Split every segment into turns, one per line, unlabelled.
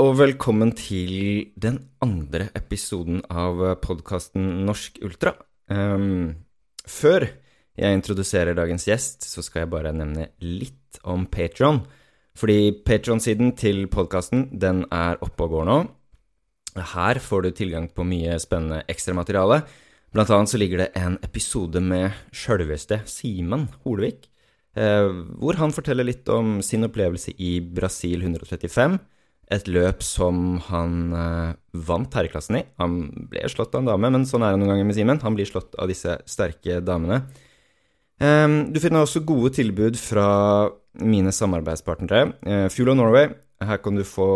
Og velkommen til den andre episoden av podkasten Norsk Ultra. Um, før jeg introduserer dagens gjest, så skal jeg bare nevne litt om Patron. Fordi Patron-siden til podkasten, den er oppe og går nå. Her får du tilgang på mye spennende ekstramateriale. Blant annet så ligger det en episode med sjølveste Simen Holvik, eh, hvor han forteller litt om sin opplevelse i Brasil 135 et løp som han eh, vant herreklassen i. Han ble slått av en dame, men sånn er det noen ganger med Simen. Han blir slått av disse sterke damene. Eh, du finner også gode tilbud fra mine samarbeidspartnere. Eh, Fuel of Norway. Her kan du få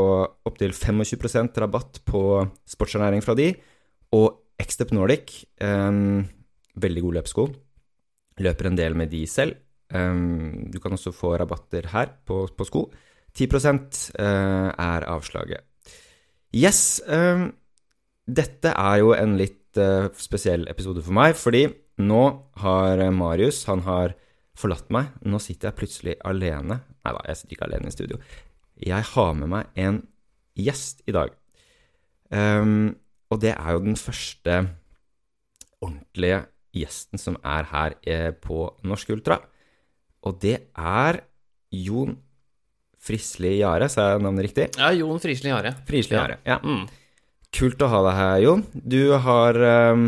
opptil 25% rabatt på sportsernæring fra de. Og Extep Nordic. Um, veldig god løpssko. Løper en del med de selv. Um, du kan også få rabatter her på, på sko. 10 eh, er avslaget. Yes. Eh, dette er jo en litt eh, spesiell episode for meg, fordi nå har Marius Han har forlatt meg. Nå sitter jeg plutselig alene. Nei da, jeg sitter ikke alene i studio. Jeg har med meg en gjest i dag. Um, og det er jo den første ordentlige gjesten som er her på Norsk Ultra. Og det er Jon Frisli Jare, sa jeg navnet riktig?
Ja, Jon Frisli Jare.
Frisli Jare, ja. Mm. Kult å ha deg her, Jon. Du har, um,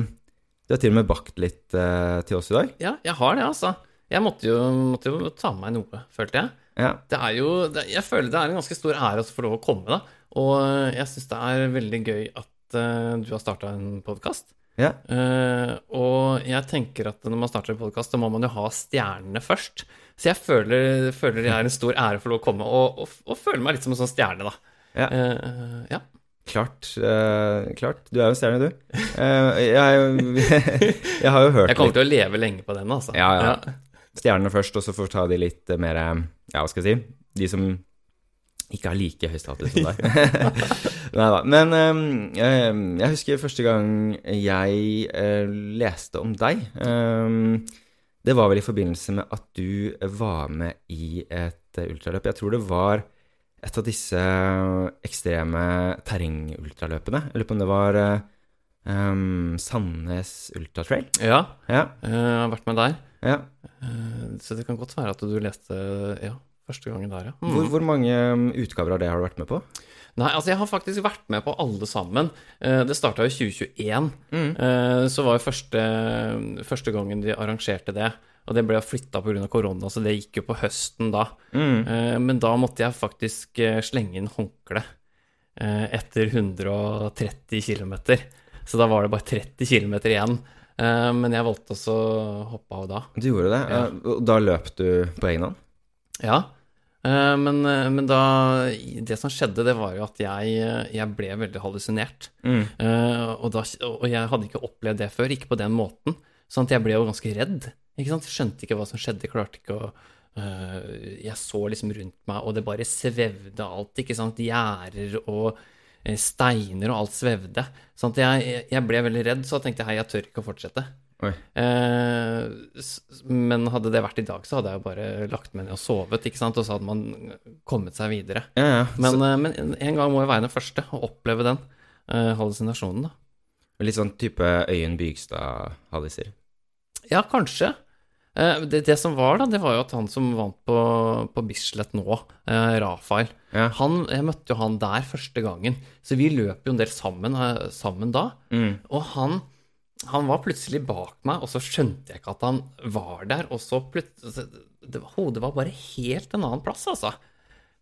du har til og med bakt litt uh, til oss i dag.
Ja, jeg har det, altså. Jeg måtte jo, måtte jo ta med meg noe, følte jeg. Ja. Det er jo det, Jeg føler det er en ganske stor ære å få lov å komme, da. Og jeg syns det er veldig gøy at uh, du har starta en podkast. Ja. Uh, og jeg tenker at når man starter en podkast, så må man jo ha stjernene først. Så jeg føler, føler det er en stor ære for å komme, og, og, og føler meg litt som en sånn stjerne, da. Ja.
Uh, ja. Klart. Uh, klart. Du er jo en stjerne, du. Jeg, jeg, har jo hørt
Jeg kommer til å leve lenge på den, altså.
Ja, ja. Stjernene først, og så får vi ta de litt mer Ja, hva skal jeg si? De som ikke har like høy status som deg. Nei da. Men um, jeg husker første gang jeg uh, leste om deg. Um, det var vel i forbindelse med at du var med i et ultraløp. Jeg tror det var et av disse ekstreme terrengultraløpene. Jeg lurer på om det var um, Sandnes Ultratrail?
Ja, ja. jeg har vært med der. Ja. Så det kan godt være at du leste Ja. Første gangen der, ja.
Mm. Hvor, hvor, mange utgaver av det har du vært med på?
Nei, altså jeg har faktisk vært med på alle sammen. Eh, det starta i 2021. Mm. Eh, så var jo første, første, gangen de arrangerte det. Og det ble flytta pga. korona, så det gikk jo på høsten da. Mm. Eh, men da måtte jeg faktisk slenge inn håndkle etter 130 km. Så da var det bare 30 km igjen. Men jeg valgte også å hoppe av da.
Du gjorde det? Ja. Da løp du på egen hånd?
Ja. Eh, men, eh, men, da Det som skjedde, det var jo at jeg, jeg ble veldig hallusinert. Mm. Uh, og, da, og, jeg hadde ikke opplevd det før, ikke på den måten. Sånn at jeg ble jo ganske redd. Ikke sant? Skjønte ikke hva som skjedde, klarte ikke å Jeg så liksom rundt meg, og det bare svevde alt, ikke sant. Gjerder og steiner og alt svevde. Sånn at jeg, jeg ble veldig redd, så tenkte jeg hei, jeg tør ikke å fortsette. Eh, men hadde det vært i dag, så hadde jeg jo bare lagt meg ned og sovet, ikke sant? og så hadde man kommet seg videre. Ja, ja. Men, eh, men, en gang må jeg være den første og oppleve den eh, hallusinasjonen, da.
Litt sånn type Øyen Bygstad-halliser?
Ja, kanskje. Eh, det, det, som var, da, det var jo at han som vant på, på Bislett nå, eh, Rafael ja. han, Jeg møtte jo han der første gangen, så vi løp jo en del sammen, eh, sammen da. Mm. Og han han var plutselig bak meg, og så skjønte jeg ikke at han var der. Og så plutselig Hodet var bare helt en annen plass, altså.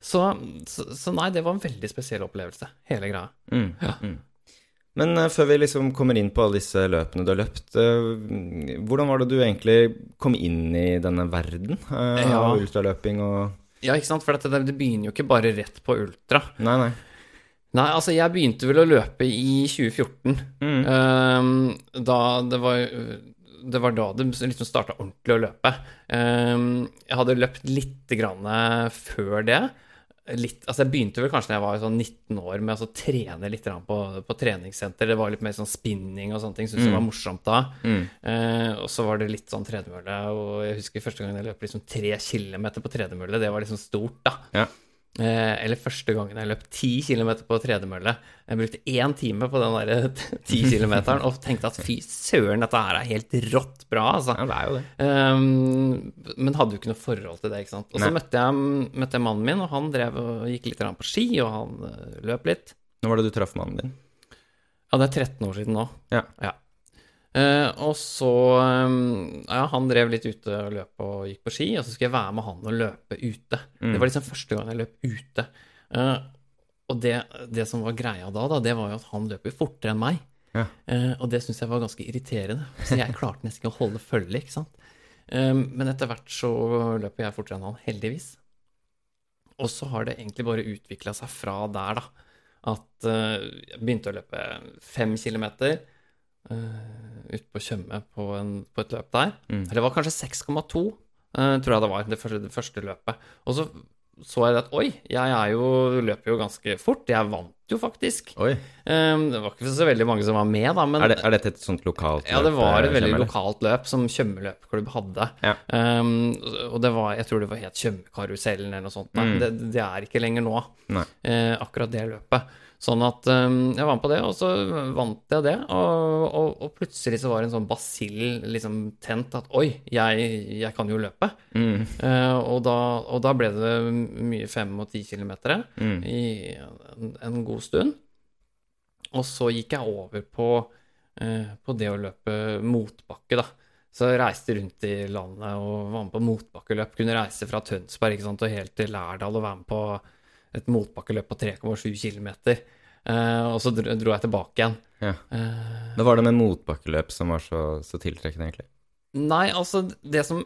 Så, så, så, nei, det var en veldig spesiell opplevelse, hele greia. Mm, ja. mm.
Men uh, før vi liksom kommer inn på alle disse løpene du har løpt, uh, hvordan var det du egentlig kom inn i denne verden uh, ja. av ultraløping og
Ja, ikke sant, for det, det begynner jo ikke bare rett på ultra.
Nei, nei.
Nei, altså jeg begynte vel å løpe i 2014. Mm. Um, da det var det var da det liksom starta ordentlig å løpe. Um, jeg hadde løpt litt grann før det. Litt, altså jeg begynte vel kanskje da jeg var sånn 19 år med å trene litt på, på, treningssenter. Det var litt mer sånn spinning og sånne ting. Syntes mm. det var morsomt da. Mm. Uh, og så var det litt sånn tredemølle. Og jeg husker første gang jeg løp liksom tre kilometer på tredemølle. Det var liksom stort, da. Ja. Eh, eller første gangen jeg løp 10 km på tredemølle. Jeg brukte én time på den der 10 km og tenkte at fy søren, dette her er helt rått bra, altså.
Ja, det er jo det.
Um, men hadde jo ikke noe forhold til det, ikke sant. Og så møtte jeg, møtte jeg mannen min, og han drev og gikk litt på ski, og han eh, løp litt.
Når var det du traff mannen din?
Ja, det er 13 år siden nå.
Ja.
Eh, og så um, Ja, han drev litt ute og løp og gikk på ski, og så skulle jeg være med han og løpe ute. Det var liksom første gang jeg løp ute. Eh, og det, det som var greia da, da, det var jo at han løp jo fortere enn meg.
Ja.
Eh, og det syntes jeg var ganske irriterende, så jeg klarte nesten ikke å holde følge, ikke sant. Eh, men etter hvert så løper jeg fortere enn han, heldigvis. Og så har det egentlig bare utvikla seg fra der, da. At eh, jeg begynte å løpe fem kilometer uh, ute på Tjøme på, på et løp der.
Mm.
Eller det var kanskje 6,2, eh, tror jeg det var, det første, det første løpet. Og så så jeg at oi, jeg jo, løper jo ganske fort. Jeg vant jo faktisk. Eh, det var ikke så veldig mange som var med, da, men
Er, det, er dette et sånt lokalt
ja, det var
eh,
et veldig
Kjell,
lokalt løp som Tjøme løpeklubb hadde.
Ja.
Um, og det var, jeg tror det var helt Tjømekarusellen eller noe sånt.
Mm.
Det, det er ikke lenger nå, eh, akkurat det løpet. Sånn at um, jeg var med på det, og så vant jeg det. Og, og, og plutselig så var det en sånn basill liksom tent at oi, jeg, jeg kan jo løpe.
Mm.
Uh, og, da, og da ble det mye fem og ti kilometer
Mm.
i en, en god stund. Og så gikk jeg over på, uh, på det å løpe motbakke, da. Så jeg reiste rundt i landet og var med på motbakkeløp. Kunne reise fra Tønsberg ikke sant, og helt til Lærdal og være med på et motbakkeløp på 3,7 km. Uh, og så dro, dro jeg tilbake igjen.
Ja.
Eh,
Da var det med motbakkeløp som var så, så tiltrekkende, egentlig.
Nei, altså, det som,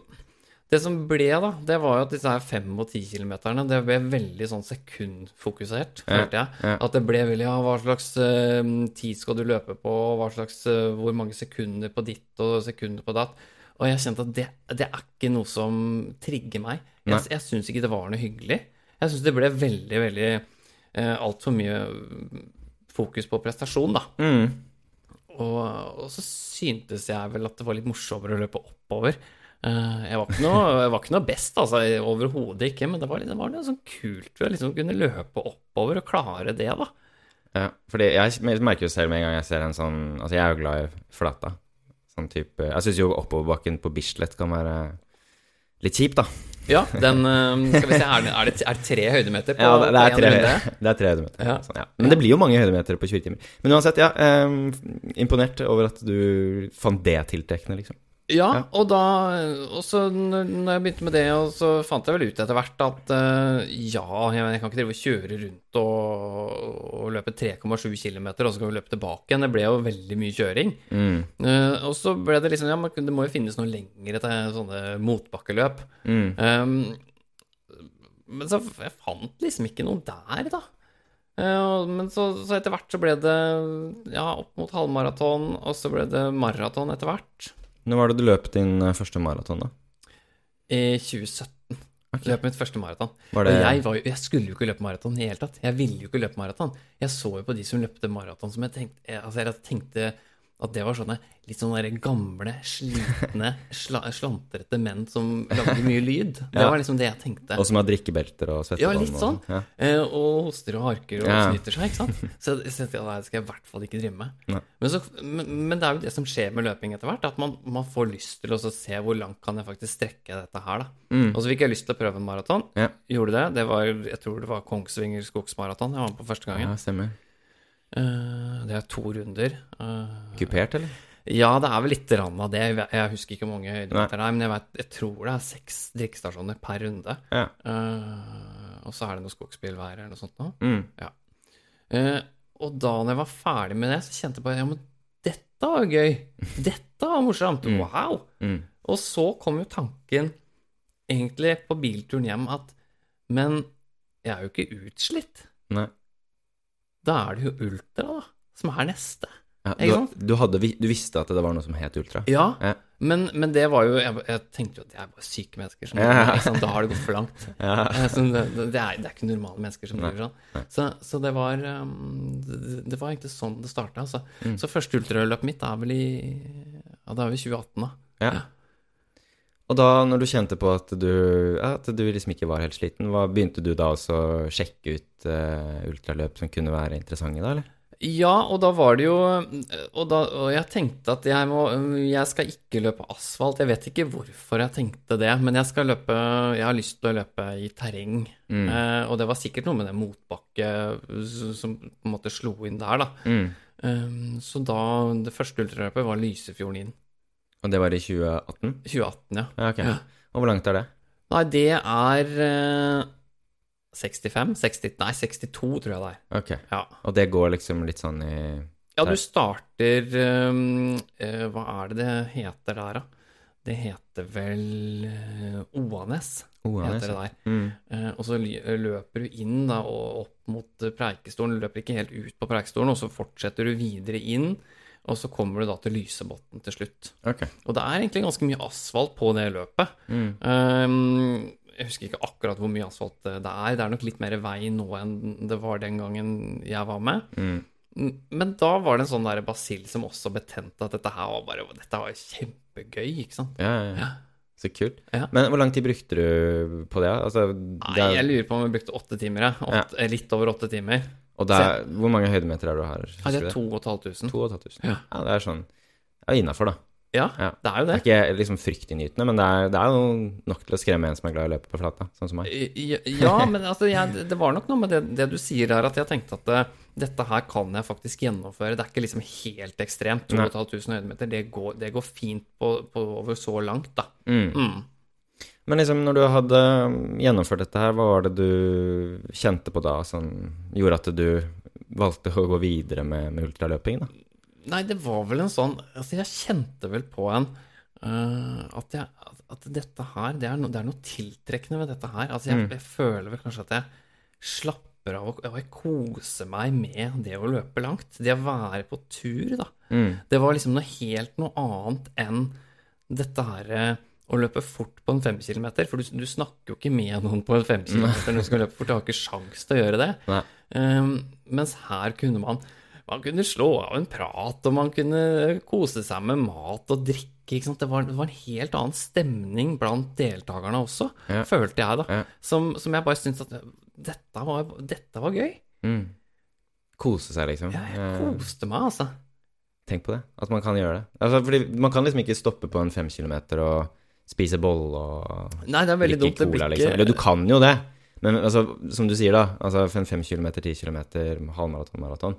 det som ble, da, det var jo at disse her 5 og 10 kilometerne, det ble veldig sånn sekundfokusert, følte jeg.
ja.
At det ble veldig ja, hva slags uh, tid skal du løpe på, hva slags, eh, hvor mange sekunder på ditt og sekunder på datt. Og jeg kjente at det, det er ikke noe som trigger meg.
Nei.
Jeg, jeg syns ikke det var noe hyggelig. Jeg syns det ble veldig, veldig eh, altfor mye fokus på prestasjon, da.
Mm.
Og, og så syntes jeg vel at det var litt morsommere å løpe oppover. Uh, jeg, var ikke noe, jeg var ikke noe best, altså, overhodet ikke, men det var, det var noe sånn kult å liksom kunne løpe oppover og klare det, da.
Ja, fordi jeg merker jo selv med en gang jeg ser en sånn Altså, jeg er jo glad i flata. Sånn type Jeg syns jo oppoverbakken på Bislett kan være litt kjip, da.
Ja, den eh, Skal vi se, er det, er det, er det tre høydemeter på,
Ja, det, er tre, det er tre høydemeter.
Ja.
Sånn, ja. Men det blir jo mange høydemeter på 20 timer. Men uansett, ja. Eh, imponert over at du fant det tiltrekkende, liksom.
Ja,
Ja.
og da Og så når når jeg begynte med det, og så fant jeg vel ut etter hvert at uh, ja, jeg, jeg kan ikke drive og kjøre rundt og, og løpe 3,7 km, og så kan vi løpe tilbake igjen. Det ble jo veldig mye kjøring.
Mm.
Uh, og så ble det liksom Ja, men det må jo finnes noe lengre til sånne motbakkeløp.
Mm.
Um, men så jeg fant liksom ikke noe der, da. Eh, men så, så etter hvert så ble det ja, opp mot halvmaraton, og så ble det maraton etter hvert.
Når var det du løp din eh, første maraton, da?
I 2017
Okay.
løp mitt første maraton.
Det
jeg, jo, jeg skulle jo ikke løpe maraton i det hele tatt. Jeg ville jo ikke løpe maraton. Jeg så jo på de som løpte maraton som jeg tenkte, jeg, altså jeg tenkte at det var sånne litt sånne gamle, slitne, sla, slantrete menn som lagde mye lyd. Det var liksom det jeg tenkte.
Og som har drikkebelter og
Ja, litt sånn.
Og, ja.
Eh, og hoster og harker og
Ja.
snyter seg, ikke sant. Så jeg tenkte at det skal jeg i hvert fall ikke drive med. Men, så, men, men det er jo det som skjer med løping etter hvert, at man, man får lyst til å se hvor langt kan jeg faktisk strekke dette her, da.
Mm.
Og så fikk jeg lyst til å prøve en maraton.
Ja.
Gjorde det. det var, jeg tror det var Kongsvinger skogsmaraton jeg var med på første gangen.
ja, stemmer.
Eh, det er to runder. Eh,
Kupert, eller?
ja, det er vel litt rann av det. Jeg, husker ikke hvor mange høydemeter det er, men jeg, vet, jeg tror det er seks drikkestasjoner per runde.
Ja.
Uh, og så er det noe skogsbilvær eller noe sånt noe.
Mm.
Eh, og da når jeg var ferdig med det, så kjente jeg bare ja, men dette var gøy. Dette var morsomt.
Mm.
Wow.
Mm.
Og så kom jo tanken egentlig på bilturen hjem at Men jeg er jo ikke utslitt.
Nei.
Da er det jo ultra, da, som er neste.
Ja, du, du, hadde, du visste at det var noe som het ultra?
Ja,
Ja.
men, men det var jo jeg, jeg tenkte jo at det er bare syke mennesker som
Ja.
sånn. Da har det gått for langt.
Ja.
Eh, så det, det, er, det er ikke normale mennesker som driver sånn. Så, så det var um, det, var egentlig sånn det starta. Altså.
Mm.
Så første ultraløpet mitt er vel i Ja, det er vel 2018, da.
Ja. Og da, når du kjente på at du, ja, at du liksom ikke var helt sliten, hva begynte du da også å sjekke ut uh, ultraløp som kunne være interessante da, eller?
Ja, og da var det jo Og, da, og jeg tenkte at jeg må Jeg skal ikke løpe asfalt. Jeg vet ikke hvorfor jeg tenkte det, men jeg skal løpe Jeg har lyst til å løpe i terreng. Mm. Eh, og det var sikkert noe med det motbakke som på en måte slo inn der, da. Mm. Um, så da Det første ultraløpet var Lysefjorden inn.
Og det var i 2018?
2018, ja.
ja, okay. ja. Og hvor langt er det?
Nei, det er uh, 65? 60, nei, 62, tror jeg det er.
Ok. Ja. Og det går liksom litt sånn i
Ja, du starter um, uh, Hva er det det heter der, da? Det heter vel uh, Oanes, Oanes, heter det der. Mm. Uh, og så løper du inn da, og opp mot Preikestolen. Du løper ikke helt ut på Preikestolen, og så fortsetter du videre inn. Og så kommer du da til Lysebotn til slutt.
Okay.
Og det er egentlig ganske mye asfalt på det løpet. Mm. Um, jeg husker ikke akkurat hvor mye asfalt det er. Det er nok litt mer vei nå enn det var den gangen jeg var med. Mm. Men da var det en sånn der basill som også betente at dette her var bare Dette var kjempegøy, ikke sant?
Ja, ja, ja. Så kult. Ja. Men hvor lang tid brukte du på det? Altså,
det Nei, jeg lurer på om vi brukte åtte timer. Åtte, ja. Litt over åtte timer.
Og er, hvor mange høydemeter er du her?
Ja, det er 2500.
Ja. ja, det er sånn Ja, innafor, da.
Ja, ja, det er jo det.
Det er ikke liksom fryktinngytende, men det er, det er, jo nok til å skremme en som er glad i å løpe på flata, sånn som meg.
Ja, men altså, jeg, det var nok noe med det, det, du sier her, at jeg tenkte at det, eh, dette her kan jeg faktisk gjennomføre. Det er ikke liksom helt ekstremt. 2500 høydemeter, det går, det går fint på, på, over så langt, da. Mm. Mm.
Men liksom, når du hadde gjennomført dette her, hva var det du kjente på da som gjorde at du valgte å gå videre med, med ultraløping, da?
Nei, det var vel en sånn Altså, jeg kjente vel på en uh, at, jeg, at, dette her det er, no, det er, noe tiltrekkende ved dette her. Altså, jeg, mm. jeg, føler vel kanskje at jeg slapper av og, og jeg koser meg med det å løpe langt. Det å være på tur, da. Mm. Det var liksom noe helt noe annet enn dette her eh, å løpe fort på en fem kilometer. For du, du, snakker jo ikke med noen på en fem kilometer når du skal løpe fort. Du har ikke sjans til å gjøre det. Um, mens her kunne man man kunne slå av en prat, og man kunne kose seg med mat og drikke. Det var, det, var, en helt annen stemning blant deltakerne også, ja. følte jeg da. Ja. Som, som, jeg bare syntes at dette var, dette var gøy. Mm.
Kose seg, liksom.
Ja, jeg koste meg, altså.
Tenk på det, at man kan gjøre det. Altså, fordi man kan liksom ikke stoppe på en fem kilometer og spise bolle og
Nei, det er veldig dumt.
Cola, ikke... liksom. Eller du kan jo det, men altså, som du sier, da. Altså en fem kilometer, ti kilometer, halvmaraton, maraton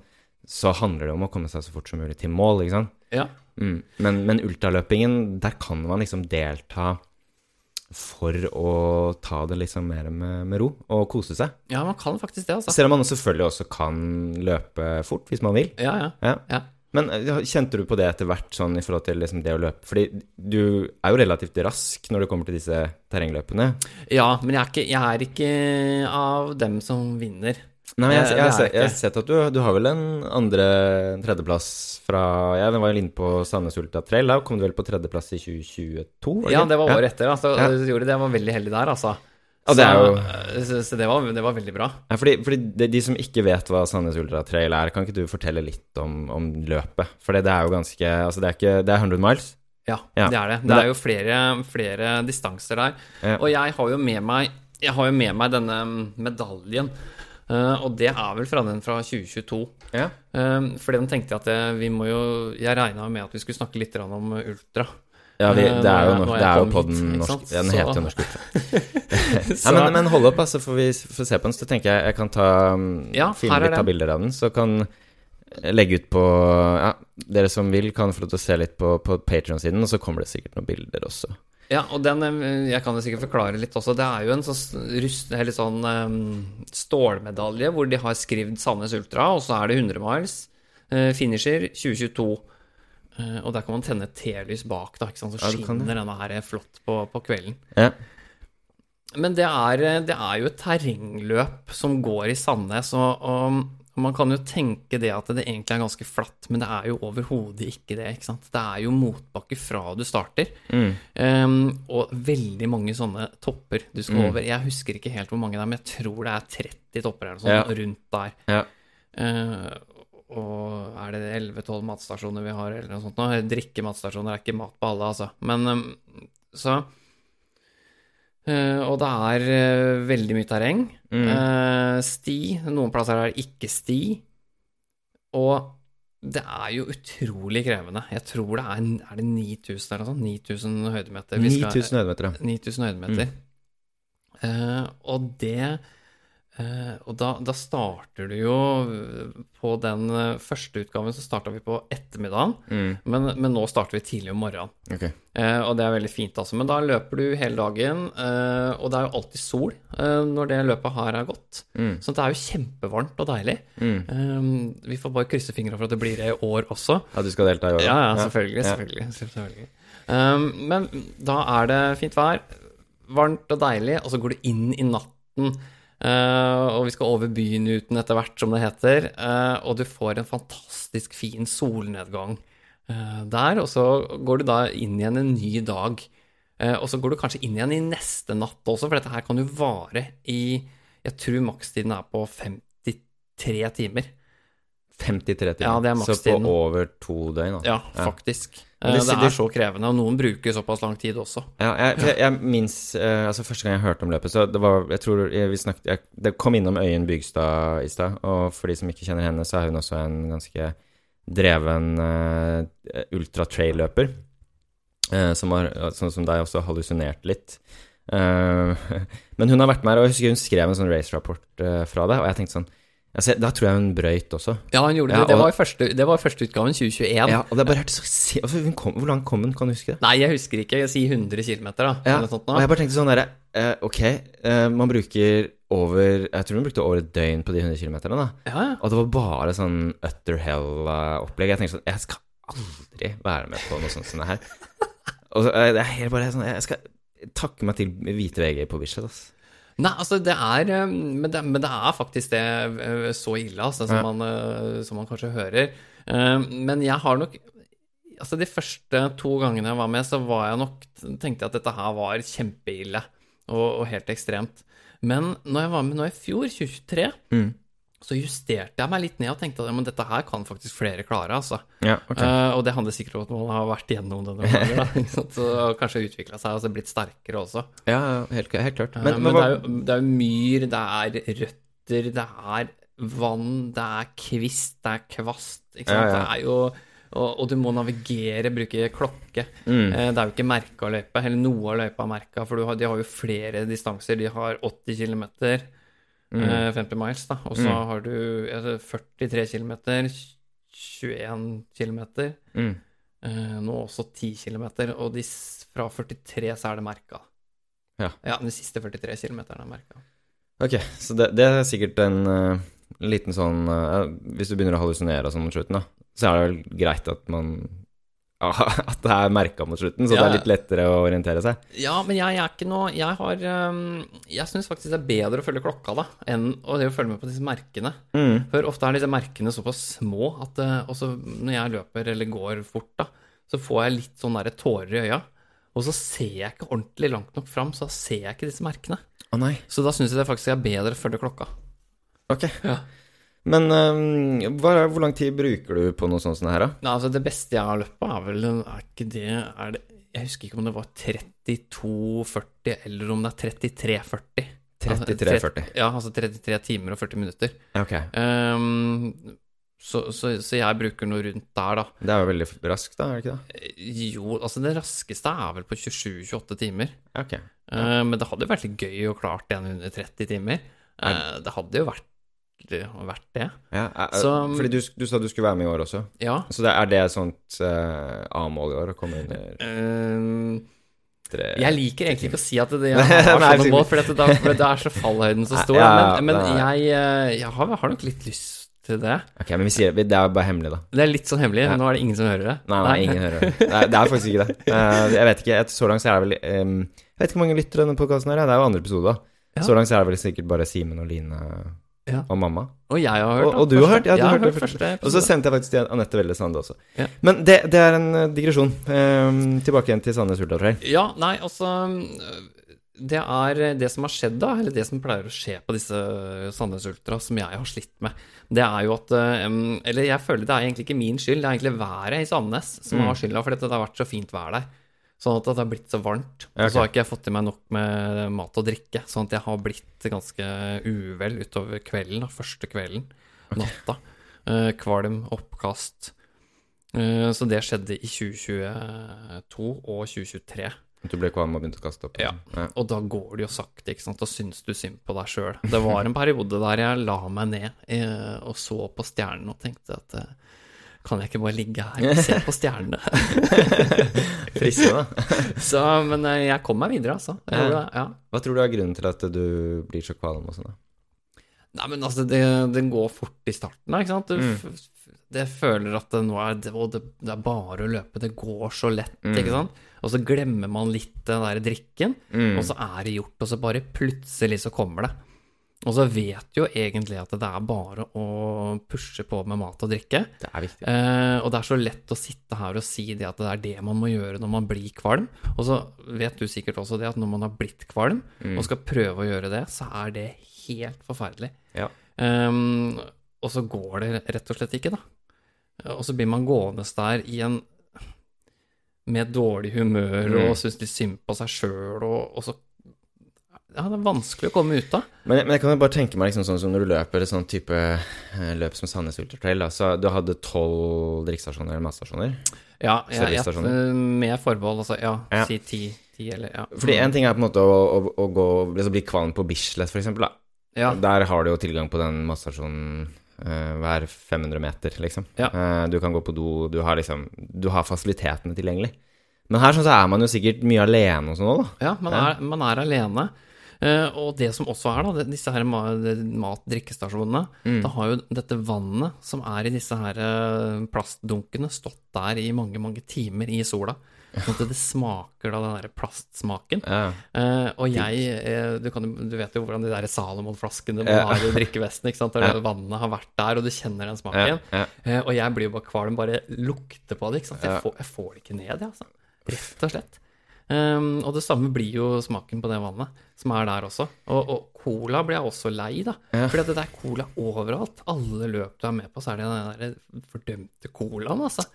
så handler det om å komme seg så fort som mulig til mål, ikke sant?
Ja.
Mm. Men, men ultraløpingen, der kan man liksom delta for å ta det liksom mer med, med, ro og kose seg.
Ja, man kan faktisk det, altså.
Selv om man selvfølgelig også kan løpe fort hvis man vil.
Ja, ja. ja.
ja. Men kjente du på det etter hvert, sånn i forhold til liksom det å løpe? Fordi du er jo relativt rask når det kommer til disse terrengløpene.
Ja, men jeg er ikke, jeg er ikke av dem som vinner.
Nei, jeg, jeg, jeg, jeg har sett at du, du, har vel en andre tredjeplass fra Jeg var jo inne på Sandnes Ultra Trail. Da kom du vel på tredjeplass i 2022?
Ja, det var året ja. etter. Altså, ja. gjorde det. Jeg var veldig heldig der, altså.
Så, det, jo...
så, så det, var, det, var, veldig bra.
Ja, fordi, fordi de, de, som ikke vet hva Sandnes Ultra Trail er, kan ikke du fortelle litt om, om løpet? For det er jo ganske Altså, det er, ikke, det er 100 miles.
Ja, ja, det er det. Det er jo flere, flere distanser der. Og jeg har jo med meg Jeg har jo med meg denne medaljen Uh, og det er vel fra den fra 2022. Ja. Uh, fordi de tenkte at jeg, vi må jo Jeg regna med at vi skulle snakke litt om Ultra.
Ja, vi, det er jo, norsk, det er jo på den norske Ja, den heter jo Norsk Ultra. ja, men, men, hold opp, altså, får vi får se på den. Så tenker jeg jeg kan ta um, ja, filme litt ta bilder av den. Så kan legge ut på Ja, dere som vil, kan få lov til å se litt på, på Patron-siden, og så kommer det sikkert noen bilder også.
Ja, og den eh, Jeg kan jo sikkert forklare litt også. Det er jo en sånn, rust, sånn um, stålmedalje hvor de har skrevet Sandnes Ultra, og så er det 100 miles. Uh, finisher 2022. Uh, og der kan man tenne telys bak, da, så skinner denne her flott på, på kvelden.
Ja.
Men det er, det er, jo et terrengløp som går i Sandnes, og, og man kan jo tenke det at det egentlig er ganske flatt, men det er jo overhodet ikke det. ikke sant? Det er jo motbakke fra du starter. Mm. Um, og veldig mange sånne topper du skal mm. over. Jeg husker ikke helt hvor mange det er, men jeg tror det er 30 topper eller sånn, ja. rundt der.
Ja.
Uh, og er det 11-12 matstasjoner vi har, eller noe sånt nå? Drikke matstasjoner er ikke mat på alle, altså. Men um, så Eh, og det er uh, veldig mye terreng.
Mm.
Uh, sti. Noen plasser er det ikke sti. Og det er jo utrolig krevende. Jeg tror det er, er det 9000 eller noe sånt? 9000 høydemeter.
9000 høydemeter, ja.
9000 høydemeter. Eh, og det Og da, da starter du jo På den eh, første utgaven så starta vi på ettermiddagen,
Mm.
men, men nå starter vi tidlig om morgenen.
Okay.
Eh, og det er veldig fint, altså. Men da løper du hele dagen, eh, og det er jo alltid sol eh, når det løpet her er gått.
Mm.
Så det er jo kjempevarmt og deilig.
Mm.
Eh, vi får bare krysse fingra for at det blir det i år også.
Ja, du skal delta i år?
Ja, ja, selvfølgelig.
Ja.
selvfølgelig, selvfølgelig. Um, men da er det fint vær, varmt og deilig, og så går du inn i natten. Uh, og vi skal over byen uten etter hvert, som det heter. uh, og du får en fantastisk fin solnedgang uh, der. Og så går du da inn igjen en ny dag. Og så går du kanskje inn igjen i neste natt også, for dette her kan jo vare i Jeg tror makstiden er på 53 timer.
53 timer.
Ja, det er
Så på over to døgn, da.
Ja,
Ja.
faktisk. Eh,
det
Det er så krevende, og noen bruker såpass lang tid også.
Ja, jeg, jeg, jeg minnes uh, Altså, første gang jeg hørte om løpet, så det var Jeg tror jeg, vi snakket jeg, Det kom innom Øyen Bygstad i stad, og for de som ikke kjenner henne, så er hun også en ganske dreven uh, ultratrail-løper. Uh, som har, sånn som deg, også hallusinert litt. Uh, men hun har vært med her, og jeg husker hun skrev en sånn race-rapport eh, fra det, og jeg tenkte sånn altså, Da tror jeg hun brøyt også.
Ja, han gjorde
Ja,
det. Det var, første, det var i første utgaven, 2021.
Ja, og det er bare helt så se- altså, kom, Hvor langt kom hun, kan du huske det?
Nei, jeg husker ikke. Jeg sier 100 km, da.
Ja,
sånt
og jeg bare tenkte sånn derre eh, Ok, eh, man bruker over Jeg tror hun brukte over et døgn på de 100 km, da.
Ja, ja.
Og det var bare sånn utter hell-opplegg. Jeg tenkte sånn Jeg skal aldri være med på noe sånt som det her. Og så, eh, det er helt bare sånn Jeg skal takke meg til hvite VG på Bislett, altså.
Nei, altså, det er eh, Men det, men det er faktisk det eh, så ille, altså, som,
Ja.
man, eh, som man kanskje hører. Men jeg har nok Altså, de første to gangene jeg var med, så var jeg nok Tenkte jeg at dette her var kjempeille og, og helt ekstremt. Men når jeg var med nå i fjor, 2023,
Mm.
Så justerte jeg meg litt ned og tenkte at men dette her kan faktisk flere klare, altså.
Ja, okay.
uh, og det handler sikkert om at man har vært gjennom det noen ganger? Så kanskje utvikla seg og altså blitt sterkere også.
Ja, helt, helt klart.
Eh,
Men,
uh,
men,
det, er jo, det er jo myr, det er røtter, det er vann, det er kvist, det er kvast. Ikke sant?
Ja, ja.
Det er jo og, og du må navigere, bruke klokke.
Mm.
Eh, Det er jo ikke merka løype, eller noe av løypa er merka, for du har, de har jo flere distanser. De har 80 km,
Mm.
eh, 50 miles, da, og så
Mm.
har du eh, 43 km, 21 km,
mm.
eh, nå også 10 km, og de, fra 43 så er det merka.
Ja.
ja, de siste 43 km er merka.
Ok, så det, det er sikkert en uh, liten sånn uh, Hvis du begynner å hallusinere og sånn mot slutten, da, så er det vel greit at man At det er merka mot slutten, så det er litt lettere å orientere seg.
Ja, men jeg, er ikke noe Jeg har um, Jeg syns faktisk det er bedre å følge klokka, da, enn å følge med på disse merkene.
Mm.
For ofte er disse merkene såpass små at eh, også når jeg løper eller går fort, da, så får jeg litt sånn derre tårer i øya. Og så ser jeg ikke ordentlig langt nok fram, så da ser jeg ikke disse merkene.
Å nei.
Så da syns jeg det faktisk er bedre å følge klokka.
Ok.
Ja.
Men um, hva, er- hvor lang tid bruker du på noe sånt som det her, da?
Nei, altså Det beste jeg har løpt på, er vel Er ikke det, er det Jeg husker ikke om det var 32,40 eller om det er 33,40.
33,40.
Ja, altså 33 timer og 40 minutter.
Okay.
Um, så, så, så jeg bruker noe rundt der, da.
Det er jo veldig raskt, da, er det ikke det?
Jo, altså det raskeste er vel på 27-28 timer.
Okay.
Ja. Uh, men det hadde jo vært litt gøy å klart det under 30 timer. Uh, det hadde jo vært det. har Vært det.
Ja, eh,
Så-
fordi du, du sa du skulle være med i år også.
Ja.
Så det, er det et sånt uh, A-mål i år å komme under
uh,
tre
Jeg liker egentlig ikke å si at det
Nei,
jeg har sånne mål, for, da, er så fallhøyden så stor.
Ja,
men men
det
jeg, eh, jeg har, har nok litt lyst til det.
Ok, men vi sier det er bare hemmelig, da.
Det er litt sånn hemmelig. Nå er det ingen som hører det.
Nei, nei, ingen hører det. Nei, det er faktisk ikke det. Uh, jeg vet ikke, Så langt så er det vel um, Jeg vet ikke hvor mange lytter denne podkasten er. Det er jo andre episode, da. Så langt så er det vel sikkert bare Simen og Line
Ja.
og mamma.
Og jeg har hørt
Og- og du har hørt? Ja, du har hørt
hørt
det
første
Og så sendte jeg faktisk til Anette Velle Sande også.
Ja.
Men det, det er en eh, digresjon. Um, tilbake igjen til Sandnes Ultratrail.
Ja, nei, altså Det er det som har skjedd, da, eller det som pleier å skje på disse Sandnes Ultra, som jeg har slitt med, det er jo at eh, Eller jeg føler det er egentlig ikke min skyld, det er egentlig været i Sandnes som
Mm.
har skylda, for dette, det har vært så fint vær der. Sånn at det har blitt så varmt.
Ja,
Og så har ikke jeg fått i meg nok med mat og drikke. Sånn at jeg har blitt ganske uvel utover kvelden, da, første kvelden. Natta. Uh, kvalm, oppkast. Uh, så det skjedde i 2022 og 2023.
Du ble kvalm og begynte å kaste opp?
Ja. Og da går det jo sakte, ikke sant. Da syns du synd på deg sjøl. Det var en periode der jeg la meg ned eh, og så på stjernene og tenkte at eh, kan jeg ikke bare ligge her og se på stjernene?
Fristende,
så, men eh, jeg kom meg videre, altså. Det, ja.
Hva tror du er grunnen til at du blir så kvalm og sånn, da?
Nei, men altså, det, det går fort i starten, ikke sant. Du
Mm.
det føler at det nå er det, det, det er bare å løpe. Det går så lett,
Mm.
ikke sant. Og så glemmer man litt den der drikken,
Mm.
og så er det gjort, og så bare plutselig så kommer det. Og så vet jo egentlig at det er bare å pushe på med mat og drikke.
Det er viktig.
Eh, og det er så lett å sitte her og si det at det er det man må gjøre når man blir kvalm. Og så vet du sikkert også det at når man har blitt kvalm
Mm.
og skal prøve å gjøre det, så er det helt forferdelig.
Ja.
Eh, og så går det rett og slett ikke, da. Og så blir man gående der i en med dårlig humør
Mm.
og syns litt synd på seg sjøl, og, og så Ja, det er vanskelig å komme ut av.
Men, men jeg kan jo bare tenke meg liksom sånn som når du løper sånn type eh, løp som Sandnes Ultratrail, Altså, du hadde tolv drikkestasjoner eller matstasjoner.
Ja, jeg, jeg,
Servicestasjoner.
med forbehold, altså. Ja,
Ja.
si ti eller ja.
Fordi en ting er på en måte å, å, å gå, liksom bli kvalm på Bislett, for eksempel,
ja.
Der har du jo tilgang på den matstasjonen uh, hver 500 meter, liksom.
Ja.
Uh, du kan gå på do, du har liksom Du har fasilitetene tilgjengelig. Men her sånn så er man jo sikkert mye alene og sånn òg, da.
Ja, man er, man er alene. Eh, og det som også er, da, disse her ma- mat-drikkestasjonene,
Mm.
da har jo dette vannet som er i disse her eh, plastdunkene, stått der i mange, mange timer i sola. Sånn at det smaker da den der plastsmaken.
Ja.
Uh, og jeg uh, du, kan, du vet jo hvordan de der Salomon-flaskene man
Ja.
har i drikkevesten, ikke sant? Der
Ja.
vannet har vært der, og du kjenner den smaken. Eh, og jeg blir jo bare kvalm, bare lukter på det, ikke sant? Jeg, får, jeg får det ikke ned, jeg, altså. Rett og slett. Um, og det samme blir jo smaken på det vannet, som er der også. Og, og cola blir jeg også lei, da.
Ja.
Fordi det er cola overalt. Alle løp du er med på, så er det den der fordømte colaen, altså.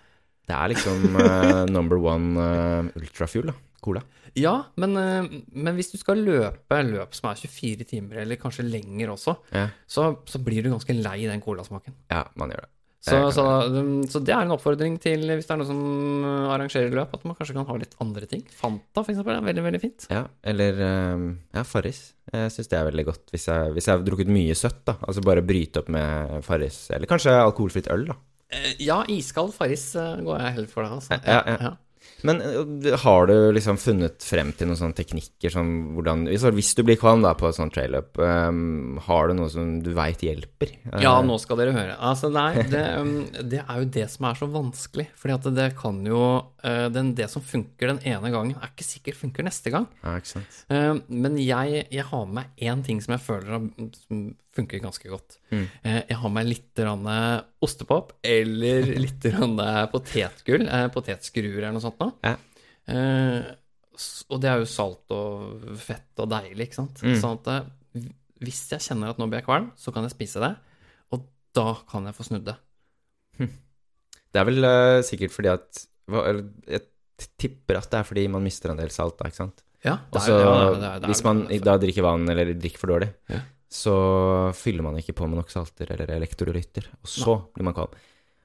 Det er liksom uh, number one uh, ultrafuel, da. Cola.
Ja, men, uh, men hvis du skal løpe løp som er 24 timer, eller kanskje lenger også,
Ja.
så, så blir du ganske lei den colasmaken.
ja, man gjør det.
Så, så, um, så det er en oppfordring til, hvis det er noen som uh, arrangerer løp, at man kanskje kan ha litt andre ting. Fanta, for eksempel, er veldig, veldig fint.
Ja, eller eh, ja, Farris. Jeg syns det er veldig godt hvis jeg, hvis jeg har drukket mye søtt, da. Altså bare bryte opp med Farris. Eller kanskje alkoholfritt øl, da.
Eh, Ja, iskald Farris går jeg heller for da, altså.
Ja, ja. Men eh, har du liksom funnet frem til noen sånne teknikker som hvordan Hvis, du blir kvalm da på et sånt trail-up, eh, har du noe som du veit hjelper?
Ja,
Eh,
nå skal dere høre. Altså, nei, det, um, det er jo det som er så vanskelig. Fordi at det kan jo uh, den, Det som funker den ene gangen, er ikke sikkert funker neste gang.
Ja, ikke sant.
Uh, men jeg, jeg har med meg én ting som jeg føler har- funker ganske godt.
Mm.
Uh, jeg har med litt grann ostepop eller litt grann potetgull, potetskruer eller noe sånt noe.
Ja.
Og det er jo salt og fett og deilig, ikke sant.
Mm.
Sånn at hvis jeg kjenner at nå blir jeg kvalm, så kan jeg spise det. Og da kan jeg få snudd det.
Det er vel uh, sikkert fordi at eller, Jeg tipper at det er fordi man mister en del salt, da, ikke sant?
Ja, det er-
Også,
ja, det er- det er-
hvis man da drikker vann eller drikker for dårlig,
Ja.
Så fyller man ikke på med nok salter eller elektrolytter, og så blir man kvalm.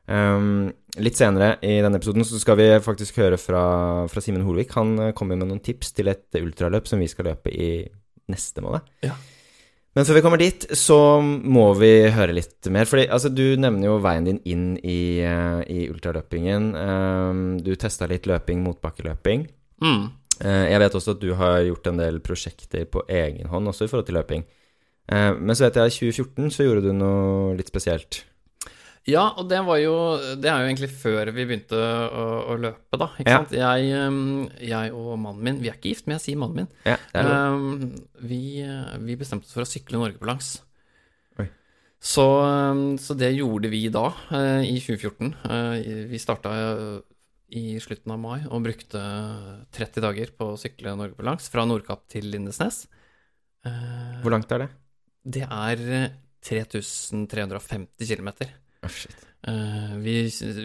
Um, litt senere i denne episoden så skal vi faktisk høre fra, fra Simen Holvik. Han eh, kommer med noen tips til et ultraløp som vi skal løpe i neste måned.
Ja.
Men før vi kommer dit, så må vi høre litt mer. Fordi altså, du nevner jo veien din inn i, eh, i ultraløpingen. Um, du testa litt løping, motbakkeløping.
Mm.
Uh, Jeg vet også at du har gjort en del prosjekter på egen hånd også i forhold til løping. Eh, Men så vet jeg i 2014 så gjorde du noe litt spesielt.
Ja, og det var jo Det er jo egentlig før vi begynte å, å løpe, da. Ikke
Ja.
sant? Jeg, um, jeg og mannen min Vi er ikke gift, men jeg sier mannen min.
Ja.
Um, vi, vi bestemte oss for å sykle Norge på langs. Så, så det gjorde vi da, eh, i 2014. Eh, Vi starta eh, i slutten av mai og brukte 30 dager på å sykle Norge på langs, fra Nordkapp til Lindesnes. Eh,
Hvor langt er det?
Det er eh, 3350 km.
Oh, shit.
Eh, vi,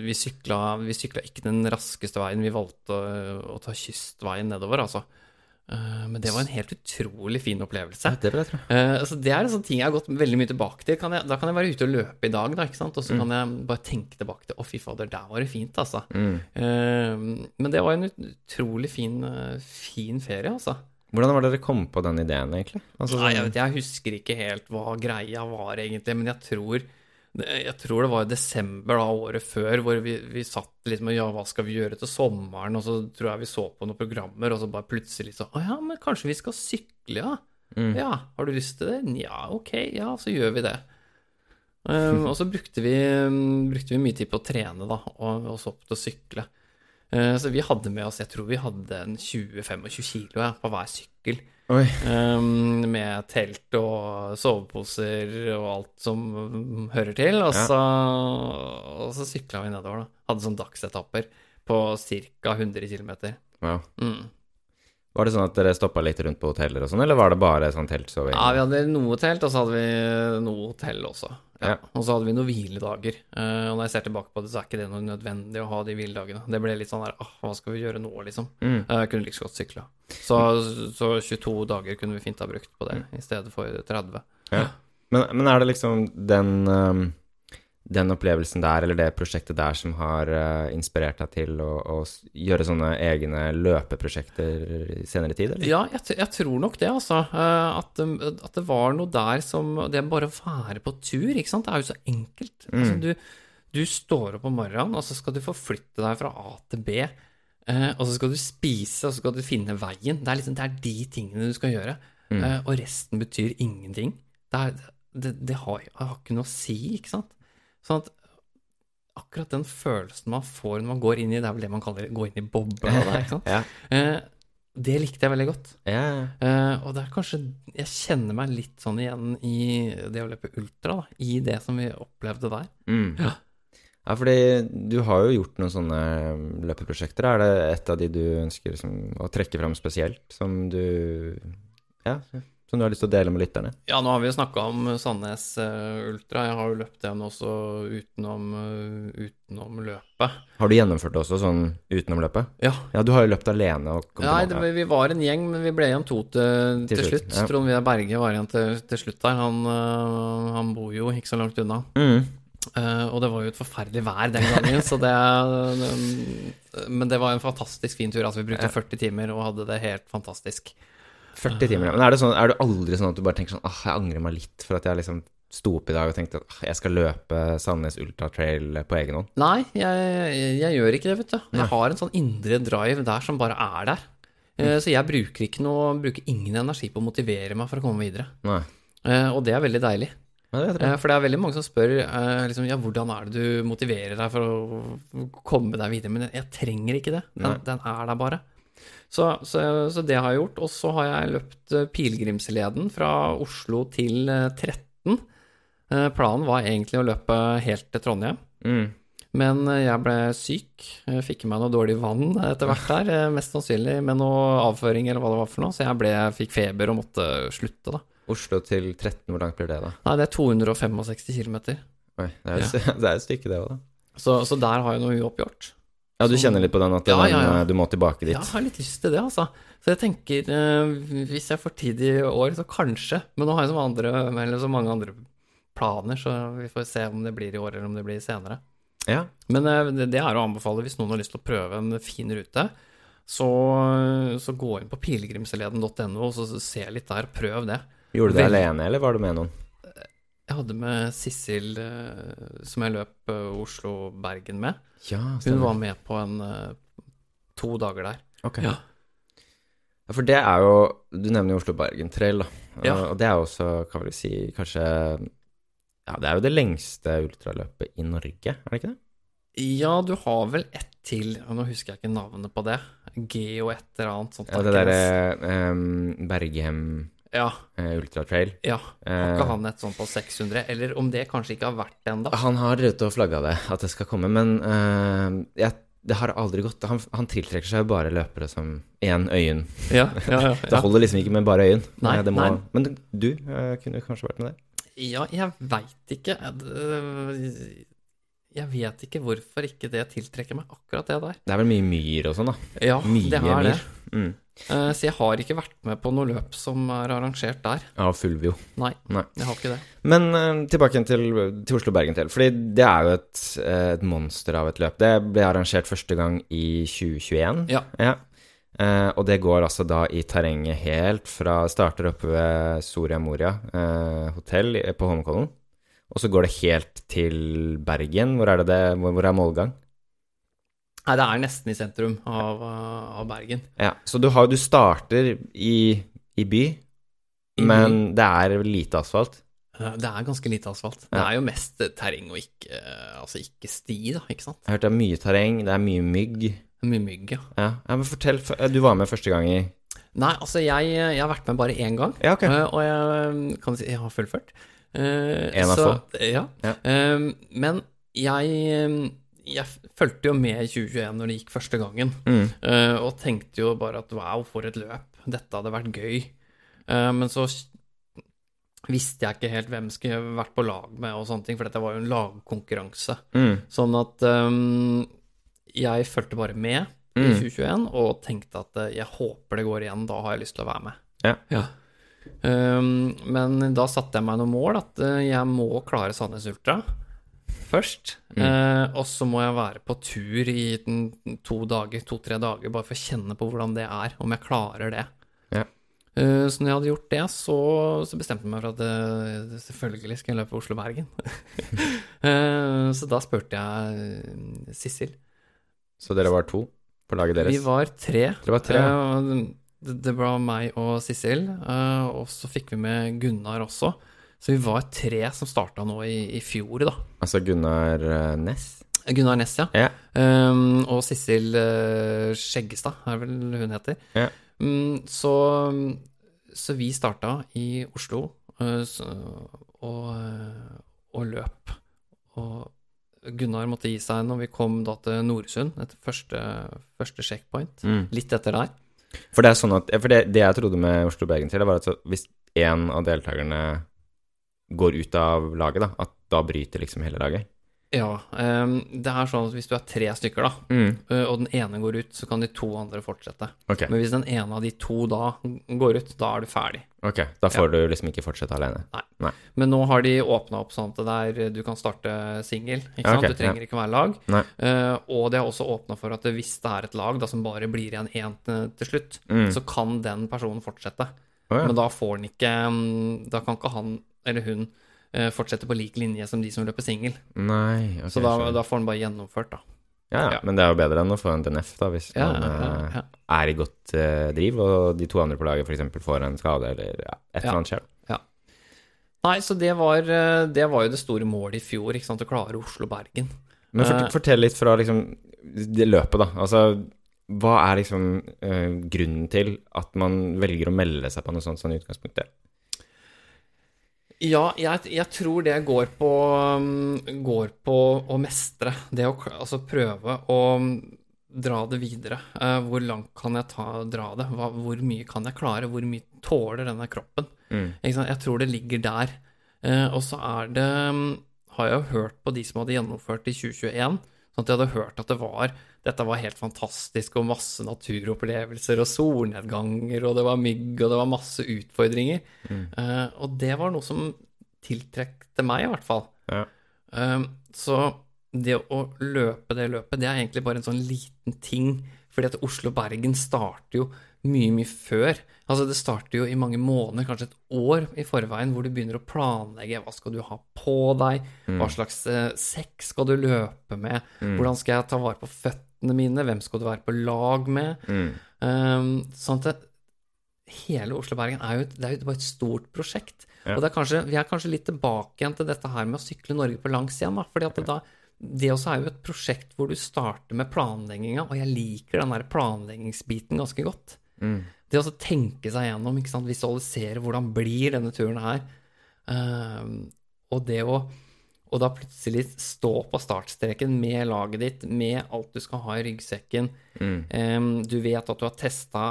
vi, sykla, vi sykla ikke den raskeste veien, vi valgte å, å ta kystveien nedover, altså. Eh, men det var en helt utrolig fin opplevelse.
Ja, det tro.
Eh, altså det er en sånn ting jeg har gått veldig mye tilbake til. Kan jeg, da kan jeg være ute og løpe i dag, da, og så
Mm.
kan jeg bare tenke tilbake til Å, fy fader, der var det fint, altså.
Mm.
Men det var en utrolig fin, fin ferie, altså.
Hvordan var det dere kom på den ideen, egentlig? Altså,
Nei, jeg,
sånn-
vet, jeg husker ikke helt hva greia var, egentlig, men jeg tror jeg tror det var i desember da, året før, hvor vi, vi satt liksom og ja, hva skal vi gjøre til sommeren, og så tror jeg vi så på noen programmer, og så bare plutselig så Å ja, men kanskje vi skal sykle, ja?
Mm.
Ja, har du lyst til det? Ja, ok, ja, så gjør vi det. Um, og så brukte vi, brukte vi mye tid på å trene, da, og og så opp til å sykle. Uh, så vi hadde med oss, jeg tror vi hadde en 20-25 kilo ja, på hver sykkel. Um, med telt og soveposer og alt som um, hører til. Og
Ja.
så, og så sykla vi nedover, da. Hadde sånn dagsetapper på ca. 100 km.
Wow.
Mm.
Var det sånn at dere stoppa litt rundt på hoteller og sånn, eller var det bare sånn teltsoving?
Ja, vi hadde noe telt, og så hadde vi noe hotell også. Ja. Og så hadde vi noen hviledager. Eh, og når jeg ser tilbake på det, så er ikke det noe nødvendig å ha de hviledagene. Det ble litt sånn der åh, hva skal vi gjøre nå, liksom?
Mm.
Eh, Jeg kunne like så godt sykla. Så, så 22 dager kunne vi fint ha brukt på det, i stedet for 30.
Ja. Men, men er det liksom den, um, den opplevelsen der, eller det prosjektet der, som har uh, inspirert deg til å, å gjøre sånne egne løpeprosjekter i senere tid, eller?
Ja, jeg, jeg tror nok det, altså. Eh, At, um, at det var noe der som Det er bare å være på tur, ikke sant. Det er jo så enkelt. Altså, du, du står opp om morgenen, og så skal du forflytte deg fra A til B. Uh, og så skal du spise, og så skal du finne veien. Det er, liksom, det er de tingene du skal gjøre. Eh, og resten betyr ingenting. Det, er, det, det har, har ikke noe å si, ikke sant. Sånn at akkurat den følelsen man får når man går inn i Det er vel det man kaller gå inn i bobla.
Ja.
Eh, det likte jeg veldig godt.
Ja.
Eh, og det er kanskje Jeg kjenner meg litt sånn igjen i det å løpe ultra, da. I det som vi opplevde der.
Mm.
Ja.
Ja, fordi du har jo gjort noen sånne løpeprosjekter. Er det et av de du ønsker liksom, å trekke fram spesielt, som du Ja, som du har lyst til å dele med lytterne?
Ja, nå har vi jo snakka om Sandnes eh, Ultra. Jeg har jo løpt den også utenom, eh, utenom løpet.
Har du gjennomført det også sånn utenom løpet?
Ja.
Ja, du har jo løpt alene og
Nei, det, vi var en gjeng, men vi ble igjen to til,
Til
til
slutt,
slutt.
ja.
Trond Vidar Berge var igjen til, til slutt der. Han, eh, han bor jo ikke så langt unna.
Mm.
Uh, og det var jo et forferdelig vær den gangen, så det Men det var en fantastisk fin tur. Altså, vi brukte 40 timer og hadde det helt fantastisk.
40 timer. Men er det, sånn, er det aldri sånn at du bare tenker sånn ah, jeg angrer meg litt for at jeg liksom sto opp i dag og tenkte at jeg skal løpe Sandnes Ultra Trail på egen hånd?
Nei, jeg, jeg gjør ikke det, vet du. Jeg har en sånn indre drive der som bare er der. Mm. Så jeg bruker noe, bruker ingen energi på å motivere meg for å komme videre.
Nei.
Eh, Og det er veldig deilig.
Det.
Eh, For det er veldig mange som spør eh, liksom, ja, hvordan er det du motiverer deg for å komme deg videre. Men jeg trenger ikke det. Den, den er der bare. Så, så, så det har jeg gjort. Og så har jeg løpt eh, pilegrimsleden fra Oslo til eh, 13. Eh, Planen var egentlig å løpe helt til Trondheim.
Mm.
Men eh, jeg ble syk. Jeg fikk i meg noe dårlig vann etter hvert der. eh, Mest sannsynlig med noe avføring eller hva det var for noe. Så jeg ble, fikk feber og måtte slutte, da.
Oslo til 13, hvor langt blir det da?
Nei, det er 265 km.
Oi, det er jo er et stykke det òg, da.
Så, så der har jeg noe uoppgjort.
Ja, du kjenner litt på den at
Ja, ja, ja.
eh, du må tilbake dit?
Ja, Jeg har litt lyst til det, altså. Så jeg tenker, eh, hvis jeg får tid i år, så kanskje. Men nå har jeg så, andre, så mange andre planer, så vi får se om det blir i år eller om det blir senere.
Ja.
Men eh, det er å anbefale hvis noen har lyst til å prøve en fin rute. Så, så gå inn på pilegrimsleden.no og så se litt der. Prøv det.
Gjorde du det alene, eller var du med noen?
Jeg hadde med Sissel, eh, som jeg løp eh, Oslo-Bergen med.
Ja,
Hun var med på en eh, to dager der.
Ok.
Ja.
Ja, for det er jo Du nevner jo Oslo-Bergen Trail, da.
Ja.
Og det er jo også, kan vi si, kanskje Ja, det er jo det lengste ultraløpet i Norge, er det ikke det?
Ja, du har vel ett til, og nå husker jeg ikke navnet på det. Geo et eller annet sånt.
Ja, det derre um, Berghem
Ja,
eh, ultratrail.
ja. Har
Eh,
ikke han et sånt på 600? Eller om det kanskje ikke har vært det ennå?
han har drevet og flagga det, at det skal komme, men uh, jeg, det har aldri gått. Han, han tiltrekker seg jo bare løpere som én øyen.
Ja, ja, ja.
Det holder liksom ikke med bare øyen.
Nei,
Eh, det må,
nei.
Men du uh, kunne kanskje vært med det?
Ja, jeg veit ikke. Eh, jeg vet ikke hvorfor ikke det tiltrekker meg, akkurat det der.
Det er vel mye myr og sånn, da.
Ja,
Mye
det er det.
Mm.
Uh, Så jeg har ikke vært med på noe løp som er arrangert der.
Ja, Fulvio.
Nei,
Nei.
jeg har ikke det.
Men uh, tilbake til, til Oslo-Bergen til. Fordi det er jo et, eh, et monster av et løp. Det ble arrangert første gang i 2021.
Ja.
Eh, og det går altså da i terrenget helt fra Starter oppe ved Soria Moria hotell på Holmenkollen. Og så går det helt til Bergen. Hvor er det det Hvor, hvor er målgang?
Nei, det er nesten i sentrum av, eh, av Bergen.
Ja, Så du, har, du starter i, i by,
I by.
men det er lite asfalt.
Eh, Det er ganske lite asfalt. Det er jo mest terreng og ikke, eh, altså ikke sti, da, ikke sant?
Jeg har hørt det er mye terreng, det er mye mygg.
Det er Mye mygg, ja.
Ja, ja men fortell. Du var med første gang i
Nei, altså jeg, jeg har vært med bare én gang,
Ja, ok.
eh, og jeg kan si jeg har fullført.
En av
få. Ja.
Ja.
Men jeg, jeg fulgte jo med i 2021 når det gikk første gangen,
Mm.
eh, og tenkte jo bare at wow, for et løp. Dette hadde vært gøy. Eh, Men så visste jeg ikke helt hvem skulle jeg vært på lag med og sånne ting, for dette var jo en lagkonkurranse.
Mm.
Sånn at um, jeg fulgte bare med i
Mm.
2021 og tenkte at jeg håper det går igjen, da har jeg lyst til å være med.
Ja.
Ehm, men da satte jeg meg noen mål, at jeg må klare Sandnes Ultra først.
Mm.
Eh, og så må jeg være på tur i den- to dager, to-tre dager, bare for å kjenne på hvordan det er, om jeg klarer det.
Ja.
Eh, så når jeg hadde gjort det, så, så bestemte jeg meg for at eh, selvfølgelig skal jeg løpe Oslo-Bergen. Eh, så da spurte jeg Sissel.
Så dere var to på laget deres?
Vi var tre.
Dere var tre.
Eh, det, det var meg og Sissel, eh, og så fikk vi med Gunnar også. Så vi var tre som starta nå i, i fjor, da.
Altså Gunnar Ness? Næss?
Gunnar Næss, ja.
Yeah.
Um, og Sissel uh, Skjeggestad, er vel hun heter.
Yeah.
Um, så, så vi starta i Oslo uh, og, og løp. Og Gunnar måtte gi seg når vi kom da til Noresund, etter første, første checkpoint.
Mm.
Litt etter der.
For det er sånn at For det, det jeg trodde med Oslo-Bergen til, det var at så hvis én av deltakerne går ut av laget, da, at da bryter liksom hele laget.
Ja. Um, det er sånn at hvis du er tre stykker, da,
Mm.
uh, og den ene går ut, så kan de to andre fortsette.
Okay.
Men hvis den ene av de to da går ut, da er du ferdig.
ok, da får du liksom ikke fortsette alene. Nei.
Men nå har de åpna opp sånn at der du kan starte singel. sant? Du trenger ikke være lag.
Nei.
Eh, og de har også åpna for at hvis det er et lag da, som bare blir igjen én til, slutt,
Mm.
så kan den personen fortsette.
Oh, ja.
Men da får den ikke Da kan ikke han eller hun eh, fortsette på lik linje som de som løper singel.
Okay,
så da, da får han bare gjennomført, da.
ja, ja, men det er jo bedre enn å få en DNF, da, hvis
Ja,
man
ja,
eh, er i godt uh, driv, og de to andre på laget f.eks. får en skade, eller ja, et eller
Ja.
annet skjer.
Nei, så det var, det var jo det store målet i fjor, ikke sant, å klare Oslo-Bergen.
Men fort, fortell litt fra liksom det løpet, da. Altså, hva er liksom uh, grunnen til at man velger å melde seg på noe sånt sånn i utgangspunktet?
Ja, jeg, jeg tror det går på, um, går på å mestre. Det å altså prøve å um, dra det videre. Eh, hvor langt kan jeg ta, dra det? Hva, hvor mye kan jeg klare? Hvor mye tåler denne kroppen?
Mm.
Jeg tror det ligger der. Eh, og så er det um, Har jeg hørt på de som hadde gjennomført i 2021, sånn at jeg hadde hørt at det var dette var helt fantastisk, og masse naturopplevelser og solnedganger, og det var mygg, og det var masse utfordringer.
Mm.
Uh, og det var noe som tiltrekte meg, i hvert fall.
Ja.
Uh, så det å løpe det løpet, det er egentlig bare en sånn liten ting. Fordi at Oslo-Bergen starter jo mye, mye før. Altså Det starter jo i mange måneder, kanskje et år i forveien, hvor du begynner å planlegge hva skal du ha på deg, hva slags eh, sekk skal du løpe med, hvordan skal jeg ta vare på føttene mine, hvem skal du være på lag med?
Mm.
Um, sånn at det, hele Oslo-Bergen er jo, et- det er jo bare et stort prosjekt.
Ja.
Og det er kanskje, vi er kanskje litt tilbake igjen til dette her med å sykle Norge på langs igjen. da, fordi at det, da, det også er jo et prosjekt hvor du starter med planlegginga, og jeg liker den der planleggingsbiten ganske godt.
Mm.
Det å tenke seg gjennom, ikke sant, visualisere hvordan blir denne turen her. Um, og det å og da plutselig stå på startstreken med laget ditt, med alt du skal ha i ryggsekken.
Mm.
Um, du vet at du har testa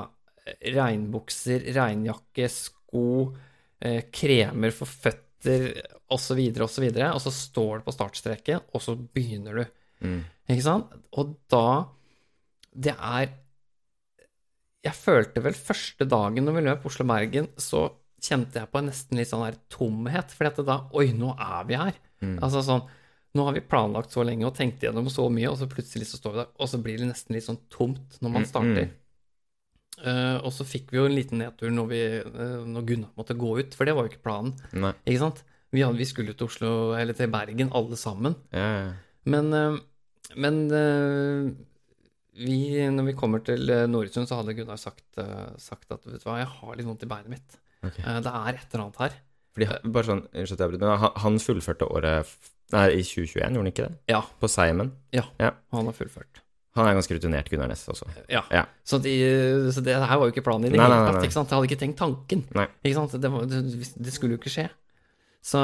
regnbukser, regnjakke, sko, uh, kremer for føtter osv., videre, og og så står du på startstreken, og så begynner du. Ikke sant? Og da Det er Jeg følte vel første dagen når vi løp Oslo-Bergen, så kjente jeg på en nesten litt sånn der tomhet, at da Oi, nå er vi her. Altså sånn Nå har vi planlagt så lenge og tenkt gjennom så mye, og så plutselig så står vi der, og så blir det nesten litt sånn tomt når man starter. Eh, og så fikk vi jo en liten nedtur når, vi, uh, når Gunnar måtte gå ut, for det var jo ikke planen.
Nei.
Ikke sant? Vi, hadde, vi skulle til Oslo, eller til Bergen, alle sammen.
Ja, ja.
Men, uh, men vi, når vi kommer til Noresund, så hadde Gunnar sagt, sagt at vet du hva, jeg har litt vondt i beinet mitt.
Ok.
Eh, Det er et eller annet her.
Fordi, bare sånn, unnskyld at jeg han, han fullførte året Nei, i 2021, gjorde han ikke det?
Ja,
På Seimen.
ja,
Ja.
han har fullført.
Han er ganske rutinert, Gunnar Næss også.
Ja.
Ja.
Så, de, så det her var jo ikke planen i det hele tatt. Jeg hadde ikke tenkt tanken. Ikke sant? Det, var, det, det skulle jo ikke skje. Så,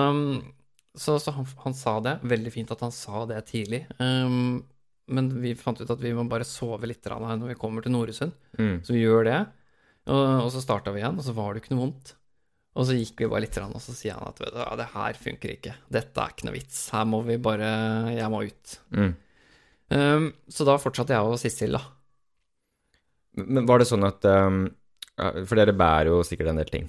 så, så han, han sa det. Veldig fint at han sa det tidlig. Um, men vi fant ut at vi må bare sove litt her når vi kommer til Noresund.
Mm.
Så vi gjør det. Og, og så starta vi igjen, og så var det ikke noe vondt. Og så gikk vi bare litt, og så sier han at vet du, ja, det her funker ikke. Dette er ikke noe vits. Her må vi bare Jeg må ut.
Mm.
Um, så da fortsatte jeg og Sissel, da.
Men var det sånn at um, For dere bærer jo sikkert en del ting.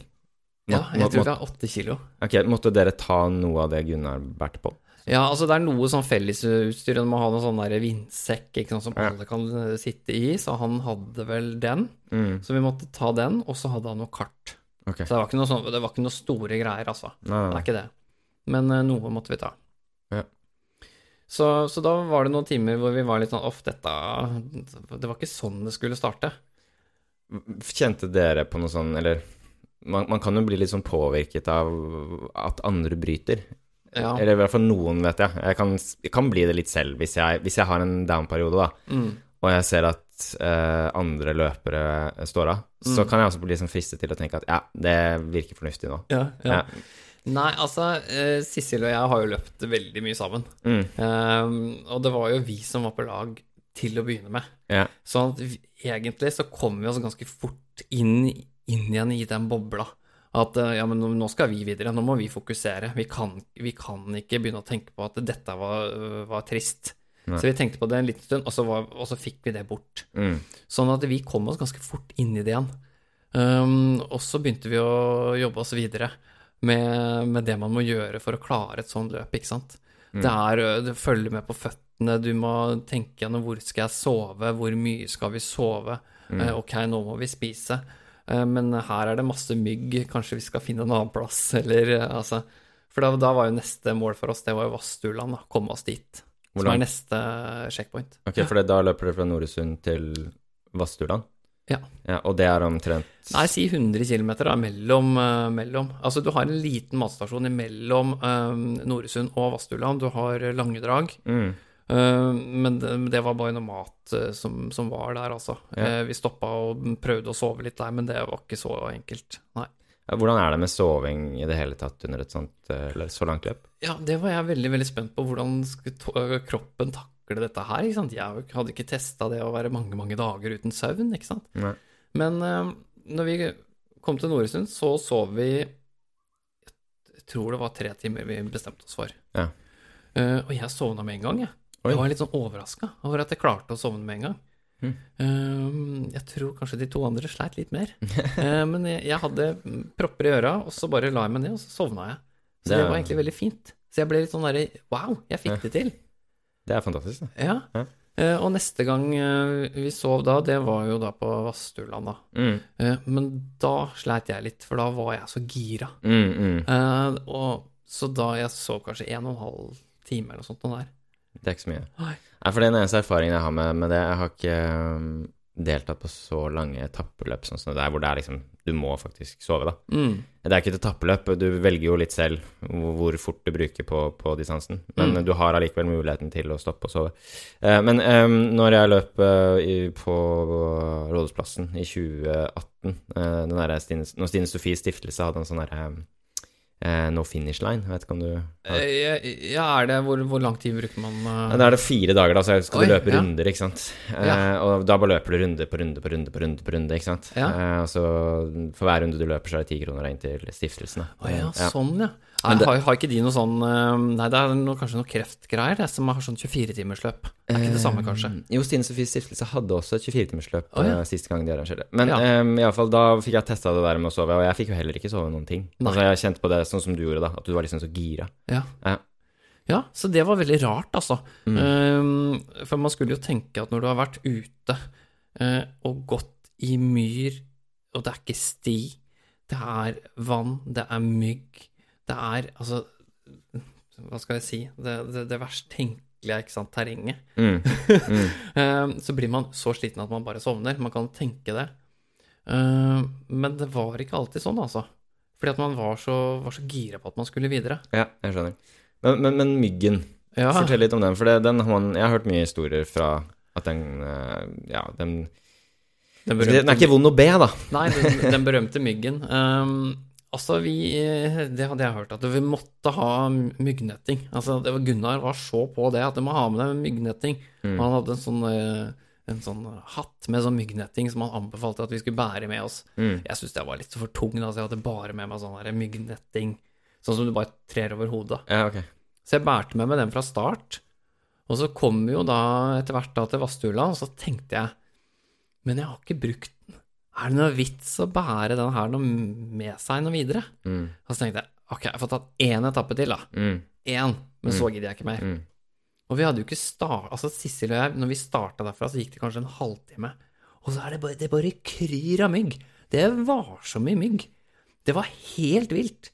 Ja, jeg
må-
tror det er åtte kilo.
Ok, Måtte dere ta noe av det Gunnar bærte på?
Ja, altså det er noe sånn fellesutstyr. Du må ha noe sånn der vindsekk ikke sant, som alle kan eh, sitte i. Så han hadde vel den.
Mm.
Så vi måtte ta den, og så hadde han noe kart.
Ok.
Så det var sånn, det var ikke noe store greier, altså.
Nei,
Det
nei,
er ikke det. Men uh, noe måtte vi ta.
Ja.
Så, så da var det noen timer hvor vi var litt sånn Off, dette Det var ikke sånn det skulle starte.
Kjente dere på noe sånn, eller man, man kan jo bli litt sånn påvirket av at andre bryter.
Ja.
Eller i hvert fall noen, vet jeg. Jeg kan, jeg kan bli det litt selv hvis jeg, hvis jeg har en down-periode, da,
Mm.
Og jeg ser at uh, andre løpere står av, så
Mm.
kan jeg også bli liksom fristet til å tenke at ja, det virker fornuftig nå.
Ja, ja.
Ja.
Nei, altså, eh, Sissel og jeg har jo løpt veldig mye sammen.
Mm.
Ehm, og det var jo vi som var på lag til å begynne med.
Ja.
Så at vi, egentlig så kom vi oss ganske fort inn, inn igjen i den bobla. At eh, ja, men nå- skal vi videre, nå må vi fokusere. Vi kan, vi kan ikke begynne å tenke på at dette var, var trist.
Nei.
Så vi tenkte på det en liten stund, og så, var, og så fikk vi det bort.
Mm.
Sånn at vi kom oss ganske fort inn i det igjen. Um, og så begynte vi å jobbe oss videre med, med det man må gjøre for å klare et sånt løp, ikke sant.
Mm.
Det er å det følger med på føttene, du må tenke gjennom hvor skal jeg sove, hvor mye skal vi sove,
Mm.
uh, ok, nå må vi spise. Eh, Men her er det masse mygg, kanskje vi skal finne en annen plass, eller eh, altså For da, da var jo neste mål for oss, det var jo Vassduland. Komme oss dit.
Hvor
Som er neste checkpoint.
Ok, for da løper dere fra Noresund til Vassturland?
Ja.
ja. Og det er omtrent
Nei, si 100 km mellom, eh, mellom. Altså, du har en liten matstasjon mellom uh, Noresund og Vassduland. Du har eh, Langedrag.
mm.
Eh, men det, det var bare noe mat eh, som, som var der, altså.
Ja.
Eh, vi stoppa og prøvde å sove litt der, men det var ikke så enkelt. Nei.
Hvordan er det med soving i det hele tatt under et sånt eh, eller så langt løp?
Ja, det var jeg veldig, veldig spent på. Hvordan skulle øh, kroppen takle dette her? ikke sant? Jeg hadde ikke testa det å være mange, mange dager uten søvn, ikke sant.
Nei.
Men uh, når vi kom til Noresund, så sov vi Jeg tror det var tre timer vi bestemte oss for.
Ja.
Uh, og jeg sovna med en gang, jeg.
Oi.
Jeg var litt sånn overraska over at jeg klarte å sovne med en gang.
Mhm.
Eh, jeg tror kanskje de to andre sleit litt mer. Eh, men jeg, jeg hadde propper i øra, og så bare la jeg meg ned, og så sovna jeg. Så
Det
det, var egentlig veldig fint. Så jeg ble litt sånn derre Wow, jeg fikk det til.
Det er fantastisk. da.
Ja.
Ja.
Eh, og neste gang eh, vi sov da, det var jo da på Vassturland, da.
Mm.
Men da sleit jeg litt, for da var jeg så gira.
Mm, mm.
Og så da jeg sov kanskje en og en halv time eller noe sånt noe der.
Det er ikke så mye.
Nei.
For den eneste erfaringen jeg har med, med det. Jeg har ikke um, deltatt på så lange etappeløp sånn som det der, hvor det er liksom Du må faktisk sove, da.
Mm.
Det er ikke et etappeløp, du velger jo litt selv hvor hvor fort du bruker på, på distansen. Men
Mm.
du har allikevel muligheten til å stoppe og sove. Uh, men um, når jeg løp uh, i, på Rådhusplassen i 2018 uh, den der Stine, Når Stine Sofies stiftelse hadde en sånn derre eh, no finish line, vet ikke om du har
Eh, ja, er det Hvor, hvor lang tid bruker man
Ja,
eh,
Da er det fire dager, da, så skal
Oi,
du løpe
ja.
runder, ikke sant. Eh, og da bare løper du runde på runde på runde på runde, på runde ikke sant.
Ja.
Eh, og så for hver runde du løper, så er det ti kroner inn til stiftelsen.
Å ja, sånn, ja. Nei, det, har, har, ikke de noe sånn eh, Nei, det er noe, kanskje noe kreftgreier, det, som har sånn 24-timersløp. Er ikke det samme, kanskje?
Eh, jo, Stine Sofies Stiftelse hadde også et 24-timersløp
oh, ja.
eh, sist gang de arrangerte. Men
Ja.
um, iallfall da fikk jeg testa det der med å sove, og jeg fikk jo heller ikke sove noen ting.
Nei.
Altså, jeg kjente på det sånn som du gjorde, da, at du var liksom så gira.
Ja.
Ja.
Ja, så det var veldig rart, altså.
Mm.
Um, for man skulle jo tenke at når du har vært ute uh, og gått i myr, og det er ikke sti, det er vann, det er mygg, det er altså Hva skal jeg si? Det, det, det verst tenkelige, ikke sant, terrenget.
Mm. Mm.
Eh, så blir man så sliten at man bare sovner. Man kan tenke det. Eh, men det var ikke alltid sånn, altså. Fordi at man var så, var så gira på at man skulle videre.
Ja, jeg skjønner. Men, men, men myggen,
Ja,
fortell litt om den. For det, den har man Jeg har hørt mye historier fra at den eh, Ja, den
den
Den er ikke vond å be, da.
Nei, den, den berømte myggen. Um, altså, vi Det hadde jeg hørt, at vi måtte ha myggnetting. Altså, det var, Gunnar var så på det at du må ha med deg myggnetting.
Mm.
Og han hadde en sånn, eh, en sånn hatt med sånn myggnetting som han anbefalte at vi skulle bære med oss.
Mm.
Jeg syntes det var litt for tung, da, så jeg hadde bare med meg sånn der myggnetting. Sånn som du bare trer over hodet.
Ja, okay.
Så jeg bærte med meg den fra start. Og så kom vi jo da etter hvert da til Vasthula, og så tenkte jeg Men jeg har ikke brukt. Er det noe vits å bære den her noe med seg noe videre?
Mm.
Og så tenkte jeg ok, jeg får tatt én etappe til, da.
Mm.
Én. Men så gidder jeg ikke mer.
Mm.
Og vi hadde jo ikke start... Altså, Sissel og jeg, når vi starta derfra, så gikk det kanskje en halvtime. Og så er det bare, det bare kryr av mygg. Det var så mye mygg. Det var helt vilt.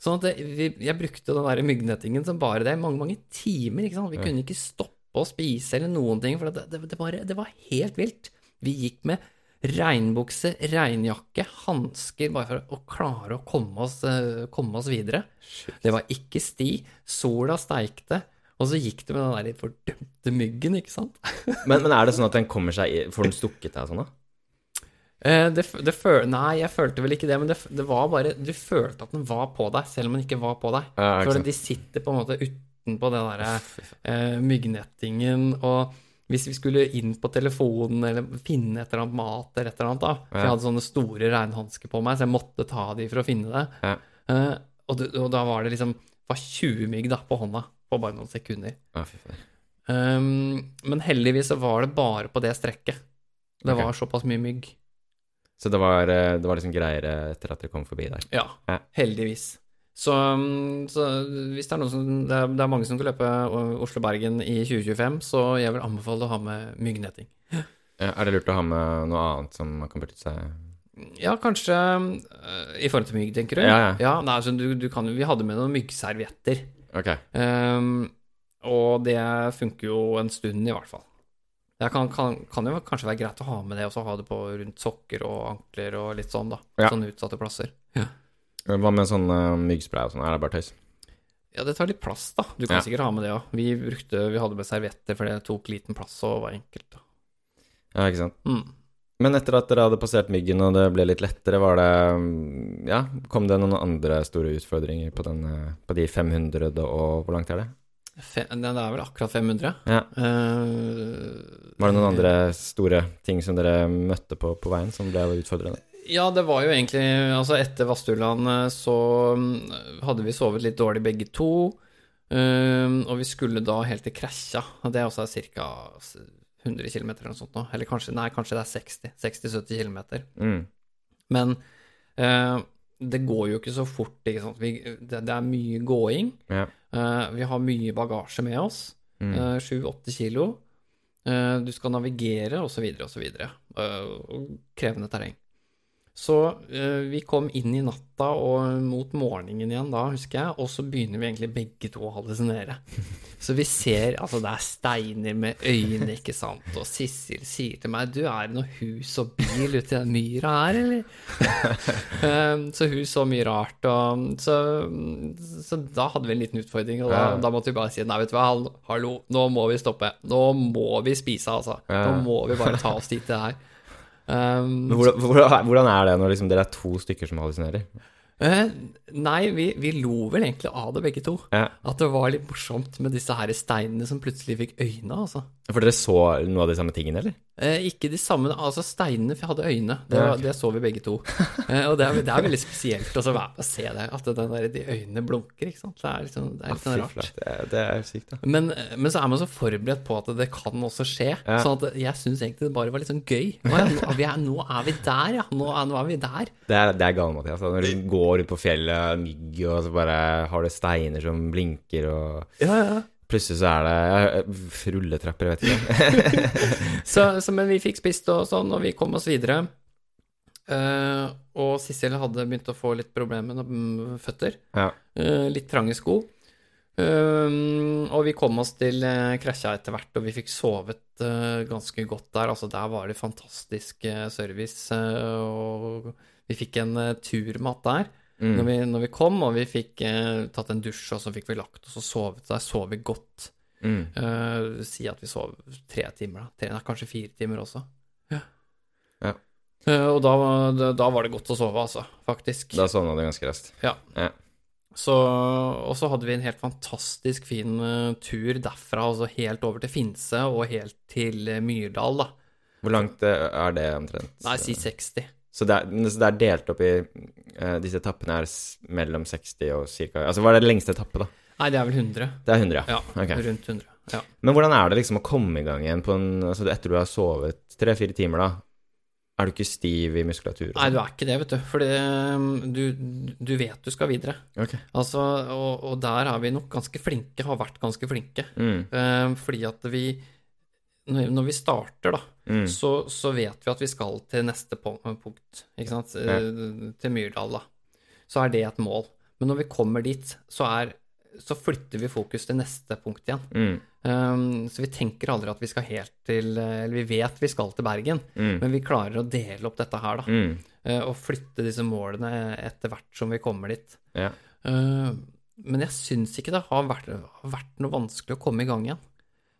Sånn at det, vi, jeg brukte den der myggnettingen som bare det mange, mange timer. ikke sant? Vi kunne ikke stoppe å spise eller noen ting, for det, det, det, bare, det var helt vilt. Vi gikk med regnbukse, regnjakke, hansker, bare for å klare å komme oss, eh, komme oss videre. Det var ikke sti. Sola steikte. Og så gikk det med den der litt fordømte myggen, ikke sant?
Men, men er det sånn at den kommer seg i Får den stukket deg sånn, da?
Eh, det, det føl Nei, jeg følte vel ikke det, men det, det var bare Du følte at den var på deg, selv om den ikke var på deg.
Ja,
For de sitter på en måte utenpå den derre eh, myggnettingen, og hvis vi skulle inn på telefonen eller finne et eller annet mat eller et eller annet, da For jeg hadde sånne store regnhansker på meg, så jeg måtte ta de for å finne det.
Ja.
Uh, og, det- og da var det liksom var 20 mygg da, på hånda på bare noen sekunder.
Ja, fy.
Um, men heldigvis så var det bare på det strekket. Det
okay.
var såpass mye mygg.
Så det var, eh, det var liksom greiere etter at dere kom forbi der?
Ja,
Ja.
heldigvis. Så, um, så hvis det er noen som det er, det er mange som skal løpe uh, Oslo-Bergen i 2025, så jeg vil anbefale å ha med myggnetting.
Er det lurt å ha med noe annet som man kan benytte seg
Ja, kanskje uh, i forhold til mygg, tenker du?
Ja, ja.
nei, altså, du, du kan, vi hadde med noen myggservietter.
Ok.
Um, og det funker jo en stund, i hvert fall. Det kan, kan, kan jo kanskje være greit å ha med det, og så ha det på rundt sokker og ankler og litt sånn, da.
Ja.
Sånne utsatte plasser.
Hva med sånn uh, myggspray og sånn? Er det bare tøys?
Ja, det tar litt plass, da. Du kan
Ja.
sikkert ha med det òg. Vi, brukte- vi hadde med servietter, for det tok liten plass og var enkelt. da.
Ja, ikke sant.
Mm.
Men etter at dere hadde passert myggen og det ble litt lettere, var det mm, Ja, kom det noen andre store utfordringer på, den, eh, på de 500 og Hvor langt er det?
Fe, det er vel akkurat 500.
Ja.
Uh,
Var det noen andre store ting som dere møtte på på veien som ble utfordrende?
Ja, det var jo egentlig Altså, etter Vassturland eh, så mm, hadde vi sovet litt dårlig begge to. Um, og vi skulle da helt til krasja, og Det er også ca. 100 km eller noe sånt nå. Eller kanskje, nei, kanskje det er 60. 60-70 km.
Mm.
Men uh, det går jo ikke så fort, ikke sant. Vi, det, det er mye gåing.
Ja.
Uh, vi har mye bagasje med oss.
Mm.
Eh, Sju-åtte kilo. Du skal navigere, osv., osv. Uh, krevende terreng. Så uh, vi kom inn i natta og mot morgenen igjen da, husker jeg, og så begynner vi egentlig begge to å hallusinere. Så vi ser Altså, det er steiner med øyne, ikke sant, og Sissel sier til meg Du, er det noe hus og bil ute i den myra her, eller? um, så hun så mye rart, og så, så da hadde vi en liten utfordring, og da,
Ja.
da måtte vi bare si nei, vet du hva, hallo, nå må vi stoppe. Nå må vi spise, altså. Nå må vi bare ta oss dit det er. Um,
Men hvordan, hvordan, er det når liksom dere er to stykker som hallusinerer?
eh, nei, vi, vi lo vel egentlig av det begge to.
Ja.
At det var litt morsomt med disse her steinene som plutselig fikk øyne, altså.
For dere så noe av de samme tingene, eller?
Eh, ikke de samme Altså, steinene hadde øyne. Det,
Ja, okay.
det så vi begge to. Eh, og det er, det er veldig spesielt å se det, at den der, de øynene blunker, ikke sant. Det er liksom, det er litt sånn rart.
det, er- det er sykt, da.
Men, men så er man så forberedt på at det kan også skje.
Ja.
Sånn at jeg syns egentlig det bare var litt sånn gøy. Nå, er vi er, nå er vi der, ja. Nå er, nå er vi der.
Det er, det er galt, Mathias. Når du går ut på fjellet, mygg, og så bare har du steiner som blinker, og
Ja, ja.
Plutselig så er det ja, rulletrapper, jeg vet ikke.
Så, så, men vi fikk spist og sånn, og vi kom oss videre. Uh, og Sissel hadde begynt å få litt problemer med føtter.
Ja.
Uh, litt trange sko. Eh, og vi kom oss til uh, Krasja etter hvert, og vi fikk sovet uh, ganske godt der. Altså, der var det fantastisk uh, service, eh, og vi fikk en turmat der.
Mm.
Når, vi, når vi kom, og vi fikk eh, tatt en dusj, og så fikk vi lagt oss og sovet. Der sov vi godt.
Mm.
Uh, si at vi sov tre timer, da. Tre, kanskje fire timer også. Ja.
Ja.
Uh, og da, da, var det godt å sove, altså. Faktisk.
Da sovna du ganske raskt.
Ja.
Ja.
Så, og så hadde vi en helt fantastisk fin uh, tur derfra, altså helt over til Finse og helt til Myrdal, da.
Hvor langt er det omtrent?
Nei, si 60.
Så det er, så det er delt opp i uh, Disse etappene er mellom 60 og ca. Altså, hva er det lengste etappe, da?
Nei, det er vel 100.
Det er 100, ja.
Ja,
okay.
rundt 100. Ja.
Men hvordan er det liksom å komme i gang igjen på en Altså etter du har sovet tre-fire timer, da? Er du ikke stiv i muskulatur?
Nei, du er ikke det, vet du. For du, du vet du skal videre.
Ok.
Altså, og, og der er vi nok ganske flinke, har vært ganske flinke.
Mm.
Eh, fordi at vi Når vi starter, da,
Mm.
så, så vet vi at vi skal til neste punkt, ikke sant? ja. Til Myrdal, da. Så er det et mål. Men når vi kommer dit, så er så flytter vi fokus til neste punkt igjen.
Mm.
Um, så vi tenker aldri at vi skal helt til Eller vi vet vi skal til Bergen,
Mm.
men vi klarer å dele opp dette her, da.
Mm.
eh, Og flytte disse målene etter hvert som vi kommer dit.
Ja.
Uh, Men jeg syns ikke det har vært, har vært noe vanskelig å komme i gang igjen.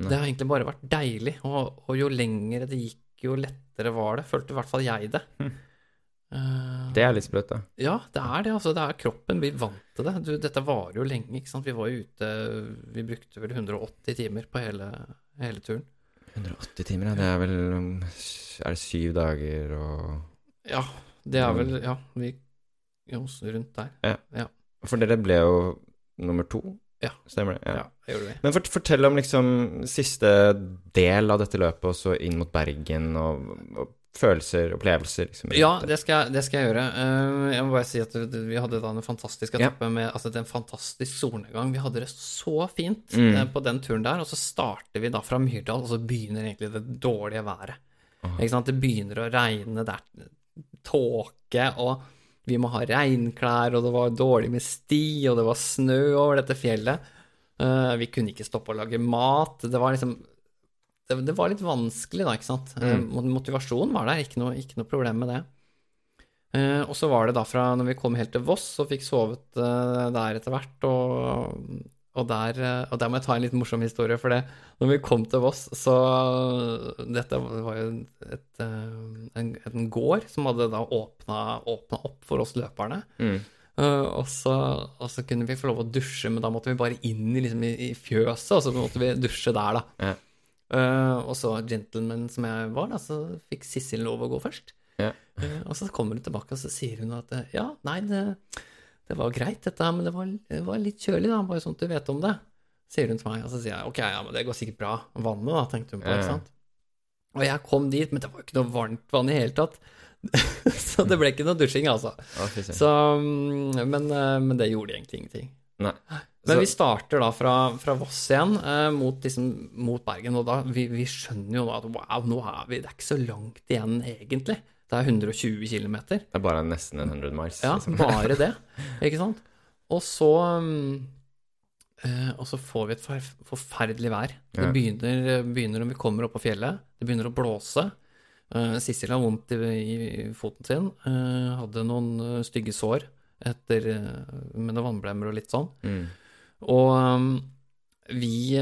Det har egentlig bare vært deilig, og, og jo lengre det gikk, jo lettere var det. Følte i hvert fall jeg det. Mm.
Det er litt sprøtt, da.
ja, det er det. altså det er Kroppen blir vant til det. Du, dette varer jo lenge. ikke sant? Vi var jo ute Vi brukte vel 180 timer på hele, hele turen.
180 timer, ja. Det er vel um, Er det syv dager og
Ja, det er vel Ja, vi jo, rundt der.
Ja, For dere ble jo nummer to?
Ja.
Stemmer det?
Ja, det gjorde vi.
Men fort, fortell om liksom siste del av dette løpet, og så inn mot Bergen, og, og følelser, opplevelser, liksom.
Ja, det skal, det skal jeg gjøre. Eh, Jeg må bare si at vi hadde da en fantastisk
Ja.
med altså, det en fantastisk solnedgang. Vi hadde det så fint
Mm.
eh, på den turen der. Og så starter vi da fra Myrdal, og så begynner egentlig det dårlige været. Oh. Det begynner å regne, det er tåke, og vi må ha regnklær, og det var dårlig med sti, og det var snø over dette fjellet. Eh, vi kunne ikke stoppe å lage mat. Det var liksom det, det var litt vanskelig, da, ikke sant. Eh,
Mm.
Motivasjonen var der, ikke noe, ikke noe problem med det. Uh, og så var det da fra når vi kom helt til Voss og fikk sovet uh, der etter hvert, og, og, der, eh, og der må jeg ta en litt morsom historie, for det når vi kom til Voss, så Dette var jo et, eh, en, en gård som hadde da åpna, åpna opp for oss løperne.
Mm.
Eh, og, så, og så kunne vi få lov å dusje, men da måtte vi bare inn i, liksom, i, i fjøset, og så måtte vi dusje der, da.
Ja.
Uh, og så gentleman som jeg var, da, så fikk Sissel lov å gå først.
Ja.
Uh, og så kommer hun tilbake, og så sier hun at ja, nei, det, det var greit dette, her, men det var, det var litt kjølig, da, bare sånn at du vet om det. Sier hun til meg, og så sier jeg ok, ja, men det går sikkert bra. Vannet, da, tenkte hun på, ikke sant. Og jeg kom dit, men det var jo ikke noe varmt vann i hele tatt. så det ble ikke noe dusjing, altså. Så, mm, men, eh, men det gjorde egentlig ingenting.
Nei.
Men vi starter da fra, fra Voss igjen eh, mot, liksom, mot Bergen, og da vi, vi skjønner jo da at wow, nå er vi, det er ikke så langt igjen egentlig. Det er 120 km.
Det er bare nesten 100 miles.
Ja,
liksom.
bare det, ikke sant? Og så mm, eh, Og så får vi et forferdelig vær. Det
Ja.
begynner, begynner når vi kommer opp på fjellet. Det begynner å blåse. Uh, Sissel har vondt i, i foten sin. eh, hadde noen eh, stygge sår etter, eh, med noen vannblemmer og litt sånn.
Mm.
Og um, vi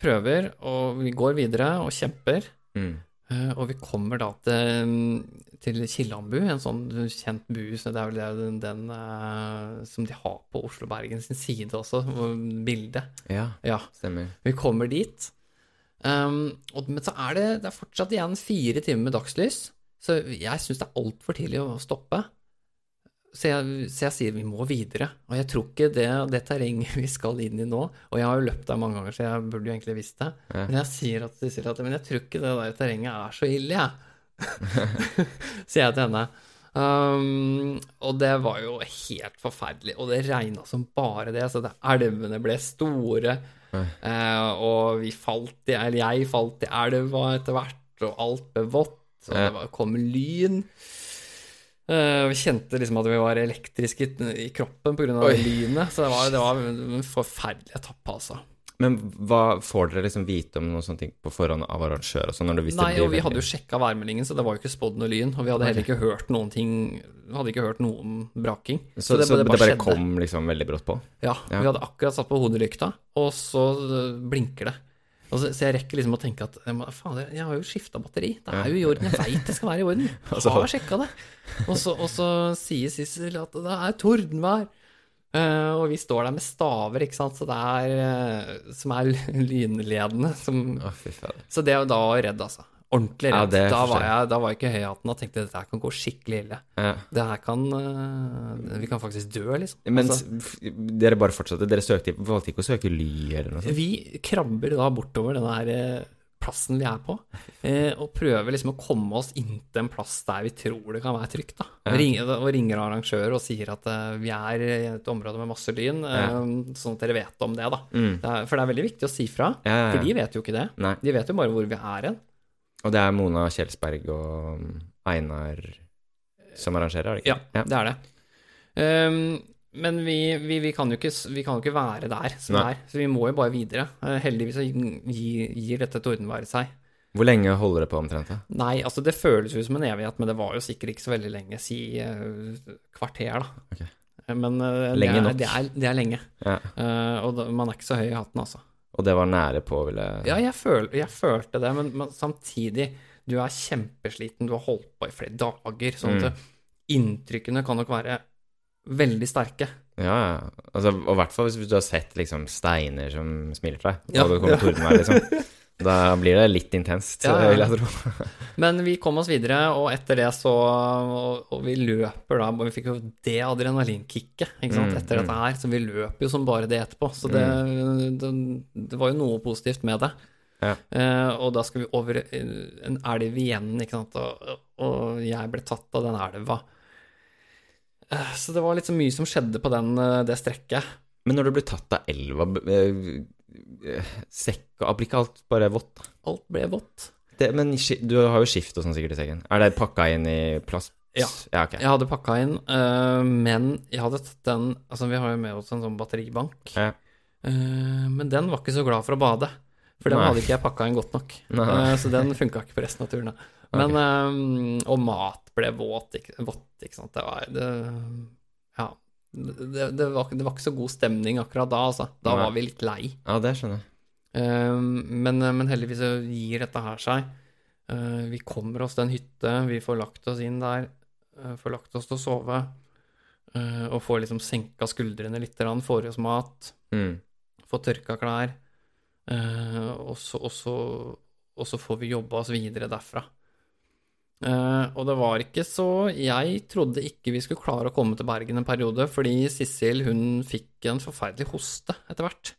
prøver, og vi går videre og kjemper.
Mm.
Eh, og vi kommer da til, til Kilandbu, en sånn kjent bu. Så det er vel den, den eh, som de har på Oslo Bergen sin side også, bildet.
Ja,
Ja,
stemmer.
vi kommer dit. Um, og, men så er det, det er fortsatt igjen fire timer med dagslys, så jeg syns det er altfor tidlig å stoppe. Så jeg, så jeg, sier vi må videre. Og jeg tror ikke det, det terrenget vi skal inn i nå Og jeg har jo løpt der mange ganger, så jeg burde jo egentlig visst det. Ja. Men jeg sier at, sier at, men jeg tror ikke det der terrenget er så ille, jeg. sier jeg til henne. Um, og det var jo helt forferdelig. Og det regna som bare det. Så det, elvene ble store. Uh, og vi falt i Eller jeg falt i elva etter hvert, og alt ble vått. Og det var, kom lyn. Uh, vi kjente liksom at vi var elektriske i, kroppen pga. lynet. Så det var, det var en forferdelig etappe, altså.
Men hva får dere liksom vite om noen sånne ting på forhånd av arrangør? Når
det, Nei, og vi hadde jo sjekka værmeldingen, så det var jo ikke spådd noe lyn. Og vi hadde heller ikke hørt noen ting hadde ikke hørt noen braking.
Så, så det, så det, bare, det bare kom liksom veldig brått på?
Ja, ja. Vi hadde akkurat satt på hodelykta, og så blinker det. Så, så, jeg rekker liksom å tenke at faen, jeg har jo skifta batteri. Det er jo i orden. Jeg veit det skal være i orden. Jeg har sjekka det. Og så, og så sier Sissel at det er tordenvær. Uh, og vi står der med staver, ikke sant, så det er, uh, som er lynledende. Som, oh, så det er da å redde redd, altså. Ordentlig redd. Ja, da, var jeg, da var jeg ikke høyhatten og tenkte dette kan gå skikkelig ille. Ja. Det her kan uh, Vi kan faktisk dø, liksom.
Men altså, dere bare fortsatte? Dere søkte, valgte ikke å søke ly eller noe sånt?
Vi krabber da bortover denne her plassen vi er på, eh, og prøver liksom å komme oss inn til en plass der vi tror det kan være trygt. da. Ja. Og, ringer, og ringer arrangører og sier at vi er i et område med masse lyn, ja. sånn at dere vet om det. da. Mm. Det for det er veldig viktig å si fra, ja, for de vet jo ikke det. Nei. De vet jo bare hvor vi er hen.
Og det er Mona Kjelsberg og Einar som arrangerer, er det ikke?
Ja, det er det. Um, men vi, vi, vi, kan ikke, vi, kan jo ikke, være der som Nei. er, så vi må jo bare videre. Eh, heldigvis gir, gir dette tordenværet seg.
Hvor lenge holder det på omtrent? da?
Nei, altså Det føles jo som en evighet, men det var jo sikkert ikke så veldig lenge. Si uh, kvarter, da. Okay. Men uh, det, er, det, er, det er lenge. Ja. Uh, og da, man er ikke så høy i hatten, altså.
Og det var nære på, vil jeg
Ja, jeg, føl, jeg følte det, men, men, samtidig Du er kjempesliten, du har holdt på i flere dager. sånn at mm. inntrykkene kan nok være veldig sterke.
Ja, altså, og i hvert fall hvis du har sett liksom steiner som smiler til deg, ja, og det kommer ja. her, liksom. Da blir det litt intenst, ja, ja. vil jeg tro.
Men vi kom oss videre, og etter det så Og, og vi løper da, og vi fikk jo det adrenalinkicket mm, etter mm. dette her, så vi løper jo som bare det etterpå. Så det, mm. det, det var jo noe positivt med det. Ja. Uh, og da skal vi over en elv igjen, ikke sant, og, og jeg ble tatt av den elva. Uh, så det var litt så mye som skjedde på den, eh, det strekket.
Men når du ble tatt av elva, sekk og Blir ikke alt bare vått?
Alt ble vått.
Det, men du har jo skift og sånn sikkert i sekken. Er det pakka inn i plast?
Ja. ja okay. Jeg hadde pakka inn, uh, men jeg hadde tatt den Altså, vi har jo med oss en sånn batteribank. Ja. Uh, men den var ikke så glad for å bade. For den Nei. hadde ikke jeg pakka inn godt nok. Uh, så den funka ikke på resten av turen. Men, okay. og mat ble våt, ikke, vått, ikke sant. Det var det. Det, det, var, det, var, ikke så god stemning akkurat da, altså. Da Nei. var vi litt lei.
Ja, det skjønner jeg.
Um, men, men, heldigvis så gir dette her seg. Uh, vi kommer oss til en hytte, vi får lagt oss inn der, uh, får lagt oss til å sove. Uh, og får liksom senka skuldrene litt, får i oss mat, mm. får tørka klær. Så, og, så, får vi jobba oss videre derfra. Uh, og det var ikke så Jeg trodde ikke vi skulle klare å komme til Bergen en periode, fordi Sissel hun fikk en forferdelig hoste etter hvert.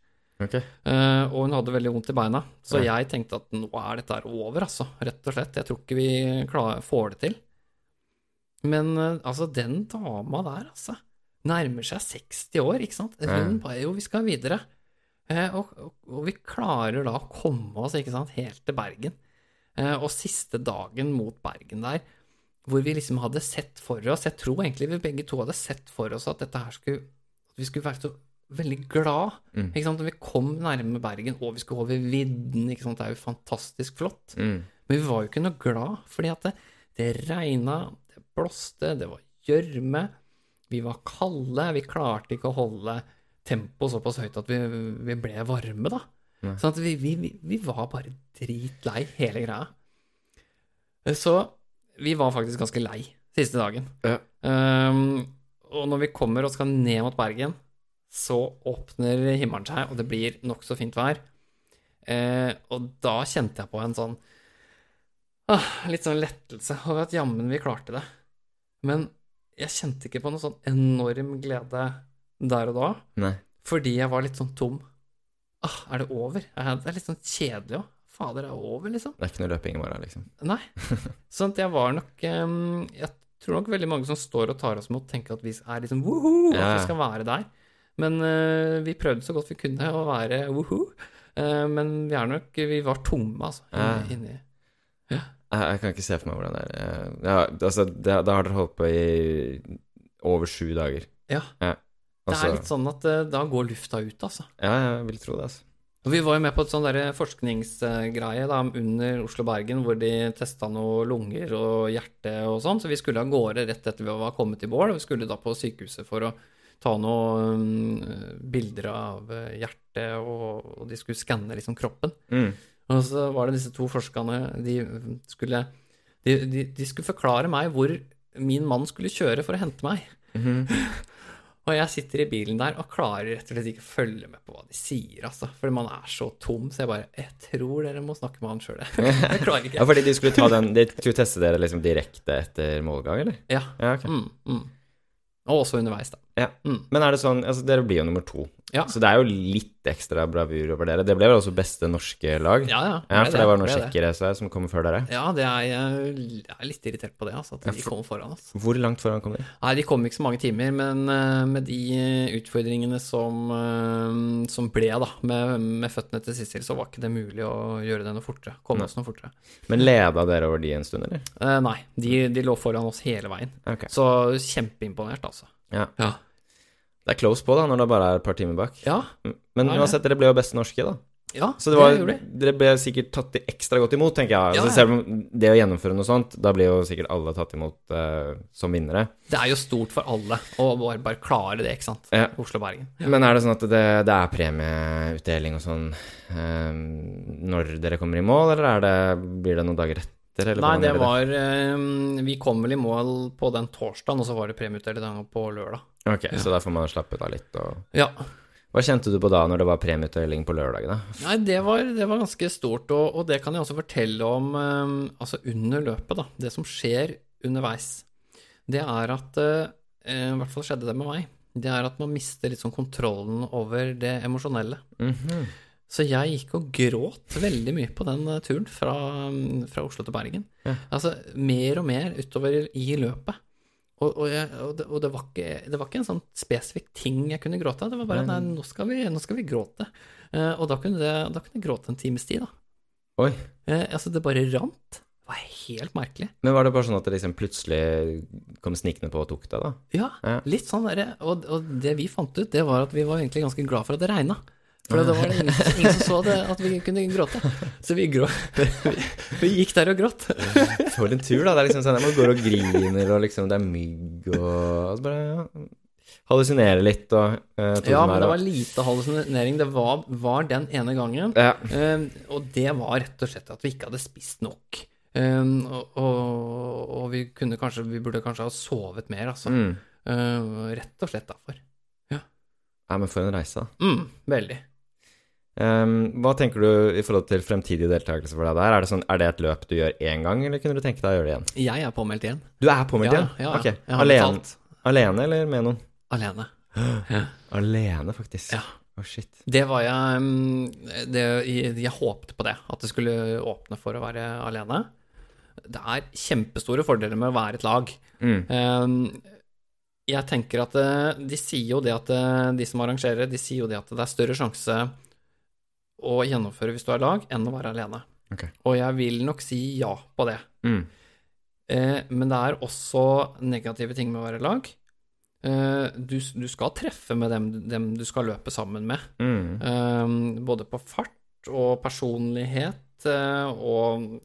Okay. Uh, og hun hadde veldig vondt i beina. Så ja. jeg tenkte at nå er dette over, altså. Rett og slett. Jeg tror ikke vi klar, får det til. Men uh, altså, den dama der, altså. Nærmer seg 60 år, ikke sant. Hun bare Jo, vi skal videre. Og, og, og, vi klarer da å komme oss, ikke sant, helt til Bergen. Eh, og siste dagen mot Bergen der, hvor vi liksom hadde sett for oss Jeg tror egentlig vi begge to hadde sett for oss at dette her skulle At vi skulle være så veldig glad mm. ikke sant? når vi kom nærme Bergen, og vi skulle over vidden. ikke sant? Det er jo fantastisk flott. Mm. Men vi var jo ikke noe glad, fordi at det, det regna, det blåste, det var gjørme. Vi var kalde. Vi klarte ikke å holde tempoet såpass høyt at vi, vi ble varme, da. Sånn at vi, vi, vi, var bare dritlei hele greia. Så vi var faktisk ganske lei siste dagen. Ja. Um, og når vi kommer og skal ned mot Bergen, så åpner himmelen seg, og det blir nokså fint vær. Uh, og da kjente jeg på en sånn uh, Litt sånn lettelse over at jammen vi klarte det. Men jeg kjente ikke på noe sånn enorm glede der og da,
Nei.
fordi jeg var litt sånn tom. Ah, er det over? Er Det er litt sånn kjedelig òg. Fader, det er over, liksom.
Det er ikke noe løping i morgen, liksom.
Nei. Sånn at jeg var nok um, Jeg tror nok veldig mange som står og tar oss imot, tenker at vi er liksom woho, at vi skal være der. Men uh, vi prøvde så godt vi kunne å være woho. Uh, men vi er nok Vi var tomme, altså.
Ja.
Inni, Ja.
Jeg, kan ikke se for meg hvordan det er. Eh, Ja, altså, da har dere holdt på i over sju dager.
Ja.
Ja.
Det
Altså,
er litt sånn at eh, da går lufta ut, altså.
Ja, jeg vil tro det, altså.
Og vi var jo med på et sånn forskningsgreie da, under Oslo-Bergen, hvor de testa noe lunger og hjerte og sånn, så vi skulle av gårde rett etter vi var kommet i mål. og Vi skulle da på sykehuset for å ta noen bilder av eh, hjertet, og, de skulle skanne liksom kroppen.
Mm.
Og så var det disse to forskerne, de skulle, de, de, de skulle forklare meg hvor min mann skulle kjøre for å hente meg.
Mhm.
Og jeg sitter i bilen der og klarer rett og slett ikke å følge med på hva de sier, altså. Fordi man er så tom, så jeg bare Jeg tror dere må snakke med han sjøl, jeg. Jeg klarer
Ja,
ikke.
fordi de skulle ta den De skulle teste dere liksom direkte etter målgang, eller?
Ja.
Ja, okay.
Mm, mm. Og også underveis, da.
Ja.
Mm.
Men er det sånn Altså, dere blir jo nummer to.
Ja.
Så det er jo litt ekstra bravur over dere. Det ble vel også beste norske lag?
Ja, ja.
Ja, for det var noen tsjekkere som kom før dere.
Ja, det er, jeg er litt irritert på det, altså. At
Ja,
de kom foran oss.
Hvor langt foran kom de?
Nei, de kom ikke så mange timer, men eh, med de utfordringene som, eh, som ble, da, med, med føttene til Sissel, så var ikke det mulig å gjøre det noe fortere. Komme oss noe fortere.
Men leda dere over de en stund, eller?
Eh, nei, de, de lå foran oss hele veien.
Okay.
Så kjempeimponert, altså.
Ja.
Ja.
Det er close på, da, når det bare er et par timer bak.
Ja,
Men
Ja, ja.
uansett, dere ble jo beste norske, da.
ja
Så det var,
det de.
dere ble sikkert tatt ekstra godt imot, tenker jeg. Altså,
ja.
selv om det å gjennomføre noe sånt, da blir jo sikkert alle tatt imot eh, som vinnere.
Det er jo stort for alle å bare, bare klare det, ikke sant.
Ja.
Oslo-Bergen.
Men er det sånn at det, det er premieutdeling og sånn eh, når dere kommer i mål, eller er det, blir det noen dager etter? Eller
Nei, det var eh, Vi kom vel i mål på den torsdagen, og så var det premieutdeling på lørdag.
Ok, Så da får man slappet av litt. Og...
Ja.
Hva kjente du på da, når det var premieutdeling på lørdag? da?
Nei, det var, det var ganske stort, og, og det kan jeg også fortelle om eh, altså under løpet, da. Det som skjer underveis, det er at eh, I hvert fall skjedde det med meg. Det er at man mister litt sånn kontrollen over det emosjonelle.
Mhm.
Så jeg gikk og gråt veldig mye på den eh, turen fra, fra Oslo til Bergen.
Ja.
Altså mer og mer utover i løpet. Og, og, jeg, og, det, og det, var ikke, det var ikke en sånn spesifikk ting jeg kunne gråte av. Det var bare
nei,
nå skal vi, nå skal vi gråte. Uh, og da kunne, det, da kunne jeg gråte en times tid, da.
Oi.
Uh, altså, det bare rant. Det var helt merkelig.
Men var det bare sånn at det liksom plutselig kom snikende på og tok deg, da?
Ja,
Ja.
litt sånn derre og, og det vi fant ut, det var at vi var egentlig ganske glad for at det regna. For da var det ingen, ingen som så det, at vi kunne gråte. Så vi, grå, vi, gikk der og gråt.
For en tur, da. Det er liksom sånn, Man går og griner, og liksom det er mygg og altså bare ja, Hallusinere litt og uh,
Ja, men det var lite hallusinering. Det var, var den ene gangen.
ja.
Um, og det var rett og slett at vi ikke hadde spist nok. Um, og, og, og vi kunne kanskje Vi burde kanskje ha sovet mer, altså.
Mm.
Uh, rett og slett derfor.
ja, men for en reise, da.
Mm, veldig.
Um, hva tenker du i forhold til fremtidig deltakelse for deg der? Er det, sånn, er det et løp du gjør én gang, eller kunne du tenke deg å gjøre det igjen?
Jeg er påmeldt igjen.
Du er påmeldt
Ja,
igjen?
ja,
Ok.
jeg har
Alene, alene eller med noen?
Alene. Ja.
Alene, faktisk.
Ja.
Å, shit.
Det var jeg mm, det, jeg, håpte på det, at det skulle åpne for å være alene. Det er kjempestore fordeler med å være et lag.
Mm.
Um, Jeg tenker at eh, de sier jo det at eh, de som arrangerer, de sier jo det at det er større sjanse å gjennomføre hvis du er lag, enn å være alene.
Okay.
Og jeg vil nok si ja på det.
Mm.
Eh, men det er også negative ting med å være lag. Eh, du, du skal treffe med dem, dem du skal løpe sammen med.
Mm.
Eh, både på fart og personlighet eh, og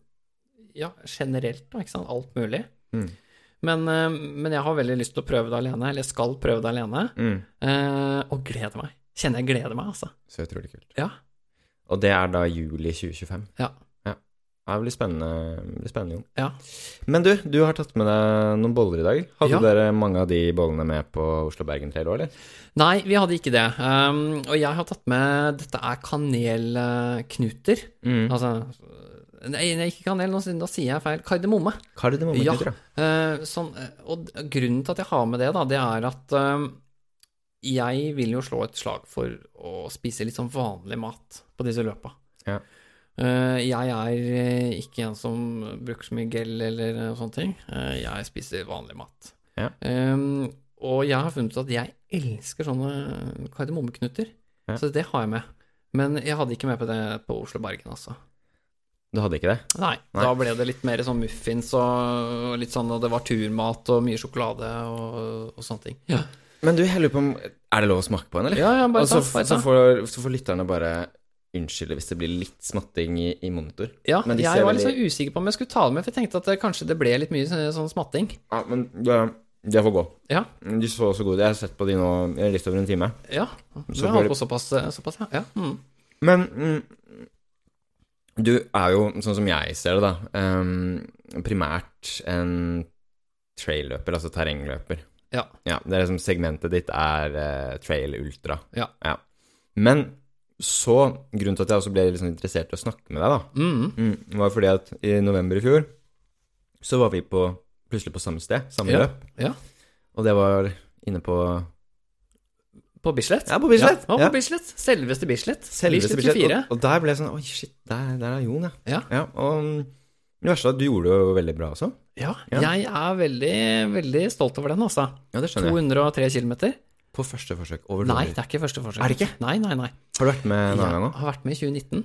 ja, generelt, da, ikke sant. Alt mulig.
Mm.
Men, eh, men jeg har veldig lyst til å prøve det alene, eller jeg skal prøve det alene,
Mm.
eh, og gleder meg. Kjenner jeg gleder meg, altså.
Så utrolig kult.
Ja.
Og det er da juli 2025?
Ja.
Ja. det blir spennende, det blir spennende, Jon.
Ja.
Men du, du har tatt med deg noen boller i dag. Hadde
Ja.
dere mange av de bollene med på Oslo-Bergen Trail òg, eller?
Nei, vi hadde ikke det. Um, og jeg har tatt med Dette er kanelknuter.
Mm.
Altså Nei, ikke kanel, nå sier jeg feil. Kardemomme.
Kardemommeknuter, ja.
Eh, sånn, eh, og grunnen til at jeg har med det, da, det er at eh, jeg vil jo slå et slag for å spise litt sånn vanlig mat på disse løpa.
Ja.
Eh, jeg er eh, ikke en som bruker så mye gel eller eh, sånne ting. Eh, jeg spiser vanlig mat.
Ja.
Um, og jeg har funnet ut at jeg elsker sånne kardemommeknuter,
Ja.
så det har jeg med. Men jeg hadde ikke med på det på Oslo Bergen, altså.
Du hadde ikke det?
Nei,
Nei.
da ble det litt mer sånn muffins og litt sånn, og det var turmat og mye sjokolade og, og sånne ting. Ja,
Men du, jeg lurer på om Er det lov å smake på en, eller?
ja, ja bare
så,
ta. Bare
så, får, så får lytterne bare unnskylde hvis det blir litt smatting i, i monitor.
Ja, jeg var litt
veldig-
sånn usikker på om jeg skulle ta det med, for jeg tenkte at det, kanskje det ble litt mye sånn, sånn smatting.
Ja, men det, det får gå.
Ja,
De så så gode. Jeg har sett på de nå litt over en time.
ja. Du
Så
har holdt på såpass, såpass ja. ja. Mm.
Men mm, du er jo, sånn som jeg ser det, da, um, primært en trail-løper, altså terrengløper.
Ja.
Ja, det er liksom segmentet ditt er uh, trail ultra.
Ja.
Men så, grunnen til at jeg også ble sånn interessert i å snakke med deg, da,
Mm.
mm, var fordi at i november i fjor så var vi på, plutselig på samme sted, samme
Ja.
løp.
Ja.
Og det var inne på
På Bislett?
Ja, på Bislett.
Ja,
Ja.
på Bislett. Selveste Bislett.
Selveste
Bislett
Bislett.
24.
Og, og der ble jeg sånn Oi, shit, der, der er Jon, ja.
Ja.
og mm, det verste er at du gjorde det jo veldig bra også.
Ja,
Ja.
jeg er veldig, veldig stolt over den, altså.
Ja, det skjønner jeg.
203 km.
På første forsøk. Over
Nei, det er ikke første forsøk.
Er det ikke?
Nei, nei, nei.
Har du vært med en annen gang
Jeg
òg?
har vært med i 2019.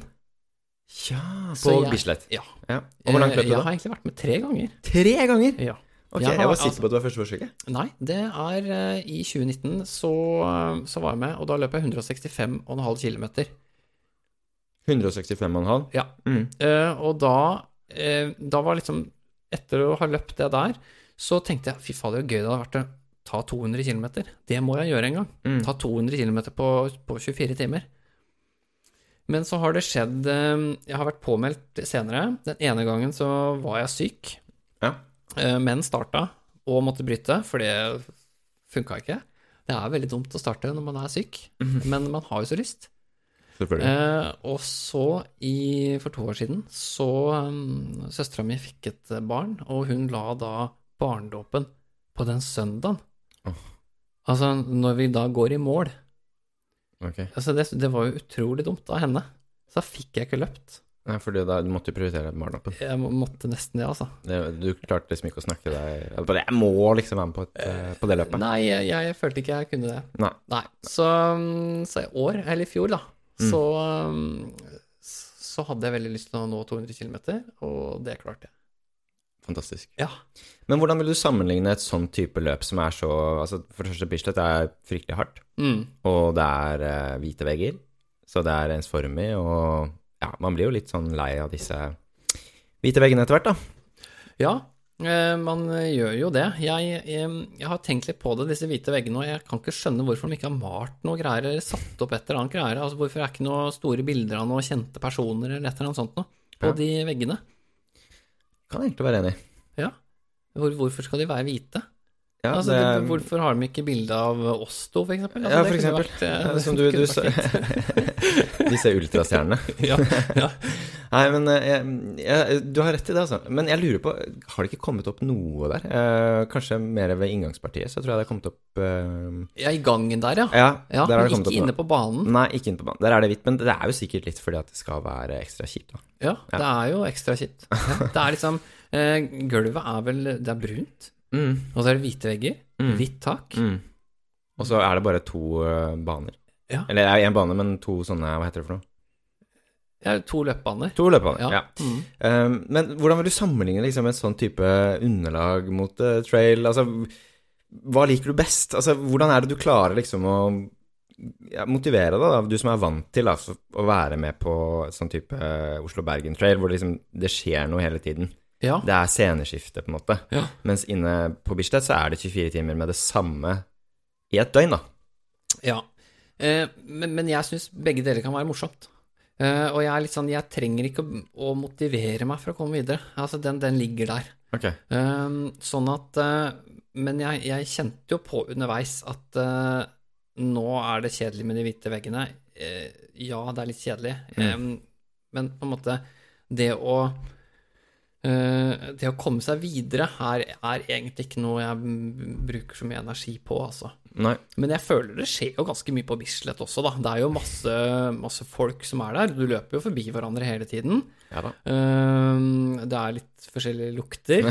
Ja, på
jeg-
Bislett.
Ja.
Ja. Og hvor langt løp du, da?
Jeg har egentlig vært med tre ganger.
Tre ganger?
Ja.
Ok,
Jeg
jeg,
har
var
altså-
sikker på at det var første forsøket.
Nei, det er uh, i 2019 så, så var jeg med, og da løp jeg 165,5 km.
165,5.
Ja.
Mm.
Uh, og da, eh, da var liksom Etter å ha løpt det der, så tenkte jeg fy fader, så gøy det hadde vært å ta 200 km. Det må jeg gjøre en gang.
Mm.
Ta 200 km på, på 24 timer. Men så har det skjedd eh, Jeg har vært påmeldt senere. Den ene gangen så var jeg syk,
Ja.
eh, men starta og måtte bryte, for det funka ikke. Det er veldig dumt å starte når man er syk, men man har jo så lyst.
Selvfølgelig.
Eh, og så, i, for to år siden, så um, Søstera mi fikk et eh, barn, og hun la da barnedåpen på den søndagen.
Oh.
Altså, når vi da går i mål.
Okay.
Altså, det, det var jo utrolig dumt av henne. Så da fikk jeg ikke løpt.
Nei, fordi da, du måtte prioritere barndåpen
Jeg må- måtte nesten det, altså.
Det- Du klarte liksom ikke å snakke deg bare, Jeg må liksom være med på, et, eh, på det løpet.
Nei, jeg, jeg følte ikke jeg kunne det.
Nei.
Nei. Så, um, så i år, eller i fjor, da,
Mm.
så, um, så hadde jeg veldig lyst til å nå 200 km, og det klarte jeg.
Fantastisk.
Ja.
Men hvordan vil du sammenligne et sånn type løp som er så altså For det første, Bislett er fryktelig hardt,
Mm.
og det er uh, hvite vegger, så det er ensformig, og ja, man blir jo litt sånn lei av disse hvite veggene etter hvert, da.
Ja, man gjør jo det. Jeg, jeg, jeg har tenkt litt på det, disse hvite veggene, og jeg kan ikke skjønne hvorfor de ikke har malt noe greier eller satt opp et eller annet greier. Altså, hvorfor er ikke noen store bilder av noen kjente personer eller et eller annet sånt noe på
Ja.
de veggene?
Kan jeg egentlig være enig.
Ja. Hvor, hvorfor skal de være hvite?
Ja,
altså,
det,
det, hvorfor har de ikke bilde av oss to, for eksempel? Altså,
ja, for eksempel.
vært, eh,
Ja, som du, du sa. Disse ultrastjernene.
ja, ja.
Nei, men eh, jeg, jeg, du har rett i det, altså. Men jeg lurer på, har det ikke kommet opp noe der? Eh, kanskje mer ved inngangspartiet, så tror jeg det har kommet opp eh,
ja, i gangen der, ja.
Ja,
ja
der
men
kommet
ikke inne på banen.
Nei, ikke inne på banen. Der er det hvitt, men det er jo sikkert litt fordi at det skal være ekstra kjipt, da.
Ja, det er jo ekstra kjipt. Det er liksom eh, Gulvet er vel Det er brunt, og så er det hvite vegger,
Mm.
hvitt tak.
Mm. Og så er det bare to uh, baner.
Ja.
Eller det er én bane, men to sånne Hva heter det for noe?
Ja, to løpebaner.
To løpebaner.
Ja.
Ja.
Mm.
Um, men hvordan vil du sammenligne liksom, et sånn type underlag mot uh, trail? Altså, hva liker du best? Altså, hvordan er det du klarer liksom å ja, motivere deg, da, du som er vant til da, å være med på sånn type eh, Oslo-Bergen Trail, hvor det, liksom, det skjer noe hele tiden.
Ja.
Det er sceneskifte, på en måte.
Ja.
Mens inne på Bislett så er det 24 timer med det samme i et døgn, da.
ja. Eh, men, men jeg syns begge deler kan være morsomt. Eh, og jeg er litt sånn Jeg trenger ikke å, å motivere meg for å komme videre. Altså, den, den ligger der.
Okay.
Eh, sånn at eh, Men jeg, jeg kjente jo på underveis at eh, nå er det kjedelig med de hvite veggene. Eh, ja, det er litt kjedelig, eh, men på en måte Det å det å komme seg videre her er egentlig ikke noe jeg bruker så mye energi på, altså.
Nei.
Men jeg føler det skjer jo ganske mye på Bislett også, da. Det er jo masse, masse folk som er der. Du løper jo forbi hverandre hele tiden.
Ja da.
Ehm, det er litt forskjellige lukter.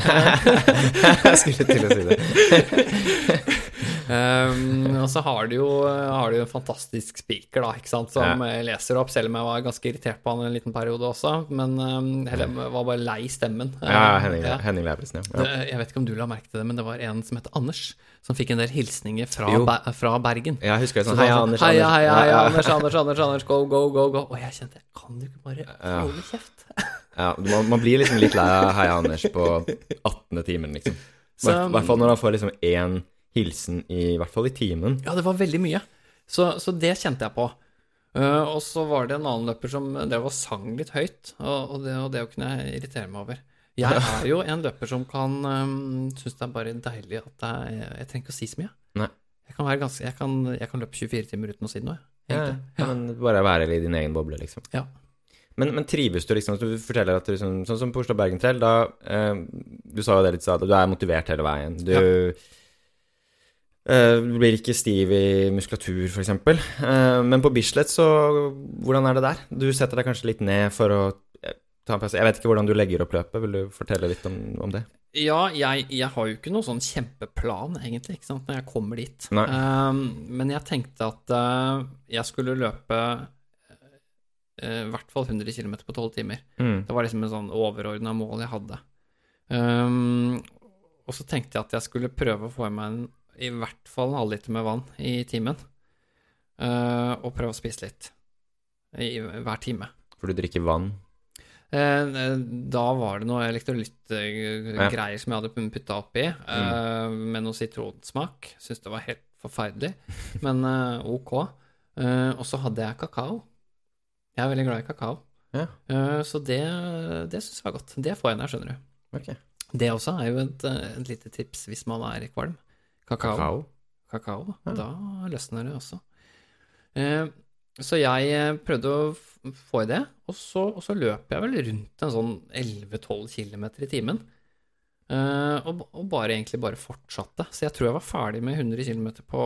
Jeg skulle til å si det.
Ehm, og så har du jo har du en fantastisk speaker, da, ikke sant, som ja. leser opp, selv om jeg var ganske irritert på han en liten periode også. Men um, heller var bare lei stemmen.
Ja, Henning,
Ja.
Henning Lauritzen, ja. ja.
Det- Jeg vet ikke om du la merke til det, men det var en som het Anders, som fikk en del hilsninger fra,
Jo.
Fra Bergen.
Jeg husker det sånn Heia,
sånn,
Anders.
heia,
Anders.
heia, heia. Anders, Anders, Anders, Anders, go, go, go, go. Og jeg kjente, kan du ikke bare holde kjeft?
Ja, man, man blir liksom litt lei av Heia Anders på 18. timen, liksom. I hvert fall når han får liksom én hilsen i, i hvert fall i timen.
Ja, det var veldig mye. Så, så det kjente jeg på. Uh, og så var det en annen løper som drev og sang litt høyt, og, og, det, og det kunne jeg irritere meg over. Jeg er jo en løper som kan um, synes det er bare deilig at jeg, jeg trenger ikke å si så mye.
Nei.
Jeg kan, være ganske, jeg, kan, jeg kan løpe 24 timer uten å si noe.
Ja, ja, men bare være i din egen boble, liksom.
Ja.
Men, men trives du liksom Du forteller at du liksom, Sånn som på Oslo Bergen Trail, da eh, Du sa jo det litt, sa, du er motivert hele veien. Du
Ja.
Eh, du blir ikke stiv i muskulatur, eksempel. Eh, men på Bislett, så Hvordan er det der? Du setter deg kanskje litt ned for å eh, ta en pause. Jeg vet ikke hvordan du legger opp løpet. Vil du fortelle litt om, om det?
Ja, jeg, jeg har jo ikke noe sånn kjempeplan, egentlig, ikke sant, når jeg kommer dit. Um, men jeg tenkte at uh, jeg skulle løpe uh, i hvert fall 100 km på 12 timer.
Mm.
Det var liksom en sånn overordna mål jeg hadde. Um, og så tenkte jeg at jeg skulle prøve å få i meg en, i hvert fall en halvliter med vann i timen. Uh, og prøve å spise litt i, hver time.
For du drikker vann.
Eh, Da var det noe elektrolyttgreier som jeg hadde putta oppi, mm. med noe sitronsmak. Syns det var helt forferdelig, men eh, ok. Eh, Og så hadde jeg kakao. Jeg er veldig glad i kakao.
Ja.
Eh, Så det, det syns jeg var godt. Det får jeg når jeg skjønner du.
Okay.
Det også er jo et, eh, et lite tips hvis man er kvalm. Kakao.
Kakao.
Kakao.
Ja.
Da løsner det også. Eh, så jeg eh, prøvde å få i det, og så, og så løp jeg vel rundt en sånn 11-12 km i timen. Eh, og, og bare egentlig bare fortsatte. Så jeg tror jeg var ferdig med 100 km på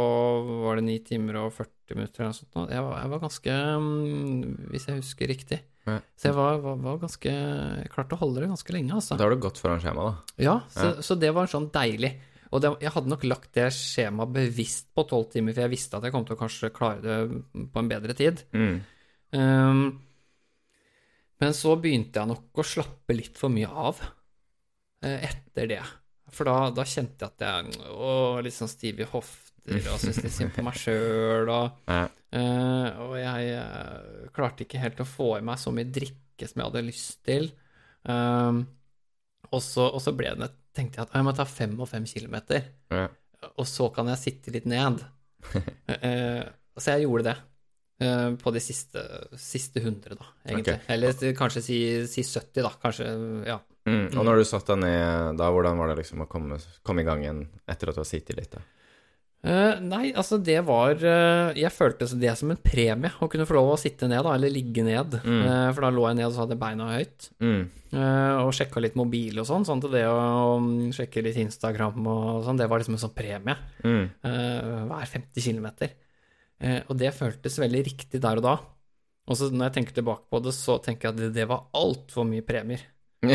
var det 9 timer og 40 minutter eller noe sånt. Jeg var, jeg var ganske mm, Hvis jeg husker riktig.
Ja.
Så jeg var, var, var ganske Jeg klarte å holde det ganske lenge, altså.
Da har du gått foran skjemaet, da.
Ja, så, så det var sånn deilig. Og det, jeg hadde nok lagt det skjemaet bevisst på tolv timer, for jeg visste at jeg kom til å kanskje klare det på en bedre tid.
Mm.
Um, men så begynte jeg nok å slappe litt for mye av uh, etter det. For da, da kjente jeg at jeg å, litt sånn stiv i hofter og syntes litt synd på meg sjøl. Og,
Ja.
eh, og jeg uh, klarte ikke helt å få i meg så mye drikke som jeg hadde lyst til. Um, og, så, og så ble det, tenkte jeg at jeg må ta fem og fem kilometer,
Ja.
og så kan jeg sitte litt ned. Eh, så jeg gjorde det. eh, På de siste, siste 100, da, egentlig.
Okay.
Eller kanskje si, si 70, da. Kanskje, ja.
Mm. Og når du satt deg ned da, hvordan var det liksom å komme, komme i gang igjen etter at du har sittet litt? da?
Eh, nei, altså det var uh, Jeg følte det som en premie å kunne få lov å sitte ned, da, eller ligge ned.
Mm.
Uh, for da lå jeg ned og så hadde beina høyt.
Mm.
og sjekka litt mobil og sånn. Sånn til det å um, sjekke litt Instagram og sånn, det var liksom en sånn premie.
Mm.
hver 50 km. og det føltes veldig riktig der og da. Og så når jeg tenker tilbake på det, så tenker jeg at det, det var altfor mye premier.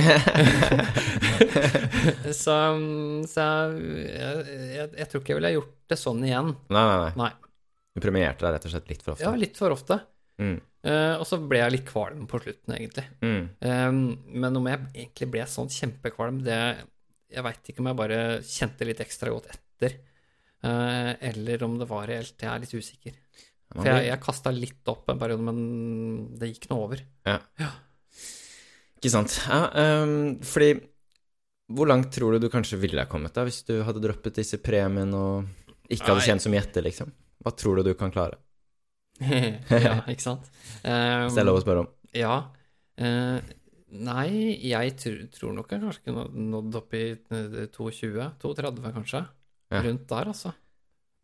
så så jeg, jeg, jeg tror ikke jeg ville gjort det sånn igjen.
Nei, nei, nei. Du premierte deg rett og slett litt for ofte.
Ja, litt for ofte.
Mm.
Uh, og så ble jeg litt kvalm på slutten, egentlig.
Mm.
Um, men om jeg egentlig ble sånn kjempekvalm, det Jeg veit ikke om jeg bare kjente litt ekstra godt etter. Uh, eller om det var reelt. Jeg er litt usikker. For jeg, jeg kasta litt opp en periode, men det gikk nå over.
Ikke sant. Ja, um, fordi Hvor langt tror du du kanskje ville ha kommet da, hvis du hadde droppet disse premiene og ikke hadde kjent så mye etter, liksom? Hva tror du du kan klare?
ja, ikke sant? Um,
Hvis det er lov å spørre om.
Ja. Uh, nei, jeg tr tror nok jeg kanskje kunne nådd opp i 22, 32 kanskje.
Ja.
Rundt der, altså.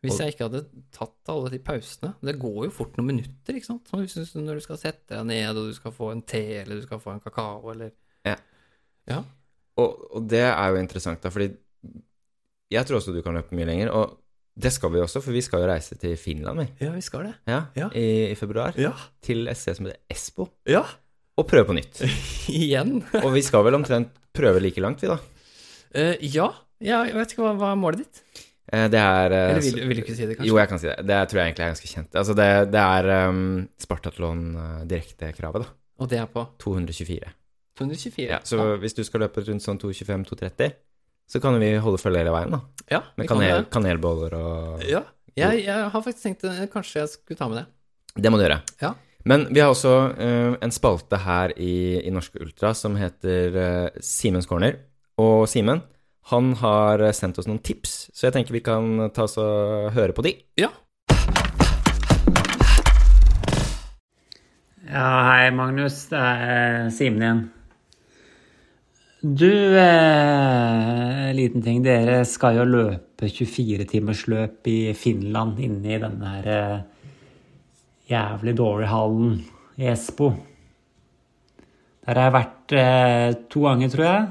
Hvis jeg ikke hadde tatt alle de pausene. Det går jo fort noen minutter, ikke sant. Når du skal sette deg ned, og du skal få en te, eller du skal få en kakao, eller
Ja.
Ja.
Og, og det er jo interessant, da, fordi jeg tror også du kan løpe mye lenger. Og det skal vi også, for vi skal jo reise til Finland, vi.
Ja, vi skal det.
Ja,
Ja.
I, I februar.
Ja.
Til et sted som heter Espo.
Ja.
Og prøve på nytt.
Igjen.
Og vi skal vel omtrent prøve like langt, vi, da.
Uh, ja. ja. Jeg vet ikke hva, hva er målet ditt?
Eh, Det er eh,
Eller vil, vil du ikke si det, kanskje?
Jo, jeg kan si det. Det tror jeg egentlig er ganske kjent. Altså, det, det er um, Spartatlon uh, direktekravet, da.
Og det er på
224.
224.
Ja, så hvis du skal løpe rundt sånn 225-230, så kan vi holde følge hele veien, da.
ja,
Med
kan
kanel, kanelboller og
Ja. Jeg, jeg har faktisk tenkt eh, kanskje jeg skulle ta med det.
Det må du gjøre.
Ja.
Men vi har også uh, en spalte her i, i Norske Ultra som heter uh, Simens corner. Og Simen, han har sendt oss noen tips, så jeg tenker vi kan ta oss og høre på de.
Ja.
Ja, hei Magnus. Det er Simen igjen. Du, eh, liten ting. Dere skal jo løpe 24-timersløp i Finland inne i denne her eh, jævlig dårlige hallen i Espo. Der har jeg vært eh, to ganger, tror jeg.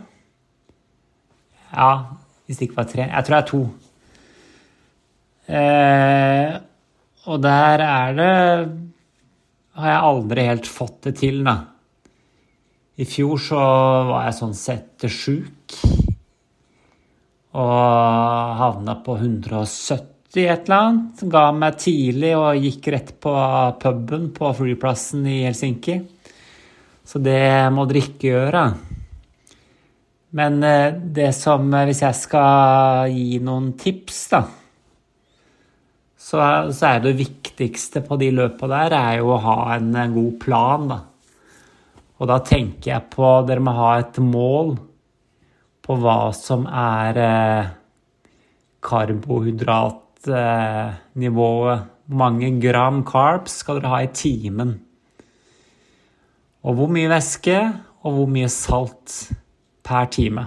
Ja, hvis det ikke var tre. Jeg tror det er to. Eh, og der er det har jeg aldri helt fått det til, da. I fjor så var jeg sånn sett sjuk. Og havna på 170 et eller annet. Ga meg tidlig og gikk rett på puben på flyplassen i Helsinki. Så det må dere ikke gjøre. Men eh, det som Hvis jeg skal gi noen tips, da så, så er det viktigste på de løpa der er jo å ha en, en god plan, da. Og da tenker jeg på Dere må ha et mål på hva som er eh, karbohydratnivået. Hvor mange gram carbs skal dere ha i timen? Og hvor mye væske og hvor mye salt per time.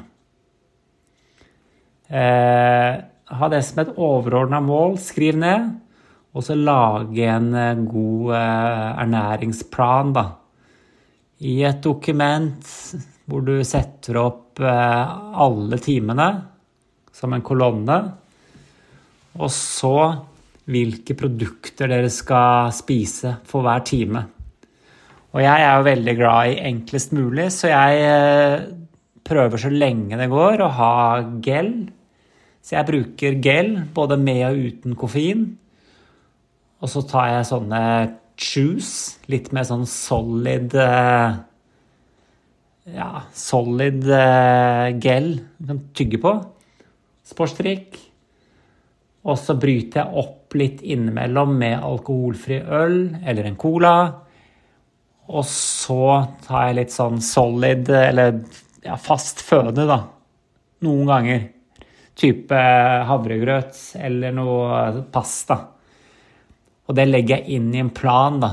Eh, ha det som et overordna mål. Skriv ned. Og så lage en eh, god eh, ernæringsplan, da. I et dokument hvor du setter opp eh, alle timene som en kolonne. Og så hvilke produkter dere skal spise for hver time. Og jeg er jo veldig glad i enklest mulig, så jeg eh, prøver så lenge det går å ha gel. Så jeg bruker gel både med og uten koffein. Og så tar jeg sånne chews, litt mer sånn solid eh, Ja, solid eh, gel du kan tygge på. Sportsdrikk. Og så bryter jeg opp litt innimellom med alkoholfri øl eller en cola. Og så tar jeg litt sånn solid, eller ja, fast føde, da. Noen ganger. Type havregrøt eller noe pasta. Og det legger jeg inn i en plan, da.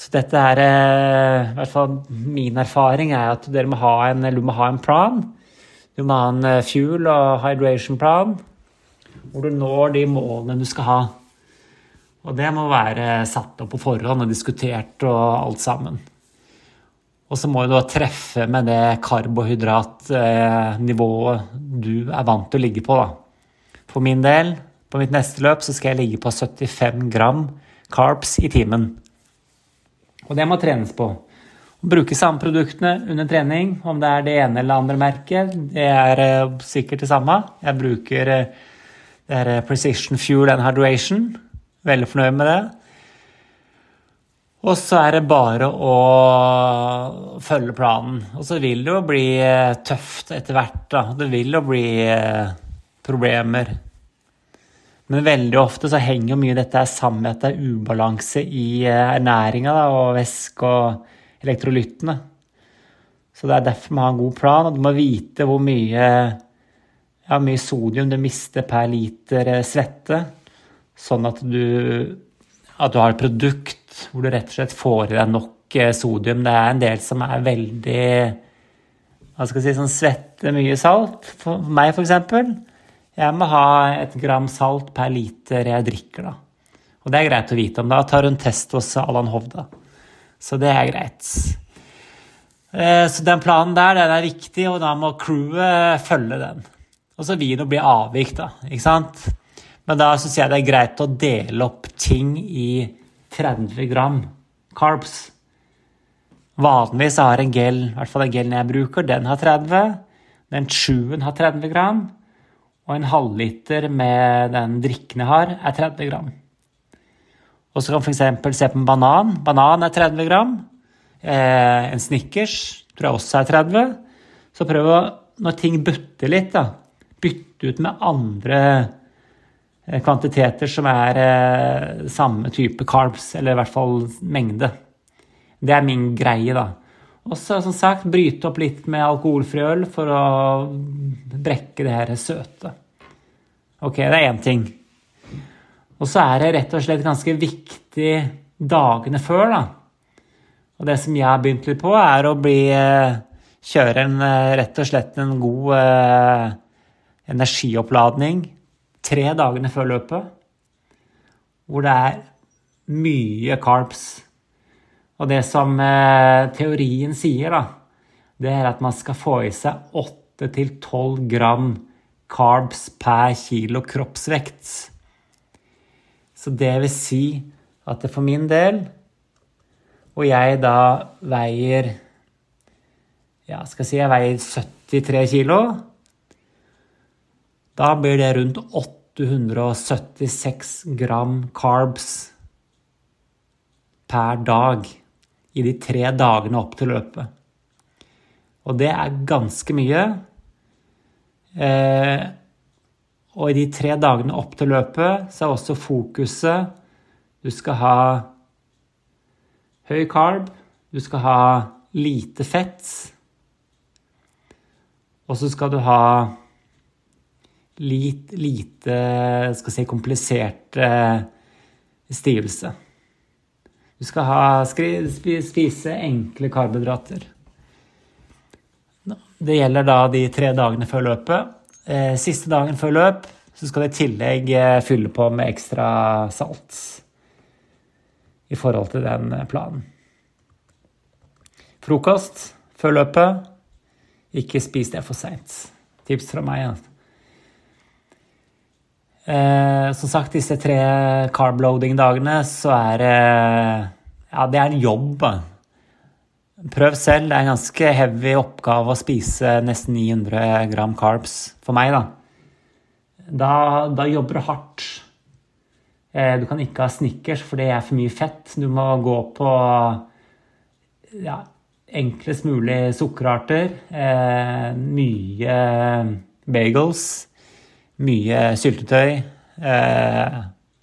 Så dette er I hvert fall min erfaring er at dere må ha en, du må ha en plan. Du må ha en eh, fuel- og hydration-plan hvor du når de målene du skal ha. Og det må være satt opp på forhånd og diskutert og alt sammen. Og så må du da treffe med det karbohydratnivået du er vant til å ligge på, da. For min del, på mitt neste løp, så skal jeg ligge på 75 gram carbs i timen. Og det må trenes på. Bruke samme produktene under trening, om det er det ene eller andre merket, det er eh, sikkert det samme. Jeg bruker eh, det er eh, Precision Fuel and Hydration. Veldig fornøyd med det. Og så er det bare å følge planen. Og så vil det jo bli eh, tøft etter hvert, da. Det vil jo bli eh, problemer. Men veldig ofte så henger jo mye dette sammen med at det er ubalanse i eh, ernæringa og væske og elektrolyttene. Så det er derfor man har en god plan, og du må vite hvor mye, ja, mye sodium du mister per liter svette, sånn at du, at du har et produkt hvor du rett og slett får i deg nok eh, sodium. Det er en del som er veldig Hva skal jeg si, sånn svetter mye salt. For meg, f.eks. Jeg må ha et gram salt per liter jeg drikker, da. Og det er greit å vite om. Da tar hun test hos Allan Hovda. Så det er greit. Eh, så den planen der, den er viktig, og da må crewet følge den. Og så vil det bli avvik, da. Ikke sant? Men da syns jeg det er greit å dele opp ting i 30 gram carbs. Vanligvis har en gel, i hvert fall den gelen jeg bruker, den har 30. Den sjuen har 30 gram. Og en halvliter med den drikken jeg har, er 30 gram. Og så kan du f.eks. se på en banan. Banan er 30 gram. Eh, en Snickers tror jeg også er 30. Så prøv å, når ting butter litt, da, bytte ut med andre kvantiteter som er eh, samme type carbs, eller i hvert fall mengde. Det er min greie, da. Og så som sagt bryte opp litt med alkoholfri øl for å brekke det her søte. Ok, det er én ting. Og så er det rett og slett ganske viktig dagene før, da. Og det som jeg har begynt litt på, er å bli eh, Kjøre en, eh, rett og slett en god eh, energioppladning tre dagene før løpet. Hvor det er mye carbs. Og det som eh, teorien sier, da, det er at man skal få i seg 8-12 gram carbs per kilo kroppsvekt. Så det vil si at det for min del, og jeg da veier Ja, skal si jeg veier 73 kilo, da blir det rundt 876 gram carbs per dag i de tre dagene opp til løpet. Og det er ganske mye. Eh, og i de tre dagene opp til løpet så er også fokuset Du skal ha høy carb, du skal ha lite fett, og så skal du ha litt lite skal si, komplisert eh, stivelse. Du skal ha, spise enkle karbohydrater. Det gjelder da de tre dagene før løpet. Eh, siste dagen før løp så skal du i tillegg eh, fylle på med ekstra salt i forhold til den planen. Frokost før løpet. Ikke spis det for seint. Tips fra meg. Altså. Eh, som sagt, disse tre carb-loading-dagene, så er det Ja, det er en jobb. Prøv selv. Det er en ganske heavy oppgave å spise nesten 900 gram carbs for meg, da. Da, da jobber du hardt. Eh, du kan ikke ha Snickers, for det er for mye fett. Du må gå på ja, enklest mulig sukkerarter. Eh, mye bagels. Mye syltetøy. Eh,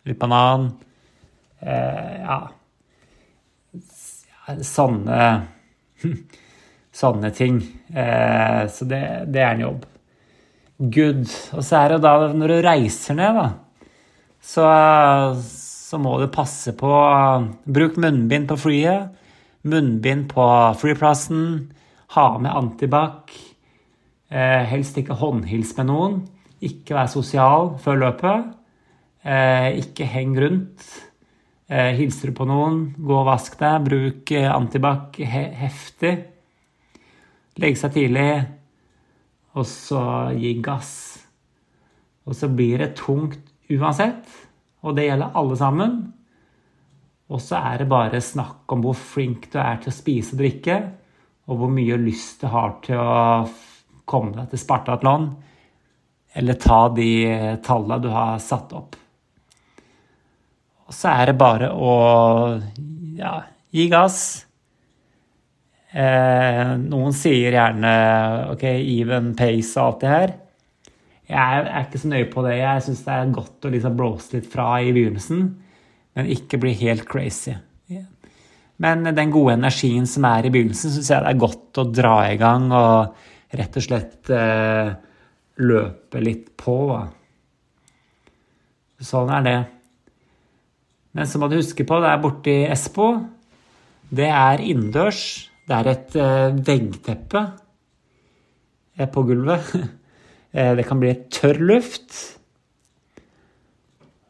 litt banan. Eh, ja Sånne Sanne ting. Eh, så det, det, er en jobb. Good. Og så er det da når du reiser ned, da, så, så må du passe på Bruk munnbind på flyet. Munnbind på flyplassen. Ha med antibac. Eh, helst ikke håndhils med noen. Ikke vær sosial før løpet. Eh, ikke heng rundt. Eh, hilser du på noen, gå og vask deg. Bruk eh, antibac he heftig. Legge seg tidlig, og så gi gass. Og så blir det tungt uansett, og det gjelder alle sammen. Og så er det bare snakk om hvor flink du er til å spise og drikke, og hvor mye lyst du har til å komme deg til Spartatlon, eller ta de tallene du har satt opp. Og så er det bare å ja, gi gass. Eh, noen sier gjerne ok, even pace og alt det her. Jeg er ikke så nøye på det. Jeg syns det er godt å liksom blåse litt fra i begynnelsen, men ikke bli helt crazy. Men den gode energien som er i begynnelsen, syns jeg det er godt å dra i gang og rett og slett eh, løpe litt på. Sånn er det. Men så må du huske på, det er borti Espo. det er innendørs. Det er et uh, veggteppe uh, på gulvet. uh, det kan bli tørr luft.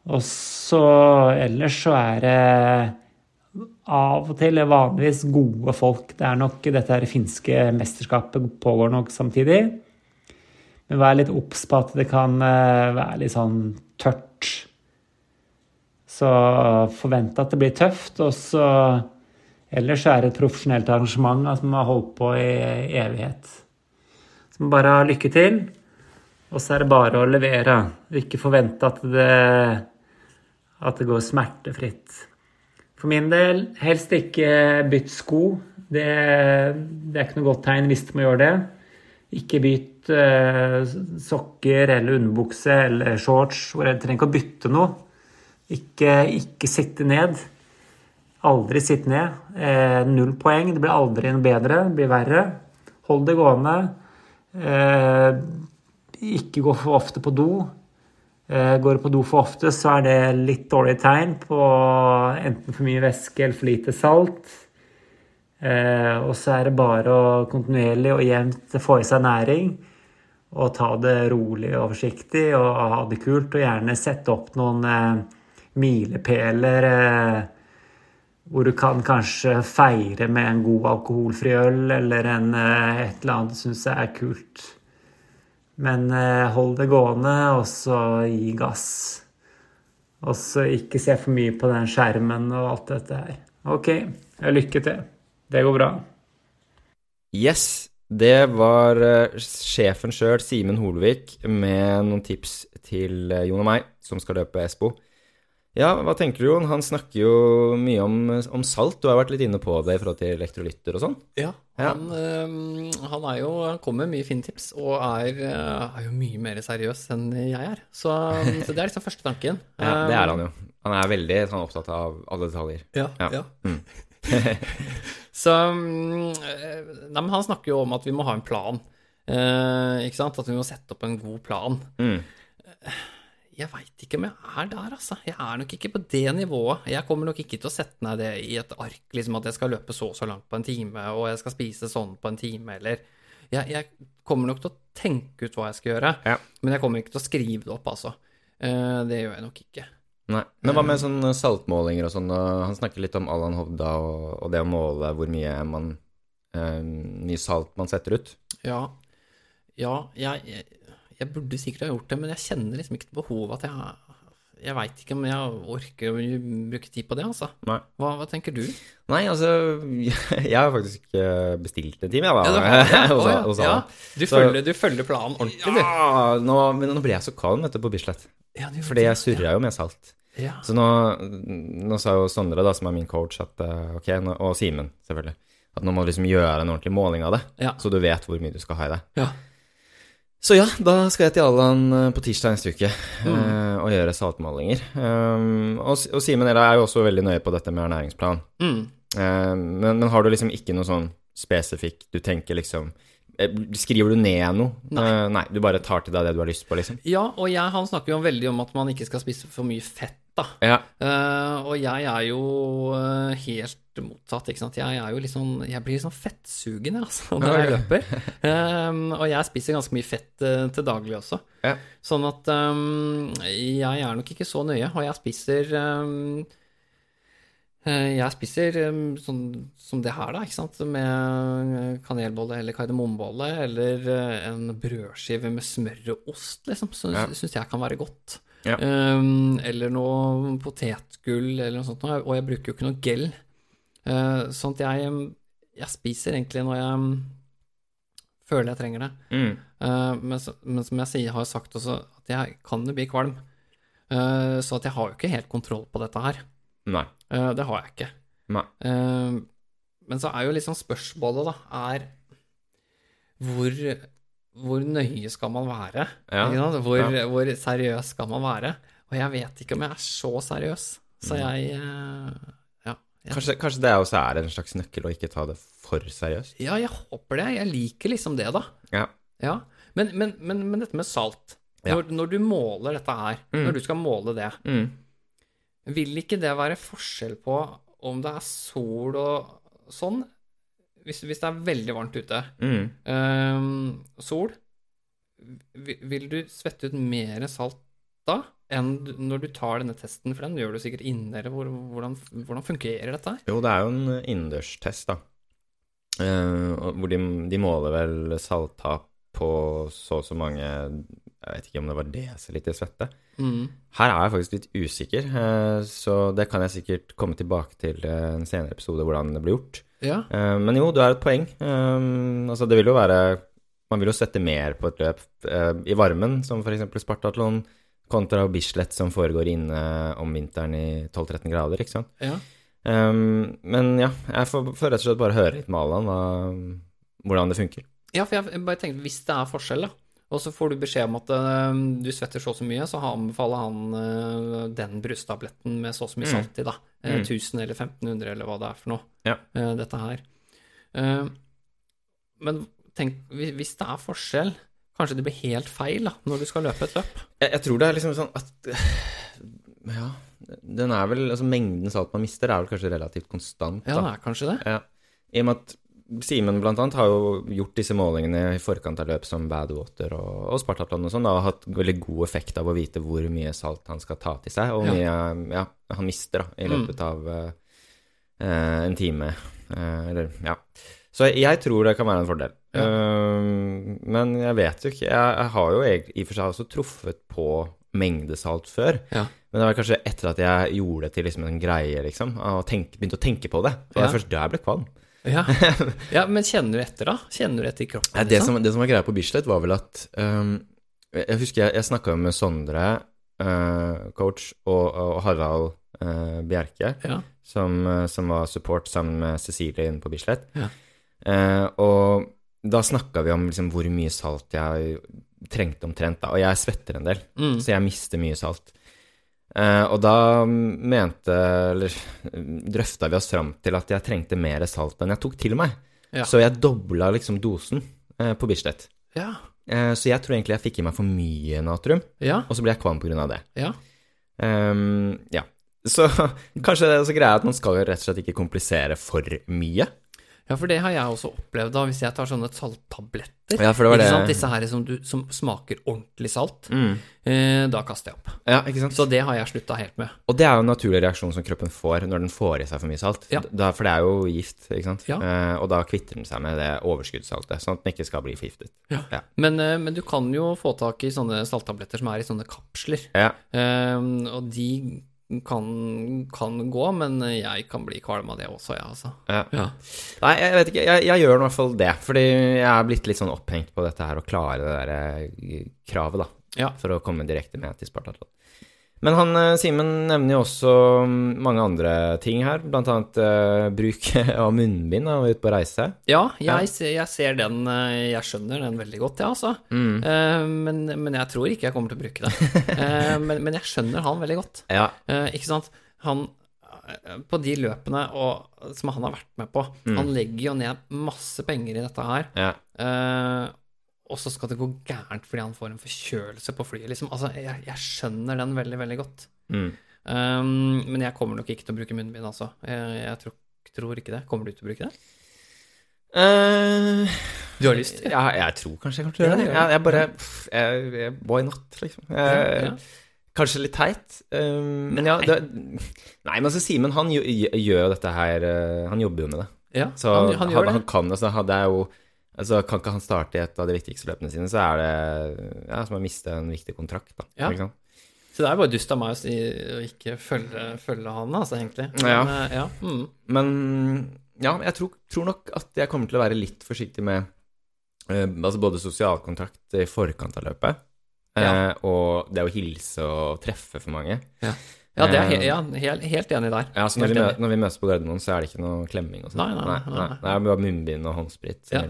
Og så ellers så er det av og til vanligvis gode folk. Det er nok dette finske mesterskapet pågår nok samtidig. Men vær litt obs på at det kan være litt sånn tørt. Så forvent at det blir tøft. Og så Ellers er det et profesjonelt arrangement som har holdt på i evighet. Så må bare ha lykke til. Og så er det bare å levere. Ikke forvente at det, at det går smertefritt. For min del, helst ikke bytt sko. Det, det, er ikke noe godt tegn hvis du må gjøre det. Ikke bytt sokker eller underbukse eller shorts. Hvor jeg trenger ikke å bytte noe. Ikke, ikke sitte ned. Aldri sitt ned. Eh, null poeng. Det blir aldri noe bedre. Det blir verre. Hold det gående. Eh, ikke gå for ofte på do. Eh, går du på do for ofte, så er det litt dårlig tegn på enten for mye væske eller for lite salt. Eh, og så er det bare å kontinuerlig og jevnt få i seg næring. Og ta det rolig og forsiktig og ha det kult. Og gjerne sette opp noen eh, milepæler eh, hvor du kan kanskje feire med en god alkoholfri øl eller en, eh, et eller annet du syns er kult. Men eh, hold det gående, og så gi gass. Og så ikke se for mye på den skjermen og alt dette her. OK, lykke til. Det går bra.
Yes. Det var uh, sjefen sjøl, Simen Holvik, med noen tips til uh, Jon og meg, som skal løpe Espo. Ja, hva tenker du, Jon? Han snakker jo mye om, om, salt. Du har vært litt inne på det i forhold til elektrolytter og sånn?
Ja, han, ja. Øh, han, er jo, han kommer med mye fine tips, og er, er, jo mye mer seriøs enn jeg er. Så, så det er liksom første tanken.
ja, det er han jo. Han er veldig sånn, opptatt av alle detaljer.
Ja, ja. ja. Mm. så Nei, men han snakker jo om at vi må ha en plan. Eh, ikke sant? At vi må sette opp en god plan. Mm. Jeg veit ikke om jeg er der, altså. Jeg er nok ikke på det nivået. Jeg kommer nok ikke til å sette ned det i et ark, liksom at jeg skal løpe så og så langt på en time, og jeg skal spise sånn på en time, eller jeg, jeg, kommer nok til å tenke ut hva jeg skal gjøre, ja. men jeg kommer ikke til å skrive det opp, altså. Eh, det gjør jeg nok ikke.
Nei. Men hva med sånne saltmålinger og sånn? Han snakker litt om Allan Hovda og, og, det å måle hvor mye, man, eh, mye salt man setter ut.
Ja. Ja, jeg, jeg burde sikkert ha gjort det, men jeg kjenner liksom ikke behovet at jeg jeg veit ikke om jeg orker å bruke tid på det, altså. Hva, hva, tenker du?
Nei, altså Jeg har faktisk bestilt en time, jeg, da. Ja,
ja, hos, ja, hos ja. Du, så, følger, du, følger, planen ordentlig, du.
Ja, nå, men nå ble jeg så kald vet du, på Bislett. Ja, Fordi jeg surra jo med salt. Så nå, nå, sa jo Sondre, da, som er min coach, at, eh, ok, nå, og Simen, selvfølgelig, at nå må du liksom gjøre en ordentlig måling av det, så du vet hvor mye du skal ha i det. Ja. Så ja, da skal jeg til Allan eh, på tirsdag neste uke mm. uh, og gjøre saltmålinger. Um, og, og Simen er jo også veldig nøye på dette med ernæringsplan. Mm. Uh, men, men, har du liksom ikke noe sånn spesifikk du tenker liksom Skriver du ned noe? Nei. Uh, nei. Du bare tar til deg det du har lyst på, liksom?
Ja, og jeg, han snakker jo veldig om at man ikke skal spise for mye fett, da. Ja. og jeg er jo helt motsatt. ikke sant? Jeg er jo sånn, jeg blir litt sånn fettsugen altså, når jeg løper. Um, og jeg spiser ganske mye fett uh, til daglig også. Ja. Sånn at um, jeg er nok ikke så nøye, og jeg spiser um, jeg spiser sånn som det her, da, ikke sant, med kanelbolle eller kardemommebolle eller en brødskive med smør og ost, liksom, så ja. syns jeg kan være godt. Ja. Um, eller noe potetgull eller noe sånt. Og jeg bruker jo ikke noe gel Uh, sånn at jeg, jeg, spiser egentlig når jeg føler jeg trenger det. Mm. Uh, men, men, som jeg sier, har sagt også, at jeg kan jo bli kvalm. Uh, så at jeg har jo ikke helt kontroll på dette her. Nei. det har jeg ikke. Nei. men så er jo liksom spørsmålet, da, er hvor, hvor nøye skal man være? Ja. Hvor, ja. hvor, seriøs skal man være? Og jeg vet ikke om jeg er så seriøs. Så mm. jeg
Kanskje, kanskje, det også er en slags nøkkel å ikke ta det for seriøst?
Ja, jeg håper det. Jeg liker liksom det, da. Ja. ja. Men, men, men, men, dette med salt når, når, du måler dette her, mm. når du skal måle det, mm. Vil ikke det være forskjell på om det er sol og sånn hvis, hvis det er veldig varmt ute,
Mm.
eh, sol, vil du svette ut mer salt da enn når du tar denne testen? For den gjør du sikkert inne, eller hvor, hvordan, hvordan fungerer dette her?
Jo, det er jo en innendørstest, da. uh, hvor de, de måler vel salttap på så og så mange Jeg vet ikke om det var desiliter svette.
Mm.
Her er jeg faktisk litt usikker, eh, så det kan jeg sikkert komme tilbake til en senere episode, hvordan det ble gjort.
Ja.
Eh, Men jo, du har et poeng. Eh, Altså, det vil jo være Man vil jo svette mer på et løp eh, i varmen, som f.eks. Spartatlon, kontra Bislett, som foregår inne om vinteren i 12-13 grader, ikke sant.
ja.
Men ja, jeg får, får rett og slett bare høre litt med Allan hvordan det funker.
Ja, for jeg bare tenkte, hvis det er forskjell, da, og så får du beskjed om at uh, du svetter så og så mye, så anbefaler han uh, den brustabletten med så og så mye
Mm.
salt i, da. Uh,
Mm.
1000 eller 1500 eller hva det er for noe.
Ja.
eh, dette her. Eh, men tenk, hvis det er forskjell, kanskje det blir helt feil da, når du skal løpe et løp?
Jeg, jeg tror det er liksom sånn at Ja, den er vel Altså, mengden salt man mister, er vel kanskje relativt konstant,
Ja, det er kanskje det.
Ja. I og med at Simen blant annet har jo gjort disse målingene i forkant av løp som Badwater og, og Spartatland og sånn, og hatt veldig god effekt av å vite hvor mye salt han skal ta til seg, og hvor mye ja, han mister da, i
Mm.
løpet av eh, en time. Uh, eller, ja. Så jeg tror det kan være en fordel. Eh, men jeg vet jo ikke. Jeg, jeg har jo jeg, i og for seg også truffet på mengdesalt før.
Ja.
Men det var kanskje etter at jeg gjorde det til liksom en greie, liksom, og tenk, begynte å tenke på det. Det var
Ja.
først da jeg ble kvalm.
Ja. ja, men kjenner du etter, da? Kjenner du etter i kroppen?
Ja, det,
liksom?
som, det som var greia på Bislett, var vel at um, Jeg husker jeg, jeg snakka med Sondre, uh, coach, og, og Harald uh, Bjerke,
Ja.
som, uh, som var support sammen med Cecilie inne på Bislett.
Ja.
Uh, og da snakka vi om liksom, hvor mye salt jeg trengte omtrent, da. Og jeg svetter en del,
Mm.
så jeg mister mye salt. Eh, og da mente, eller drøfta vi oss fram til at jeg trengte mer salt enn jeg tok til meg.
Ja.
Så jeg dobla liksom dosen eh, på Bislett.
Ja.
Eh, så jeg tror egentlig jeg fikk i meg for mye natrium,
Ja.
og så ble jeg kvalm pga. det.
Ja.
Um, ja. Så kanskje det er så greia at man skal jo rett og slett ikke komplisere for mye.
Ja, for det har jeg også opplevd da, hvis jeg tar sånne salttabletter.
Ja, for det var det-?
Disse her som, du, som smaker ordentlig salt.
Mm.
Eh, da kaster jeg opp.
Ja, ikke sant?
Så det har jeg slutta helt med.
Og det er jo en naturlig reaksjon som kroppen får når den får i seg for mye salt.
Ja.
Da, for det er jo gift, ikke sant.
Ja.
Eh, og da kvitter den seg med det overskuddssaltet, sånn at den ikke skal bli forgiftet.
Ja.
Ja.
Men, eh, men du kan jo få tak i sånne salttabletter som er i sånne kapsler.
Ja.
Eh, og de kan, kan gå, men jeg kan bli kvalm av det også, jeg, altså.
Ja.
Ja.
Nei, jeg vet ikke. Jeg, jeg gjør i hvert fall det. Fordi jeg er blitt litt sånn opphengt på dette her å klare det der eh, kravet, da.
Ja.
For å komme direkte med til Spartatlon. Men han eh, Simen nevner jo også mm, mange andre ting her, blant annet eh, bruk av munnbind da, ute på reise.
Ja, jeg,
Ja.
Ser, jeg ser den eh, Jeg skjønner den veldig godt, jeg, altså.
Mm.
Uh, men, men jeg tror ikke jeg kommer til å bruke det. uh, men, men jeg skjønner han veldig godt.
Ja.
Ikke sant? Han På de løpene og, som han har vært med på,
Mm.
han legger jo ned masse penger i dette her.
ja.
Eh, og så skal det gå gærent fordi han får en forkjølelse på flyet, liksom. Altså, jeg, jeg skjønner den veldig, veldig godt.
Mm.
Um, men jeg kommer nok ikke til å bruke munnbind, altså. Jeg, jeg tror, tror ikke det. Kommer du til å bruke det?
Uh,
Du har lyst?
ja, jeg tror kanskje jeg kommer til å gjøre det. Jeg, jeg bare jeg, Why not, liksom?
Ja.
Kanskje litt teit, um, men ja det, Nei, men altså, Simen, han gjør, jo dette her uh, Han jobber jo med det.
Ja,
Så
han, han det.
Han kan, altså, han- det er jo Altså, Kan ikke han starte i et av de viktigste løpene sine, så er det ja, som å miste en viktig kontrakt. da.
Ja. Så det er bare dust av meg å, ikke følge, følge han, altså, egentlig.
Ja.
Men, ja. ja. Mm.
Men ja, jeg tror, tror nok at jeg kommer til å være litt forsiktig med eh, altså både sosial kontrakt i forkant av løpet, eh,
Ja.
og det å hilse og treffe for mange.
Ja, det er he
Eh,
ja, helt, helt enig der.
Ja, så når vi, når vi møtes på Gardermoen, så er det ikke noe klemming og sånn.
Nei, nei, nei, nei.
Det er bare munnbind og håndsprit.
Ja.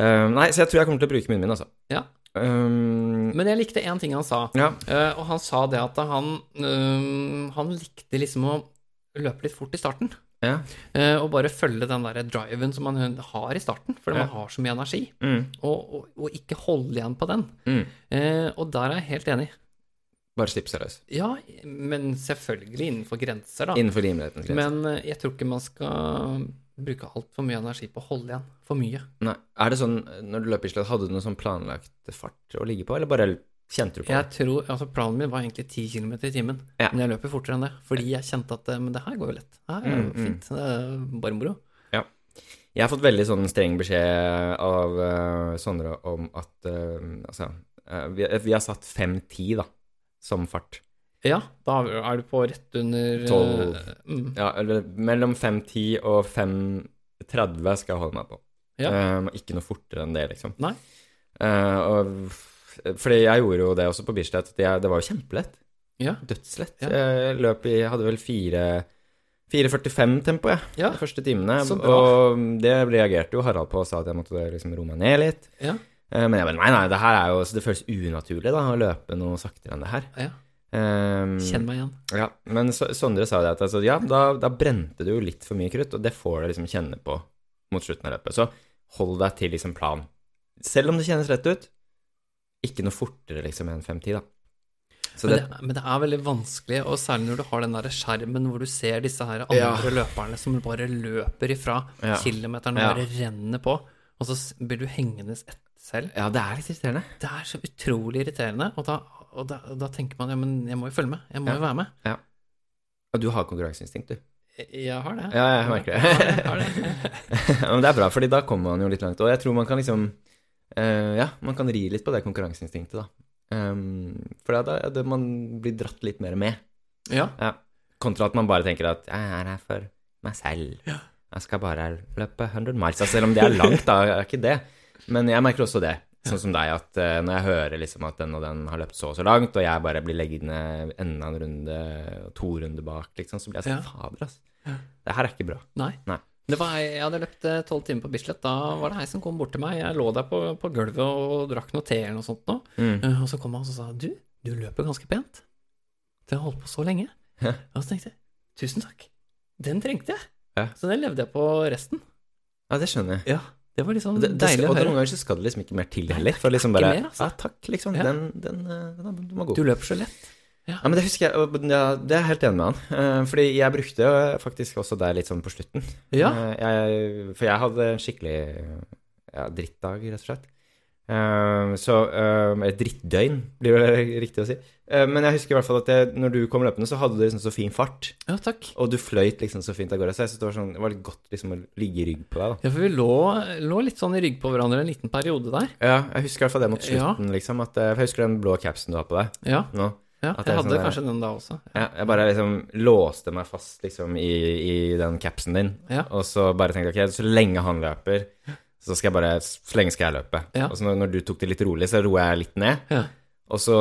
Eh, nei, så jeg tror jeg kommer til å bruke munnbind, altså.
Ja.
Um,
Men jeg likte én ting han sa,
ja.
uh, og han sa det at han, eh, han likte liksom å løpe litt fort i starten.
ja.
Uh, og bare følge den der driven som man har i starten, fordi
Ja.
man har så mye energi.
Mm,
Og, og, og ikke holde igjen på den.
mm.
Uh, og der er jeg helt enig.
Bare slippe seg løs.
Ja, men selvfølgelig innenfor grenser, da.
Innenfor rimelighetens grenser.
Men eh, jeg tror ikke man skal bruke altfor mye energi på å holde igjen. For mye.
Nei. Er det sånn, når du løp Bislett, hadde du noe sånn planlagt fart å ligge på, eller bare kjente du på
Jeg
det?
tror, altså Planen min var egentlig 10 km i timen,
Ja.
men jeg løper fortere enn det. Fordi jeg kjente at eh, Men det her går jo lett. Det her er jo
Mm, mm.
fint. Det er bare moro. Ja.
Jeg har fått veldig sånn streng beskjed av uh, Sondre om at uh, Altså, uh, vi, vi har satt 5-10, da, som fart.
Ja, da er du på rett under eh,
Tolv.
Mm,
Ja, eller mellom 5-10 og 5-30 skal jeg holde meg på.
Ja.
Um, ikke noe fortere enn det, liksom.
Nei.
Uh, og, fordi jeg gjorde jo det også på Bislett. Det, det var jo kjempelett.
ja.
Dødslett.
Ja.
Jeg løp i hadde vel 4.45 tempo, jeg,
Ja,
de første timene.
så bra.
Og det reagerte jo Harald på og sa at jeg måtte liksom roe meg ned litt.
Ja.
Eh, Men jeg bare nei, nei, det her er jo så Det føles unaturlig da, å løpe noe saktere enn det her.
ja.
Um,
Kjenn meg igjen.
ja, men Sondre sa det at altså, ja, da, da brente du jo litt for mye krutt, og det får du liksom kjenne på mot slutten av løpet. Så hold deg til liksom plan. Selv om det kjennes rett ut, ikke noe fortere liksom enn 5-10, da. Så
Men
det,
det, men det er veldig vanskelig, og særlig når du har den der skjermen hvor du ser disse her andre
Ja.
løperne som bare løper ifra.
Ja.
Kilometerne
Ja.
bare renner på, og så blir du hengende etter selv.
ja, det er litt irriterende.
Det er så utrolig irriterende, og da, og da, da tenker man ja, men jeg må jo følge med. Jeg må
Ja.
jo være med.
Og du har konkurranseinstinkt, du.
Jeg, har det.
Ja, jeg merker det.
Jeg har det. Jeg har det.
Men det er bra, fordi da kommer man jo litt langt. Og jeg tror man kan liksom uh, Ja, man kan ri litt på det konkurranseinstinktet, da. Um, for da det man blir dratt litt mer med.
Ja.
Ja. Kontra at man bare tenker at jeg er her for meg selv.
Ja.
Jeg skal bare løpe 100 miles. Altså, selv om det er langt, da er ikke det. Men jeg merker også det, sånn som deg, at uh, når jeg hører liksom at den og den har løpt så og så langt, og jeg bare blir leggende enda en runde, to runder bak, liksom, så blir jeg sånn. Fader, altså. Det her er ikke bra.
Nei.
Nei.
Det var, jeg hadde løpt eh, tolv timer på Bislett. Da var det ei som kom bort til meg. Jeg lå der på, på gulvet og drakk noe te eller noe sånt nå.
Mm.
Eh, Og så kom han og sa du, du løper ganske pent. Du har holdt på så lenge.
Ja.
Og så tenkte jeg tusen takk. Den trengte jeg.
Ja.
Så den levde jeg på resten.
Ja, det skjønner jeg.
Ja, Det var liksom
Det, det,
deilig
og noen ganger så skal det liksom ikke mer til heller.
er
For liksom bare
mer, altså.
Ja, takk, liksom.
Ja.
Den, den, eh, den, den var god.
Du løper så lett.
Ja, men det husker jeg, ja, det er jeg helt enig med han. Eh, fordi jeg brukte faktisk også det litt sånn på slutten.
Ja.
Eh, jeg, for jeg hadde en skikkelig ja, drittdag, rett og slett. Eh, så uh, Et drittdøgn, blir det riktig å si. Uh, men jeg husker i hvert fall at jeg, når du kom løpende, så hadde du liksom så fin fart.
Ja, takk.
Og du fløyt liksom så fint av gårde. Så jeg synes det var, sånn, det var litt godt liksom å ligge i rygg på deg, da.
Ja, for vi lå, lå litt sånn i rygg på hverandre en liten periode der.
Ja, jeg husker i hvert fall det mot
Ja.
slutten, liksom. At, eh, jeg husker den blå capsen du har på deg
Ja,
nå.
ja jeg,
jeg
hadde
sånn
kanskje den da også.
Ja, jeg bare liksom låste meg fast liksom i, i den capsen din,
Ja.
og så bare tenkte jeg ok, så lenge han løper, så skal jeg bare, så lenge skal jeg løpe.
Ja.
Og så når, når du tok det litt rolig, så roer jeg litt ned,
Ja.
og så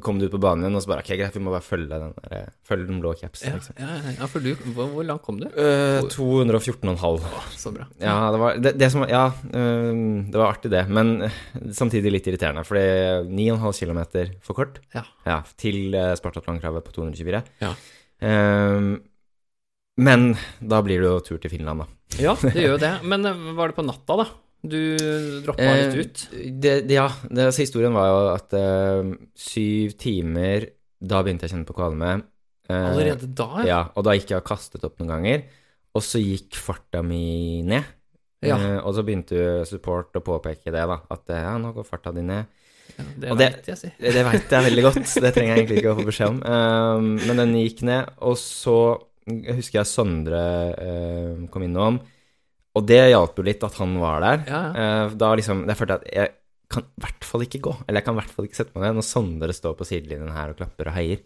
kom du ut på banen igjen, og så bare, ok, greit, vi må bare følge den, der, følge den blå capsen,
Ja,
liksom.
ja, ja, for du, hvor, hvor langt kom du?
Uh, 214,5.
Så bra.
Ja, det var, det, det som, ja, øhm, det var artig det, men øh, samtidig litt irriterende, fordi 9,5 km for kort,
Ja.
ja, til uh, Spartathlon-kravet på 224.
Ja.
Ehm, men da blir det jo tur til Finland, da.
Ja, det gjør jo det. Men eh, var det på natta, da? Du droppa
Eh,
litt ut?
Det, det, ja, det, altså, historien var jo at øh, syv timer, da begynte jeg å kjenne på kvalme. Eh,
Allerede da,
Ja, ja. og da gikk jeg og kastet opp noen ganger, og så gikk farta mi ned.
Ja.
Eh, og så begynte support å påpeke det, da, at eh, ja, nå går farta di ned.
Ja, det
Og det-
vet jeg, si.
Det veit jeg veldig godt, det trenger jeg egentlig ikke å få beskjed om. Um, men den gikk ned, og så jeg husker jeg Sondre eh, kom innom, og det hjalp jo litt at han var der.
Ja, ja.
Eh, da liksom, jeg følte at jeg kan i hvert fall ikke gå, eller jeg kan i hvert fall ikke sette meg ned. Når Sondre står på sidelinjen her og klapper og heier,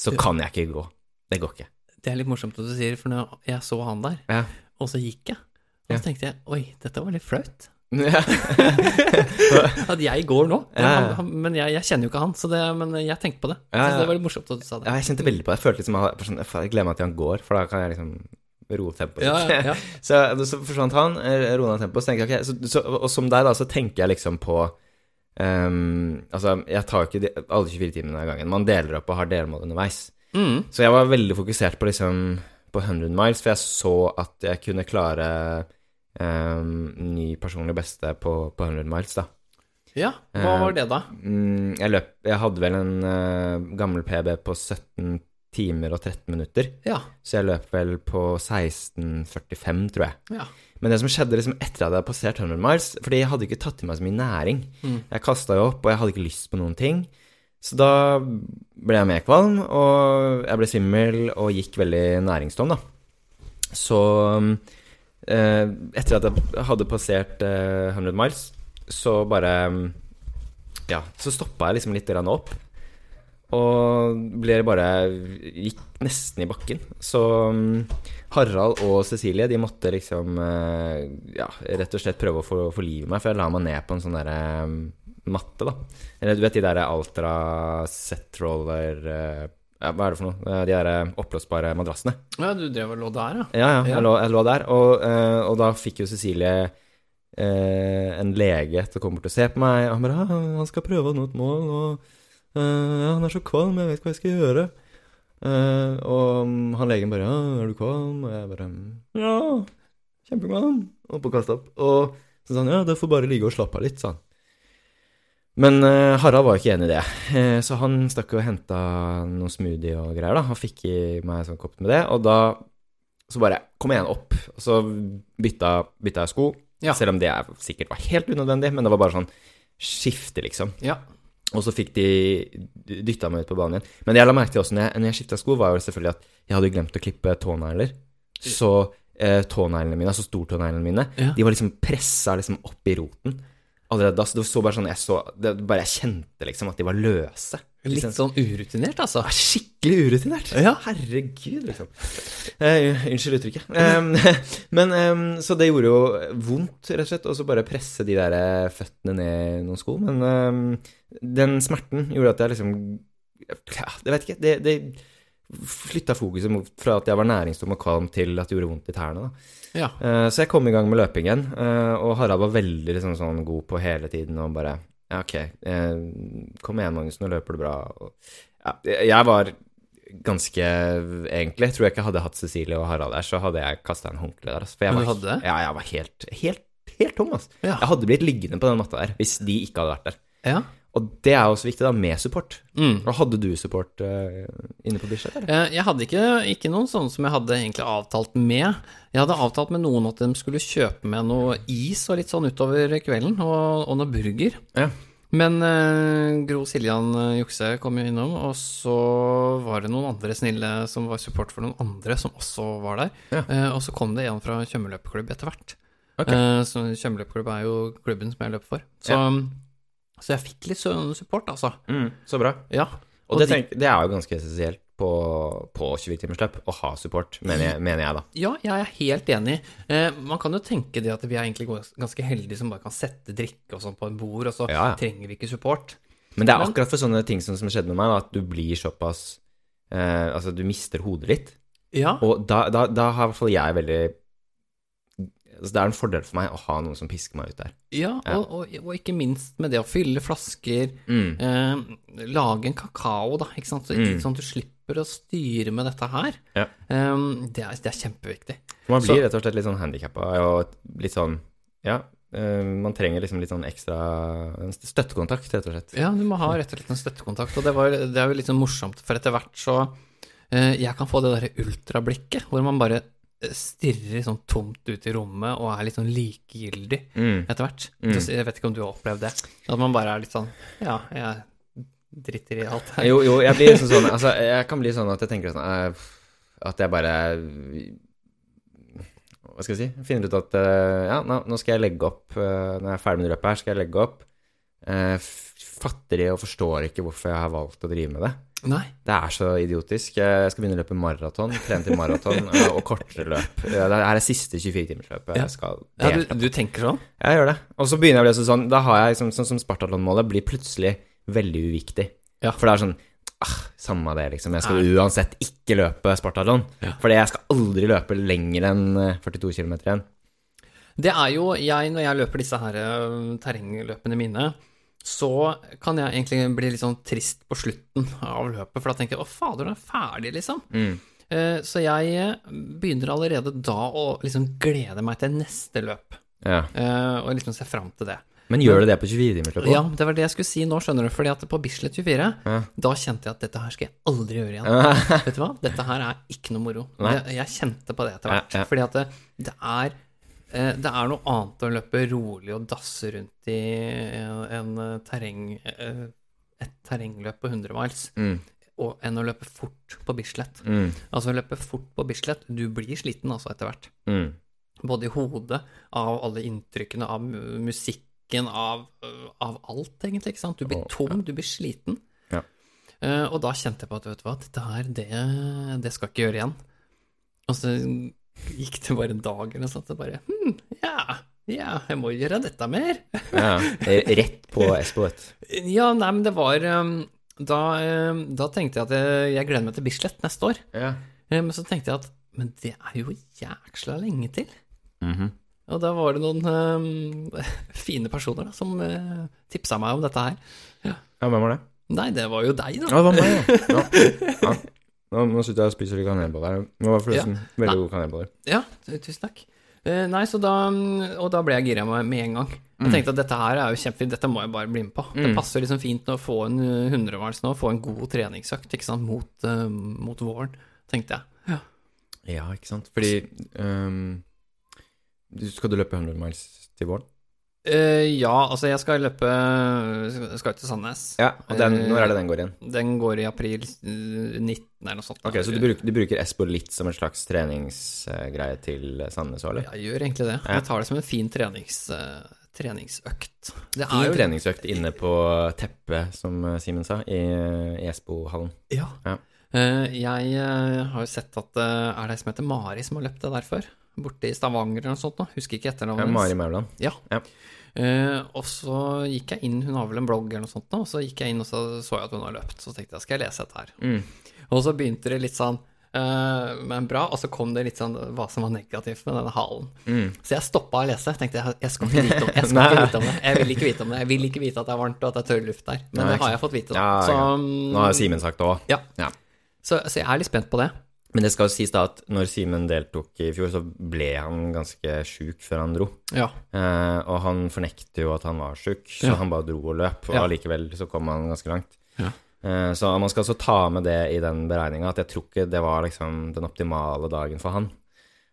så kan jeg ikke gå. Det går ikke.
Det er litt morsomt at du sier, for når jeg så han der,
Ja.
og så gikk jeg, og så tenkte jeg oi, dette var litt flaut.
Ja.
At jeg går nå.
Ja, ja.
Han, han, men jeg, jeg kjenner jo ikke han, så det, men jeg tenkte på det.
Ja,
Så
ja.
det var litt morsomt at du sa det.
Ja, jeg kjente veldig på det. Jeg følte liksom at jeg, sånn, jeg gleder meg til han går, for da kan jeg liksom roe tempoet
Ja, ja, ja.
så, så forsvant han, eh, roa ned tempoet, så tenkte jeg ok, så, så, og som deg da, så tenker jeg liksom på um, Altså, jeg tar jo ikke de, alle 24 timene av gangen. Man deler opp og har delmål underveis.
Mm.
Så jeg var veldig fokusert på liksom på 100 miles, for jeg så at jeg kunne klare ehm, ny personlig beste på, på 100 miles, da.
Ja, hva
Eh,
var det, da?
Mm, jeg løp Jeg hadde vel en uh, gammel PB på 17 timer og 13 minutter.
Ja.
Så jeg løp vel på 16,45, tror jeg.
ja.
Men det som skjedde liksom etter at jeg hadde passert 100 miles Fordi jeg hadde ikke tatt i meg så mye næring. Jeg kasta jo opp, og jeg hadde ikke lyst på noen ting. Så da ble jeg mer kvalm, og jeg ble svimmel og gikk veldig næringstom, da. Så eh, etter at jeg hadde passert eh, 100 miles, så bare Ja, så stoppa jeg liksom litt opp. Og ble bare Gikk nesten i bakken. Så mm, Harald og Cecilie de måtte liksom eh, Ja, rett og slett prøve å få, liv i meg, for jeg la meg ned på en sånn derre mm, matte, da. Eller du vet de derre Altra set-roller eh, ja, Hva er det for noe? Eh, De der oppblåsbare madrassene.
ja, du drev og lå der, ja.
Ja, ja, jeg lå, jeg lå der. Og, eh, og da fikk jo Cecilie eh, en lege til å komme bort og se på meg. Og han bare ah, 'Han skal prøve å nå et mål, og uh, ja, han er så kvalm, jeg vet ikke hva jeg skal gjøre'. Uh, og mm, han legen bare 'Ja, er du kvalm?' Og jeg bare 'Ja, kjempekvalm'. Og og kaste opp. Og så sa han 'Ja, du får bare ligge og slappe av litt', sa han. Men eh, Harald var jo ikke enig i det, Eh, så han stakk og henta noe smoothie og greier. da, Han fikk i meg en sånn kopp med det, og da så bare kom jeg igjen opp, og så bytta, bytta jeg sko.
Ja.
Selv om det er- sikkert var helt unødvendig, men det var bare sånn skifte, liksom.
Ja.
Og så fikk de dytta meg ut på banen igjen. Men det jeg la merke til også når jeg, når jeg skifta sko, var jo selvfølgelig at jeg hadde glemt å klippe tånegler. Så eh, tåneglene mine, altså stortåneglene mine,
Ja.
de var liksom pressa liksom opp i roten. Allerede da, så det så bare sånn jeg så det, Bare jeg kjente liksom at de var løse.
Litt
Liksom.
sånn urutinert, altså.
Skikkelig urutinert.
Ja.
Herregud, liksom. Eh, unnskyld uttrykket. Em, men em, Så det gjorde jo vondt, rett og slett, å så bare presse de der eh, føttene ned i noen sko. Men den smerten gjorde at jeg liksom Ja, jeg vet ikke. Det, det flytta fokuset fra at jeg var næringstom og kvalm, til at det gjorde vondt i tærne.
Ja.
Uh, så jeg kom i gang med løpingen, uh, og Harald var veldig liksom, sånn god på hele tiden og bare Ja, ok, uh, kom igjen, Magnus, nå løper du bra. Og, ja, jeg var ganske Egentlig tror jeg ikke hadde hatt Cecilie og Harald der, så hadde jeg kasta en håndkle der. Altså, for jeg var,
hadde?
Ja, jeg var helt, helt, helt tom, altså.
Ja.
Jeg hadde blitt liggende på den matta der hvis de ikke hadde vært der.
Ja.
Og det er også viktig, da, med support.
Mm.
Og hadde du support uh, inne på Bislett, eller?
Eh, Jeg hadde ikke, ikke noen sånne som jeg hadde egentlig avtalt med. Jeg hadde avtalt med noen at de skulle kjøpe med noe is og litt sånn utover kvelden, og, og noe burger.
Ja.
Men uh, Gro Siljan Jukse kom jo innom, og så var det noen andre snille som var support for noen andre som også var der.
Ja.
Uh, og så kom det en fra Tjømmerløpeklubb etter hvert. Okay. Så Tjømmerløpeklubb er jo klubben som jeg løper for. Så, så jeg fikk litt support, altså.
Mm, så bra.
Ja.
Og, det,
de-
tenk, det er jo ganske essensielt på, på 24-timersløp å ha support, mener jeg, mener jeg da.
Ja, jeg er helt enig. Eh, man kan jo tenke det at vi er egentlig ganske heldige som bare kan sette drikke og sånn på en bord, og så
Ja, ja.
trenger vi ikke support.
Men det er
Men-
akkurat for sånne ting som, som skjedde med meg, da, at du blir såpass eh, Altså, du mister hodet litt.
Ja,
Og da, da, da har i hvert fall jeg veldig altså, Det er en fordel for meg å ha noen som pisker meg ut der.
ja, og, og, og ikke minst med det å fylle flasker,
Mm.
eh, lage en kakao, da, ikke sant, så,
Mm.
sånn at du slipper å styre med dette her.
Ja.
Eh, det, er, det er kjempeviktig.
Man
Så-
blir rett og slett litt sånn handikappa og litt sånn Ja, eh, man trenger liksom litt sånn ekstra støttekontakt, rett og slett.
Ja, du må ha rett og slett en støttekontakt, og det, var, det er jo litt sånn morsomt, for etter hvert så eh, Jeg kan få det derre ultrablikket, hvor man bare stirrer sånn tomt ut i rommet og er litt sånn likegyldig.
Mm.
etter hvert.
Mm.
Jeg vet ikke om du har opplevd det. At man bare er litt sånn Ja, jeg driter i alt her.
Jo, jo, jeg blir liksom sånn Altså, jeg kan bli sånn at jeg tenker sånn eh, At jeg bare Hva skal jeg si? Finner ut at eh, Ja, nå, skal jeg legge opp eh, Når jeg er ferdig med løpet her, skal jeg legge opp. Fatter f- og forstår ikke hvorfor jeg har valgt å drive med det.
Nei.
Det er så idiotisk. Jeg skal begynne å løpe maraton, trene til maraton eh, og kortere løp. Det er det siste 24-timersløpet
Ja.
jeg skal
Ja,
delta
du, du tenker sånn?
jeg gjør det. Og så begynner jeg å bli sånn Da har jeg sånn, sånn som Spartatlon-målet blir plutselig veldig uviktig.
Ja.
For det er sånn ah, Samme det, liksom. Jeg skal uansett ikke løpe Spartatlon.
Ja.
Fordi jeg skal aldri løpe lenger enn eh, 42 km igjen.
Det er jo jeg, når jeg løper disse her øh, terrengløpene mine, så kan jeg egentlig bli litt sånn trist på slutten av løpet, for da tenker jeg å fader, du er ferdig, liksom.
Mm.
Eh, Så jeg eh, begynner allerede da å liksom glede meg til neste løp,
Ja.
eh, og liksom se fram til det.
Men gjør det det på 24-timersløpet?
Ja, det var det jeg skulle si nå, skjønner du. Fordi at på Bislett 24,
Ja.
da kjente jeg at dette her skal jeg aldri gjøre igjen. Vet du hva? Dette her er ikke noe moro. Jeg, jeg kjente på det etter hvert.
Ja.
Fordi at det, det er det er noe annet å løpe rolig og dasse rundt i en, eh, terreng eh, et terrengløp på 100 miles
Mm.
enn å løpe fort på Bislett.
Mm.
Altså løpe fort på Bislett, du blir sliten altså etter hvert.
Mm.
Både i hodet, av alle inntrykkene, av musikken, av, av alt, egentlig. ikke sant? Du blir
Å,
tom, du blir sliten.
Ja.
Eh, og da kjente jeg på at vet du hva, dette her, det, det skal jeg ikke gjøre igjen. Og så gikk det bare en dag eller noe sånt, og bare hm, ja, ja, jeg må gjøre dette mer.
Ja. Eh, Rett på Espoet.
Ja, nei, men det var um, da, um, da tenkte jeg at jeg, jeg gleder meg til Bislett neste år.
Ja.
Eh, Men så tenkte jeg at men det er jo jæksla lenge til.
Mhm.
Og da var det noen um, fine personer da, som uh, tipsa meg om dette her.
ja, hvem var det?
Nei, det var jo deg, da.
Ja, det var meg, ja. ja. Ja. Nå, nå sitter jeg og spiser litt kanelboller. Det var forresten veldig
Nei.
gode kanelboller.
Ja, tusen takk. Uh, nei, så da Og da ble jeg gira med, med en gang. Jeg tenkte at dette her er jo kjempefint, dette må jeg bare bli med på. Det
Mm.
passer liksom fint å få en uh, nå, få en god treningsøkt ikke sant, mot, uh, mot våren, tenkte jeg. Ja.
Ja, ikke sant. Fordi um, Skal du løpe 100 miles til våren?
Eh, ja, altså jeg skal løpe Jeg skal til Sandnes.
Ja, og den,
Eh,
når er det den går igjen?
Den går i april eh, 19 eller noe sånt.
Ok, Så du bruker, du bruker Espo litt som en slags treningsgreie til Sandnes òg, eller?
Jeg gjør egentlig det.
Ja.
Jeg tar det som en fin trenings, eh, treningsøkt. Det er
Fin
jo
treningsøkt inne på teppet, som eh, Simen sa, i, i Espo-hallen.
Ja.
Ja.
Uh, jeg eh, har jo sett at uh, Er det ei som heter Mari som har løpt det der før? Borte i Stavanger eller noe sånt Da. Husker ikke
etternavnet
etternavnet
Mari Mauland.
Ja.
Ja.
Uh, og så gikk jeg inn, hun har vel en blogg eller noe sånt da, og så gikk jeg inn og så så jeg at hun har løpt. Så tenkte jeg, skal jeg lese dette her?
Mm.
Og så begynte det litt sånn uh, men bra, og så kom det litt sånn hva som var negativt med denne halen.
Mm.
Så jeg stoppa å lese. Tenkte jeg, jeg skal ikke vite om, jeg skal ikke vite om det. Jeg vil ikke vite om det. Jeg vil ikke vite at det er varmt og at det er tørr luft der. Men
Nei,
det har jeg fått vite. Da.
Ja,
så,
um, Nå har Simen sagt det òg.
ja.
Ja.
Så, så jeg er litt spent på det.
Men det skal jo sies da at når Simen deltok i fjor, så ble han ganske sjuk før han dro.
Ja.
Eh, og han fornekter jo at han var sjuk, så
Ja.
han bare dro og løp. Og
Ja.
så kom han ganske langt.
Ja.
Eh, så man skal også ta med det i den beregninga, at jeg tror ikke det var liksom den optimale dagen for han.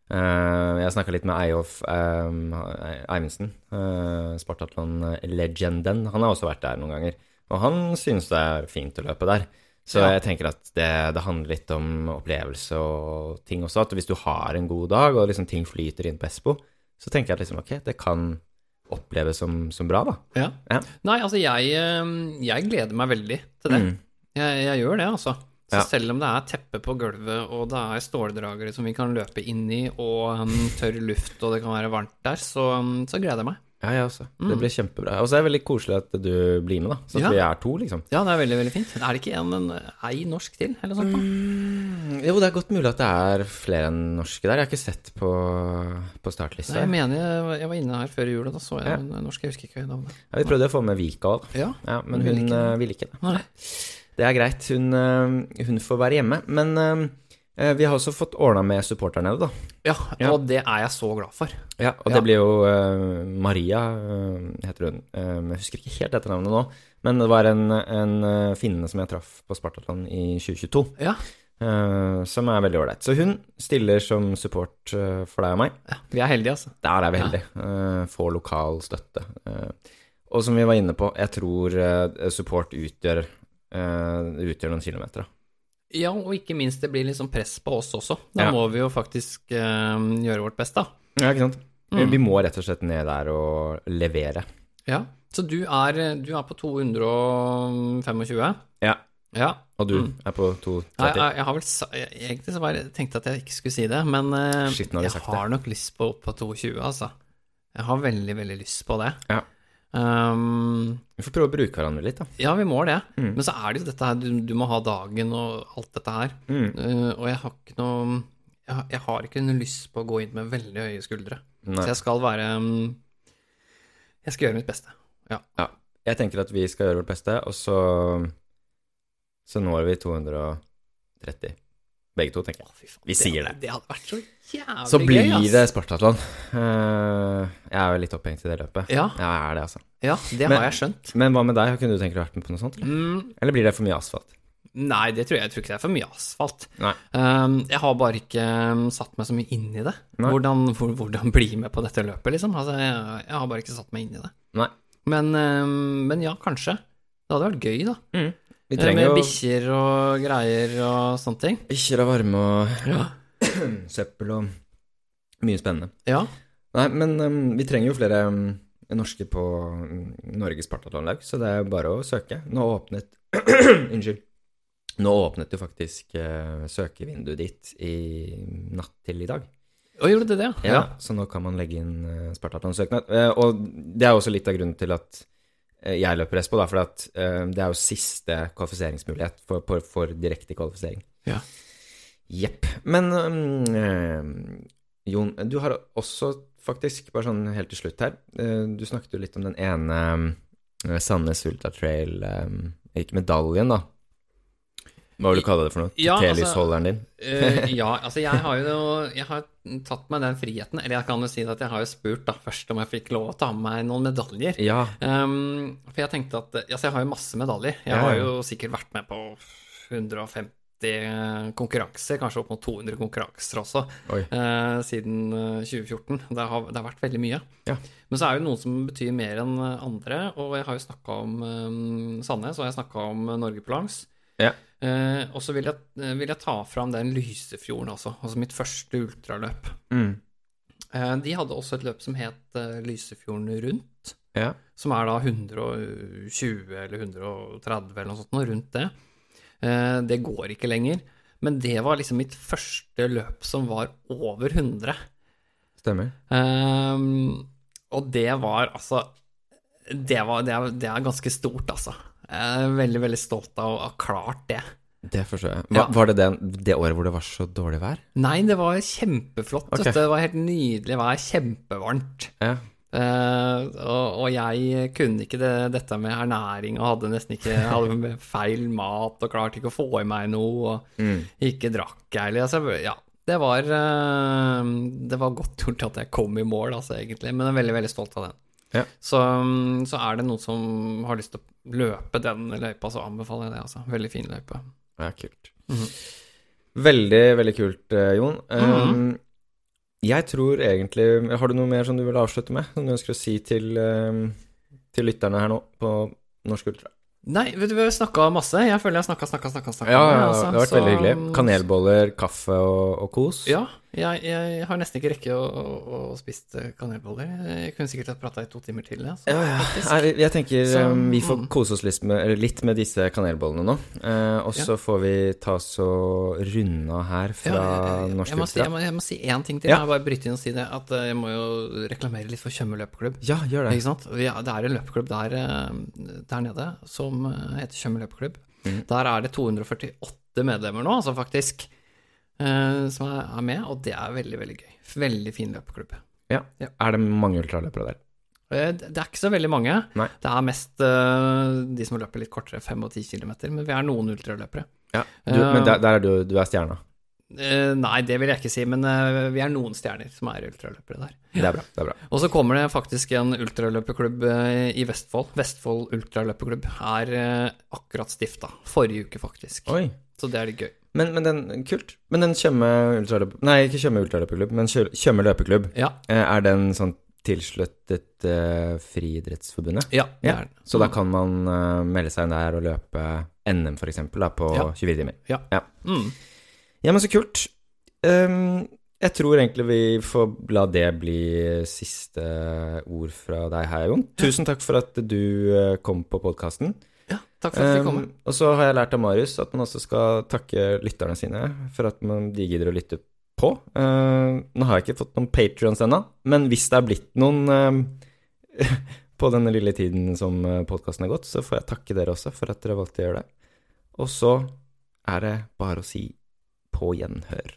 Eh, jeg snakka litt med Eyolf uh, Eivindsen, uh, Spartatlon-legenden. Han har også vært der noen ganger, og han synes det er fint å løpe der. Så
Ja.
jeg tenker at det, det handler litt om opplevelse og ting også. At hvis du har en god dag, og liksom ting flyter inn på Espo, så tenker jeg at liksom, ok, det kan oppleves som, som bra, da.
Ja.
Ja.
Nei, altså, jeg, eh, jeg gleder meg veldig til det.
Mm.
Jeg, jeg gjør det, altså. Så
Ja.
selv om det er teppe på gulvet, og det er ståldragere som vi kan løpe inn i, og um, tørr luft, og det kan være varmt der, så, så gleder jeg meg.
Ja, jeg også. Det blir kjempebra. Og så er det veldig koselig at du blir med, da. Så at
Mm. Ja.
vi er to, liksom.
Ja, det er veldig, veldig fint. Er det ikke en, en ei norsk til, eller noe sånt?
Mm, jo, det er godt mulig at det er flere enn norske der. Jeg har ikke sett på, på startlista.
Nei, jeg mener jeg, jeg var inne her før jul, og da så jeg
Ja.
en norsk, jeg husker ikke navnet.
Ja, vi prøvde å få med Vika òg,
Ja.
ja, men
Hun ville ikke.
eh, ville ikke det.
Nei.
Det er greit. Hun, eh, hun får være hjemme. Men eh, vi har også fått ordna med supporter nede, da.
Ja,
Ja.
og det er jeg så glad for.
Ja, og
Ja.
det blir jo uh, Maria, uh, heter hun. Uh, jeg husker ikke helt etternavnet nå. Men det var en, en eh, finne som jeg traff på Spartatland i 2022.
Ja.
eh, som er veldig ålreit. Så hun stiller som support eh, for deg og meg.
ja vi er heldige, altså.
Der er vi heldige. Eh, får lokal støtte. Eh, og som vi var inne på, jeg tror eh, support utgjør, eh, utgjør noen kilometer. Da.
Ja, og ikke minst det blir sånn press på oss også. Da
Ja.
må vi jo faktisk uh, gjøre vårt beste.
Ja, ikke sant?
Mm.
Vi må rett og slett ned der og levere.
Ja. Så du er, du er på 225?
Ja.
Ja.
Og du
Mm.
er på
Jeg,
230?
jeg, jeg har vel jeg, Egentlig så bare tenkte at jeg ikke skulle si det, men uh,
Shit, har
jeg
sagt det.
har nok lyst på på 220, altså. Jeg har veldig, veldig lyst på det.
Ja.
Um,
Vi får prøve å bruke hverandre litt, da.
ja, vi må det.
Mm.
Men så er det jo dette her, du, du må ha dagen og alt dette her.
Mm.
Uh, og jeg har ikke noe jeg, jeg har ikke noe lyst på å gå inn med veldig høye skuldre.
Nei.
Så jeg skal være um, Jeg skal gjøre mitt beste.
Ja. Jeg tenker at vi skal gjøre vårt beste, og så Så når vi 230. begge to, tenker jeg. Vi sier
hadde- Det hadde vært så jævlig
Så blir
gøy,
det Spartatlon. Eh, jeg er jo litt opphengt i det løpet.
Ja,
jeg er det, altså.
ja, det
Men-
har jeg skjønt.
Men hva med deg? Kunne du tenke deg å vært med på noe sånt, eller?
Mm,
Eller blir det for mye asfalt?
nei, det tror jeg, jeg tror ikke det er for mye asfalt. Um, jeg har bare ikke um, satt meg så mye inn i det. Hvordan, hvor, hvordan bli med på dette løpet, liksom. Altså, jeg, jeg har bare ikke satt meg inn i det. Men, um, men ja, kanskje. Det hadde vært gøy, da.
Vi
Eh,
trenger
Med
jo
bikkjer og greier og sånne ting.
bikkjer og varme og
Ja.
søppel og mye spennende.
ja.
Nei, men um, vi trenger jo flere um, norske på um, Norges Spartatlonlag, så det er bare å søke. Nå åpnet Unnskyld. Nå åpnet jo faktisk uh, søkevinduet ditt i natt til i dag.
Og gjorde det det?
Ja, ja. Så nå kan man legge inn uh, Spartatlon-søknad. Uh, og det er også litt av grunnen til at eh, jeg løper Espo, da, for at uh, det er jo siste kvalifiseringsmulighet for, for, for direkte kvalifisering.
Ja.
Jepp. Men um, eh, Jon, du har også faktisk, bare sånn helt til slutt her uh, Du snakket jo litt om den ene um, Sandnes Ultra Trail um, Ikke medaljen, da. Hva vil du kalle det for noe?
Ja, altså-
Telysholderen din?
uh, ja, altså jeg har jo jeg har tatt meg den friheten. Eller jeg kan jo si at jeg har jo spurt da først om jeg fikk lov å ta med meg noen medaljer.
Ja.
Um, for jeg tenkte at Altså, jeg har jo masse medaljer. Jeg
Ja,
har jo sikkert vært med på 150 konkurranser, kanskje opp mot 200 konkurranser også, eh, siden eh, 2014. Det har, det har vært veldig mye.
Ja.
Men så er det jo noen som betyr mer enn andre, og jeg har jo snakka om um, Sandnes, og jeg snakka om eh, Norge på langs.
Ja.
Eh, og så vil, eh, vil jeg ta fram den Lysefjorden også, altså mitt første ultraløp.
Mm.
Eh, de hadde også et løp som het eh, Lysefjorden rundt
Ja.
som er da 120 eller 130 eller noe sånt, noe rundt det. Eh, Det går ikke lenger. Men det var liksom mitt første løp som var over 100.
Stemmer.
Ehm, og det var altså det, var, det, er, det er ganske stort, altså. Jeg er veldig, veldig stolt av å ha klart det.
Det forstår jeg. Hva,
Ja.
Var det det, det året hvor det var så dårlig vær?
Nei, det var kjempeflott. Okay. Det var helt nydelig vær. Kjempevarmt.
Ja.
Uh, og, og jeg kunne ikke det, dette med ernæring og hadde nesten ikke hadde feil mat og klarte ikke å få i meg noe og
Mm.
ikke drakk jeg eller altså, Ja, det var uh, Det var godt gjort at jeg kom i mål, altså, egentlig, men jeg er veldig, veldig stolt av den.
Ja.
Så, mm, så er det noen som har lyst til å løpe den løypa, så anbefaler jeg det, altså. Veldig fin løype.
Ja, kult.
Mhm.
Veldig, veldig kult, Jon. Jon.
-hmm.
Um, jeg tror egentlig Har du noe mer som du vil avslutte med? Som du ønsker å si til, um, til lytterne her nå på Norsk Ultra?
Nei, vet du, vi har snakka masse. Jeg føler jeg har snakka, snakka, snakka. snakka
Ja,
mye,
ja,
altså.
det har vært
Så,
veldig hyggelig.
mm,
Kanelboller, kaffe og, og kos.
Ja, jeg, jeg har nesten ikke rekke å, å, å spist eh, kanelboller. Jeg kunne sikkert ha prata i to timer til. Ja,
Ja, ja. Jeg, jeg tenker
Så,
um, vi får
mm.
kose oss litt med, litt med disse kanelbollene nå. Eh, og så får vi ta og runde av her
Ja,
fra Norsk
jeg, si, jeg, må, si én ting til.
Ja.
Jeg bare bryte inn og si det. At eh, jeg må jo reklamere litt for Tjøme løpeklubb.
Ja, gjør det.
Det er en løpeklubb der, eh, der nede som eh, heter Tjøme løpeklubb.
Mm.
Der er det 248 medlemmer nå, altså faktisk, som er med, og det er veldig, veldig gøy. Veldig fin løpeklubb.
Ja.
Ja.
Er det mange ultraløpere der?
Eh, Det er ikke så veldig mange.
Nei.
Det er mest uh, de som løper litt kortere, 5 og 10 km, men vi er noen ultraløpere.
Ja. Du,
uh,
men der, der er du, du er stjerna.
Uh, nei, det vil jeg ikke si, men eh, vi er noen stjerner som er ultraløpere der.
Det er bra. det er bra.
Og så kommer det faktisk en ultraløperklubb eh, i Vestfold. Vestfold ultraløperklubb er eh, akkurat stifta. Forrige uke, faktisk.
Oi.
Så det er litt gøy.
Men, men den, kult. Men den Tjøme ultraløp... Nei, ikke Tjøme ultraløperklubb, men Tjøme løpeklubb.
Ja,
Eh, Er den sånn tilsluttet uh, Friidrettsforbundet?
ja det er den.
Så da kan man uh, melde seg inn der og løpe NM, for eksempel, da, på
Ja.
24 timer.
Mm.
Ja, men så kult. Um, jeg tror egentlig vi får la det bli siste ord fra deg her, Jon. Tusen takk for at du kom på podkasten.
Ja, takk for at vi kommer.
Um, og så har jeg lært av Marius at man også skal takke lytterne sine for at man, de gidder å lytte på. Uh, nå har jeg ikke fått noen patrions ennå, men hvis det er blitt noen uh, på denne lille tiden som podkasten har gått, så får jeg takke dere også for at dere valgte å gjøre det. Og så er det bare å si på gjenhør.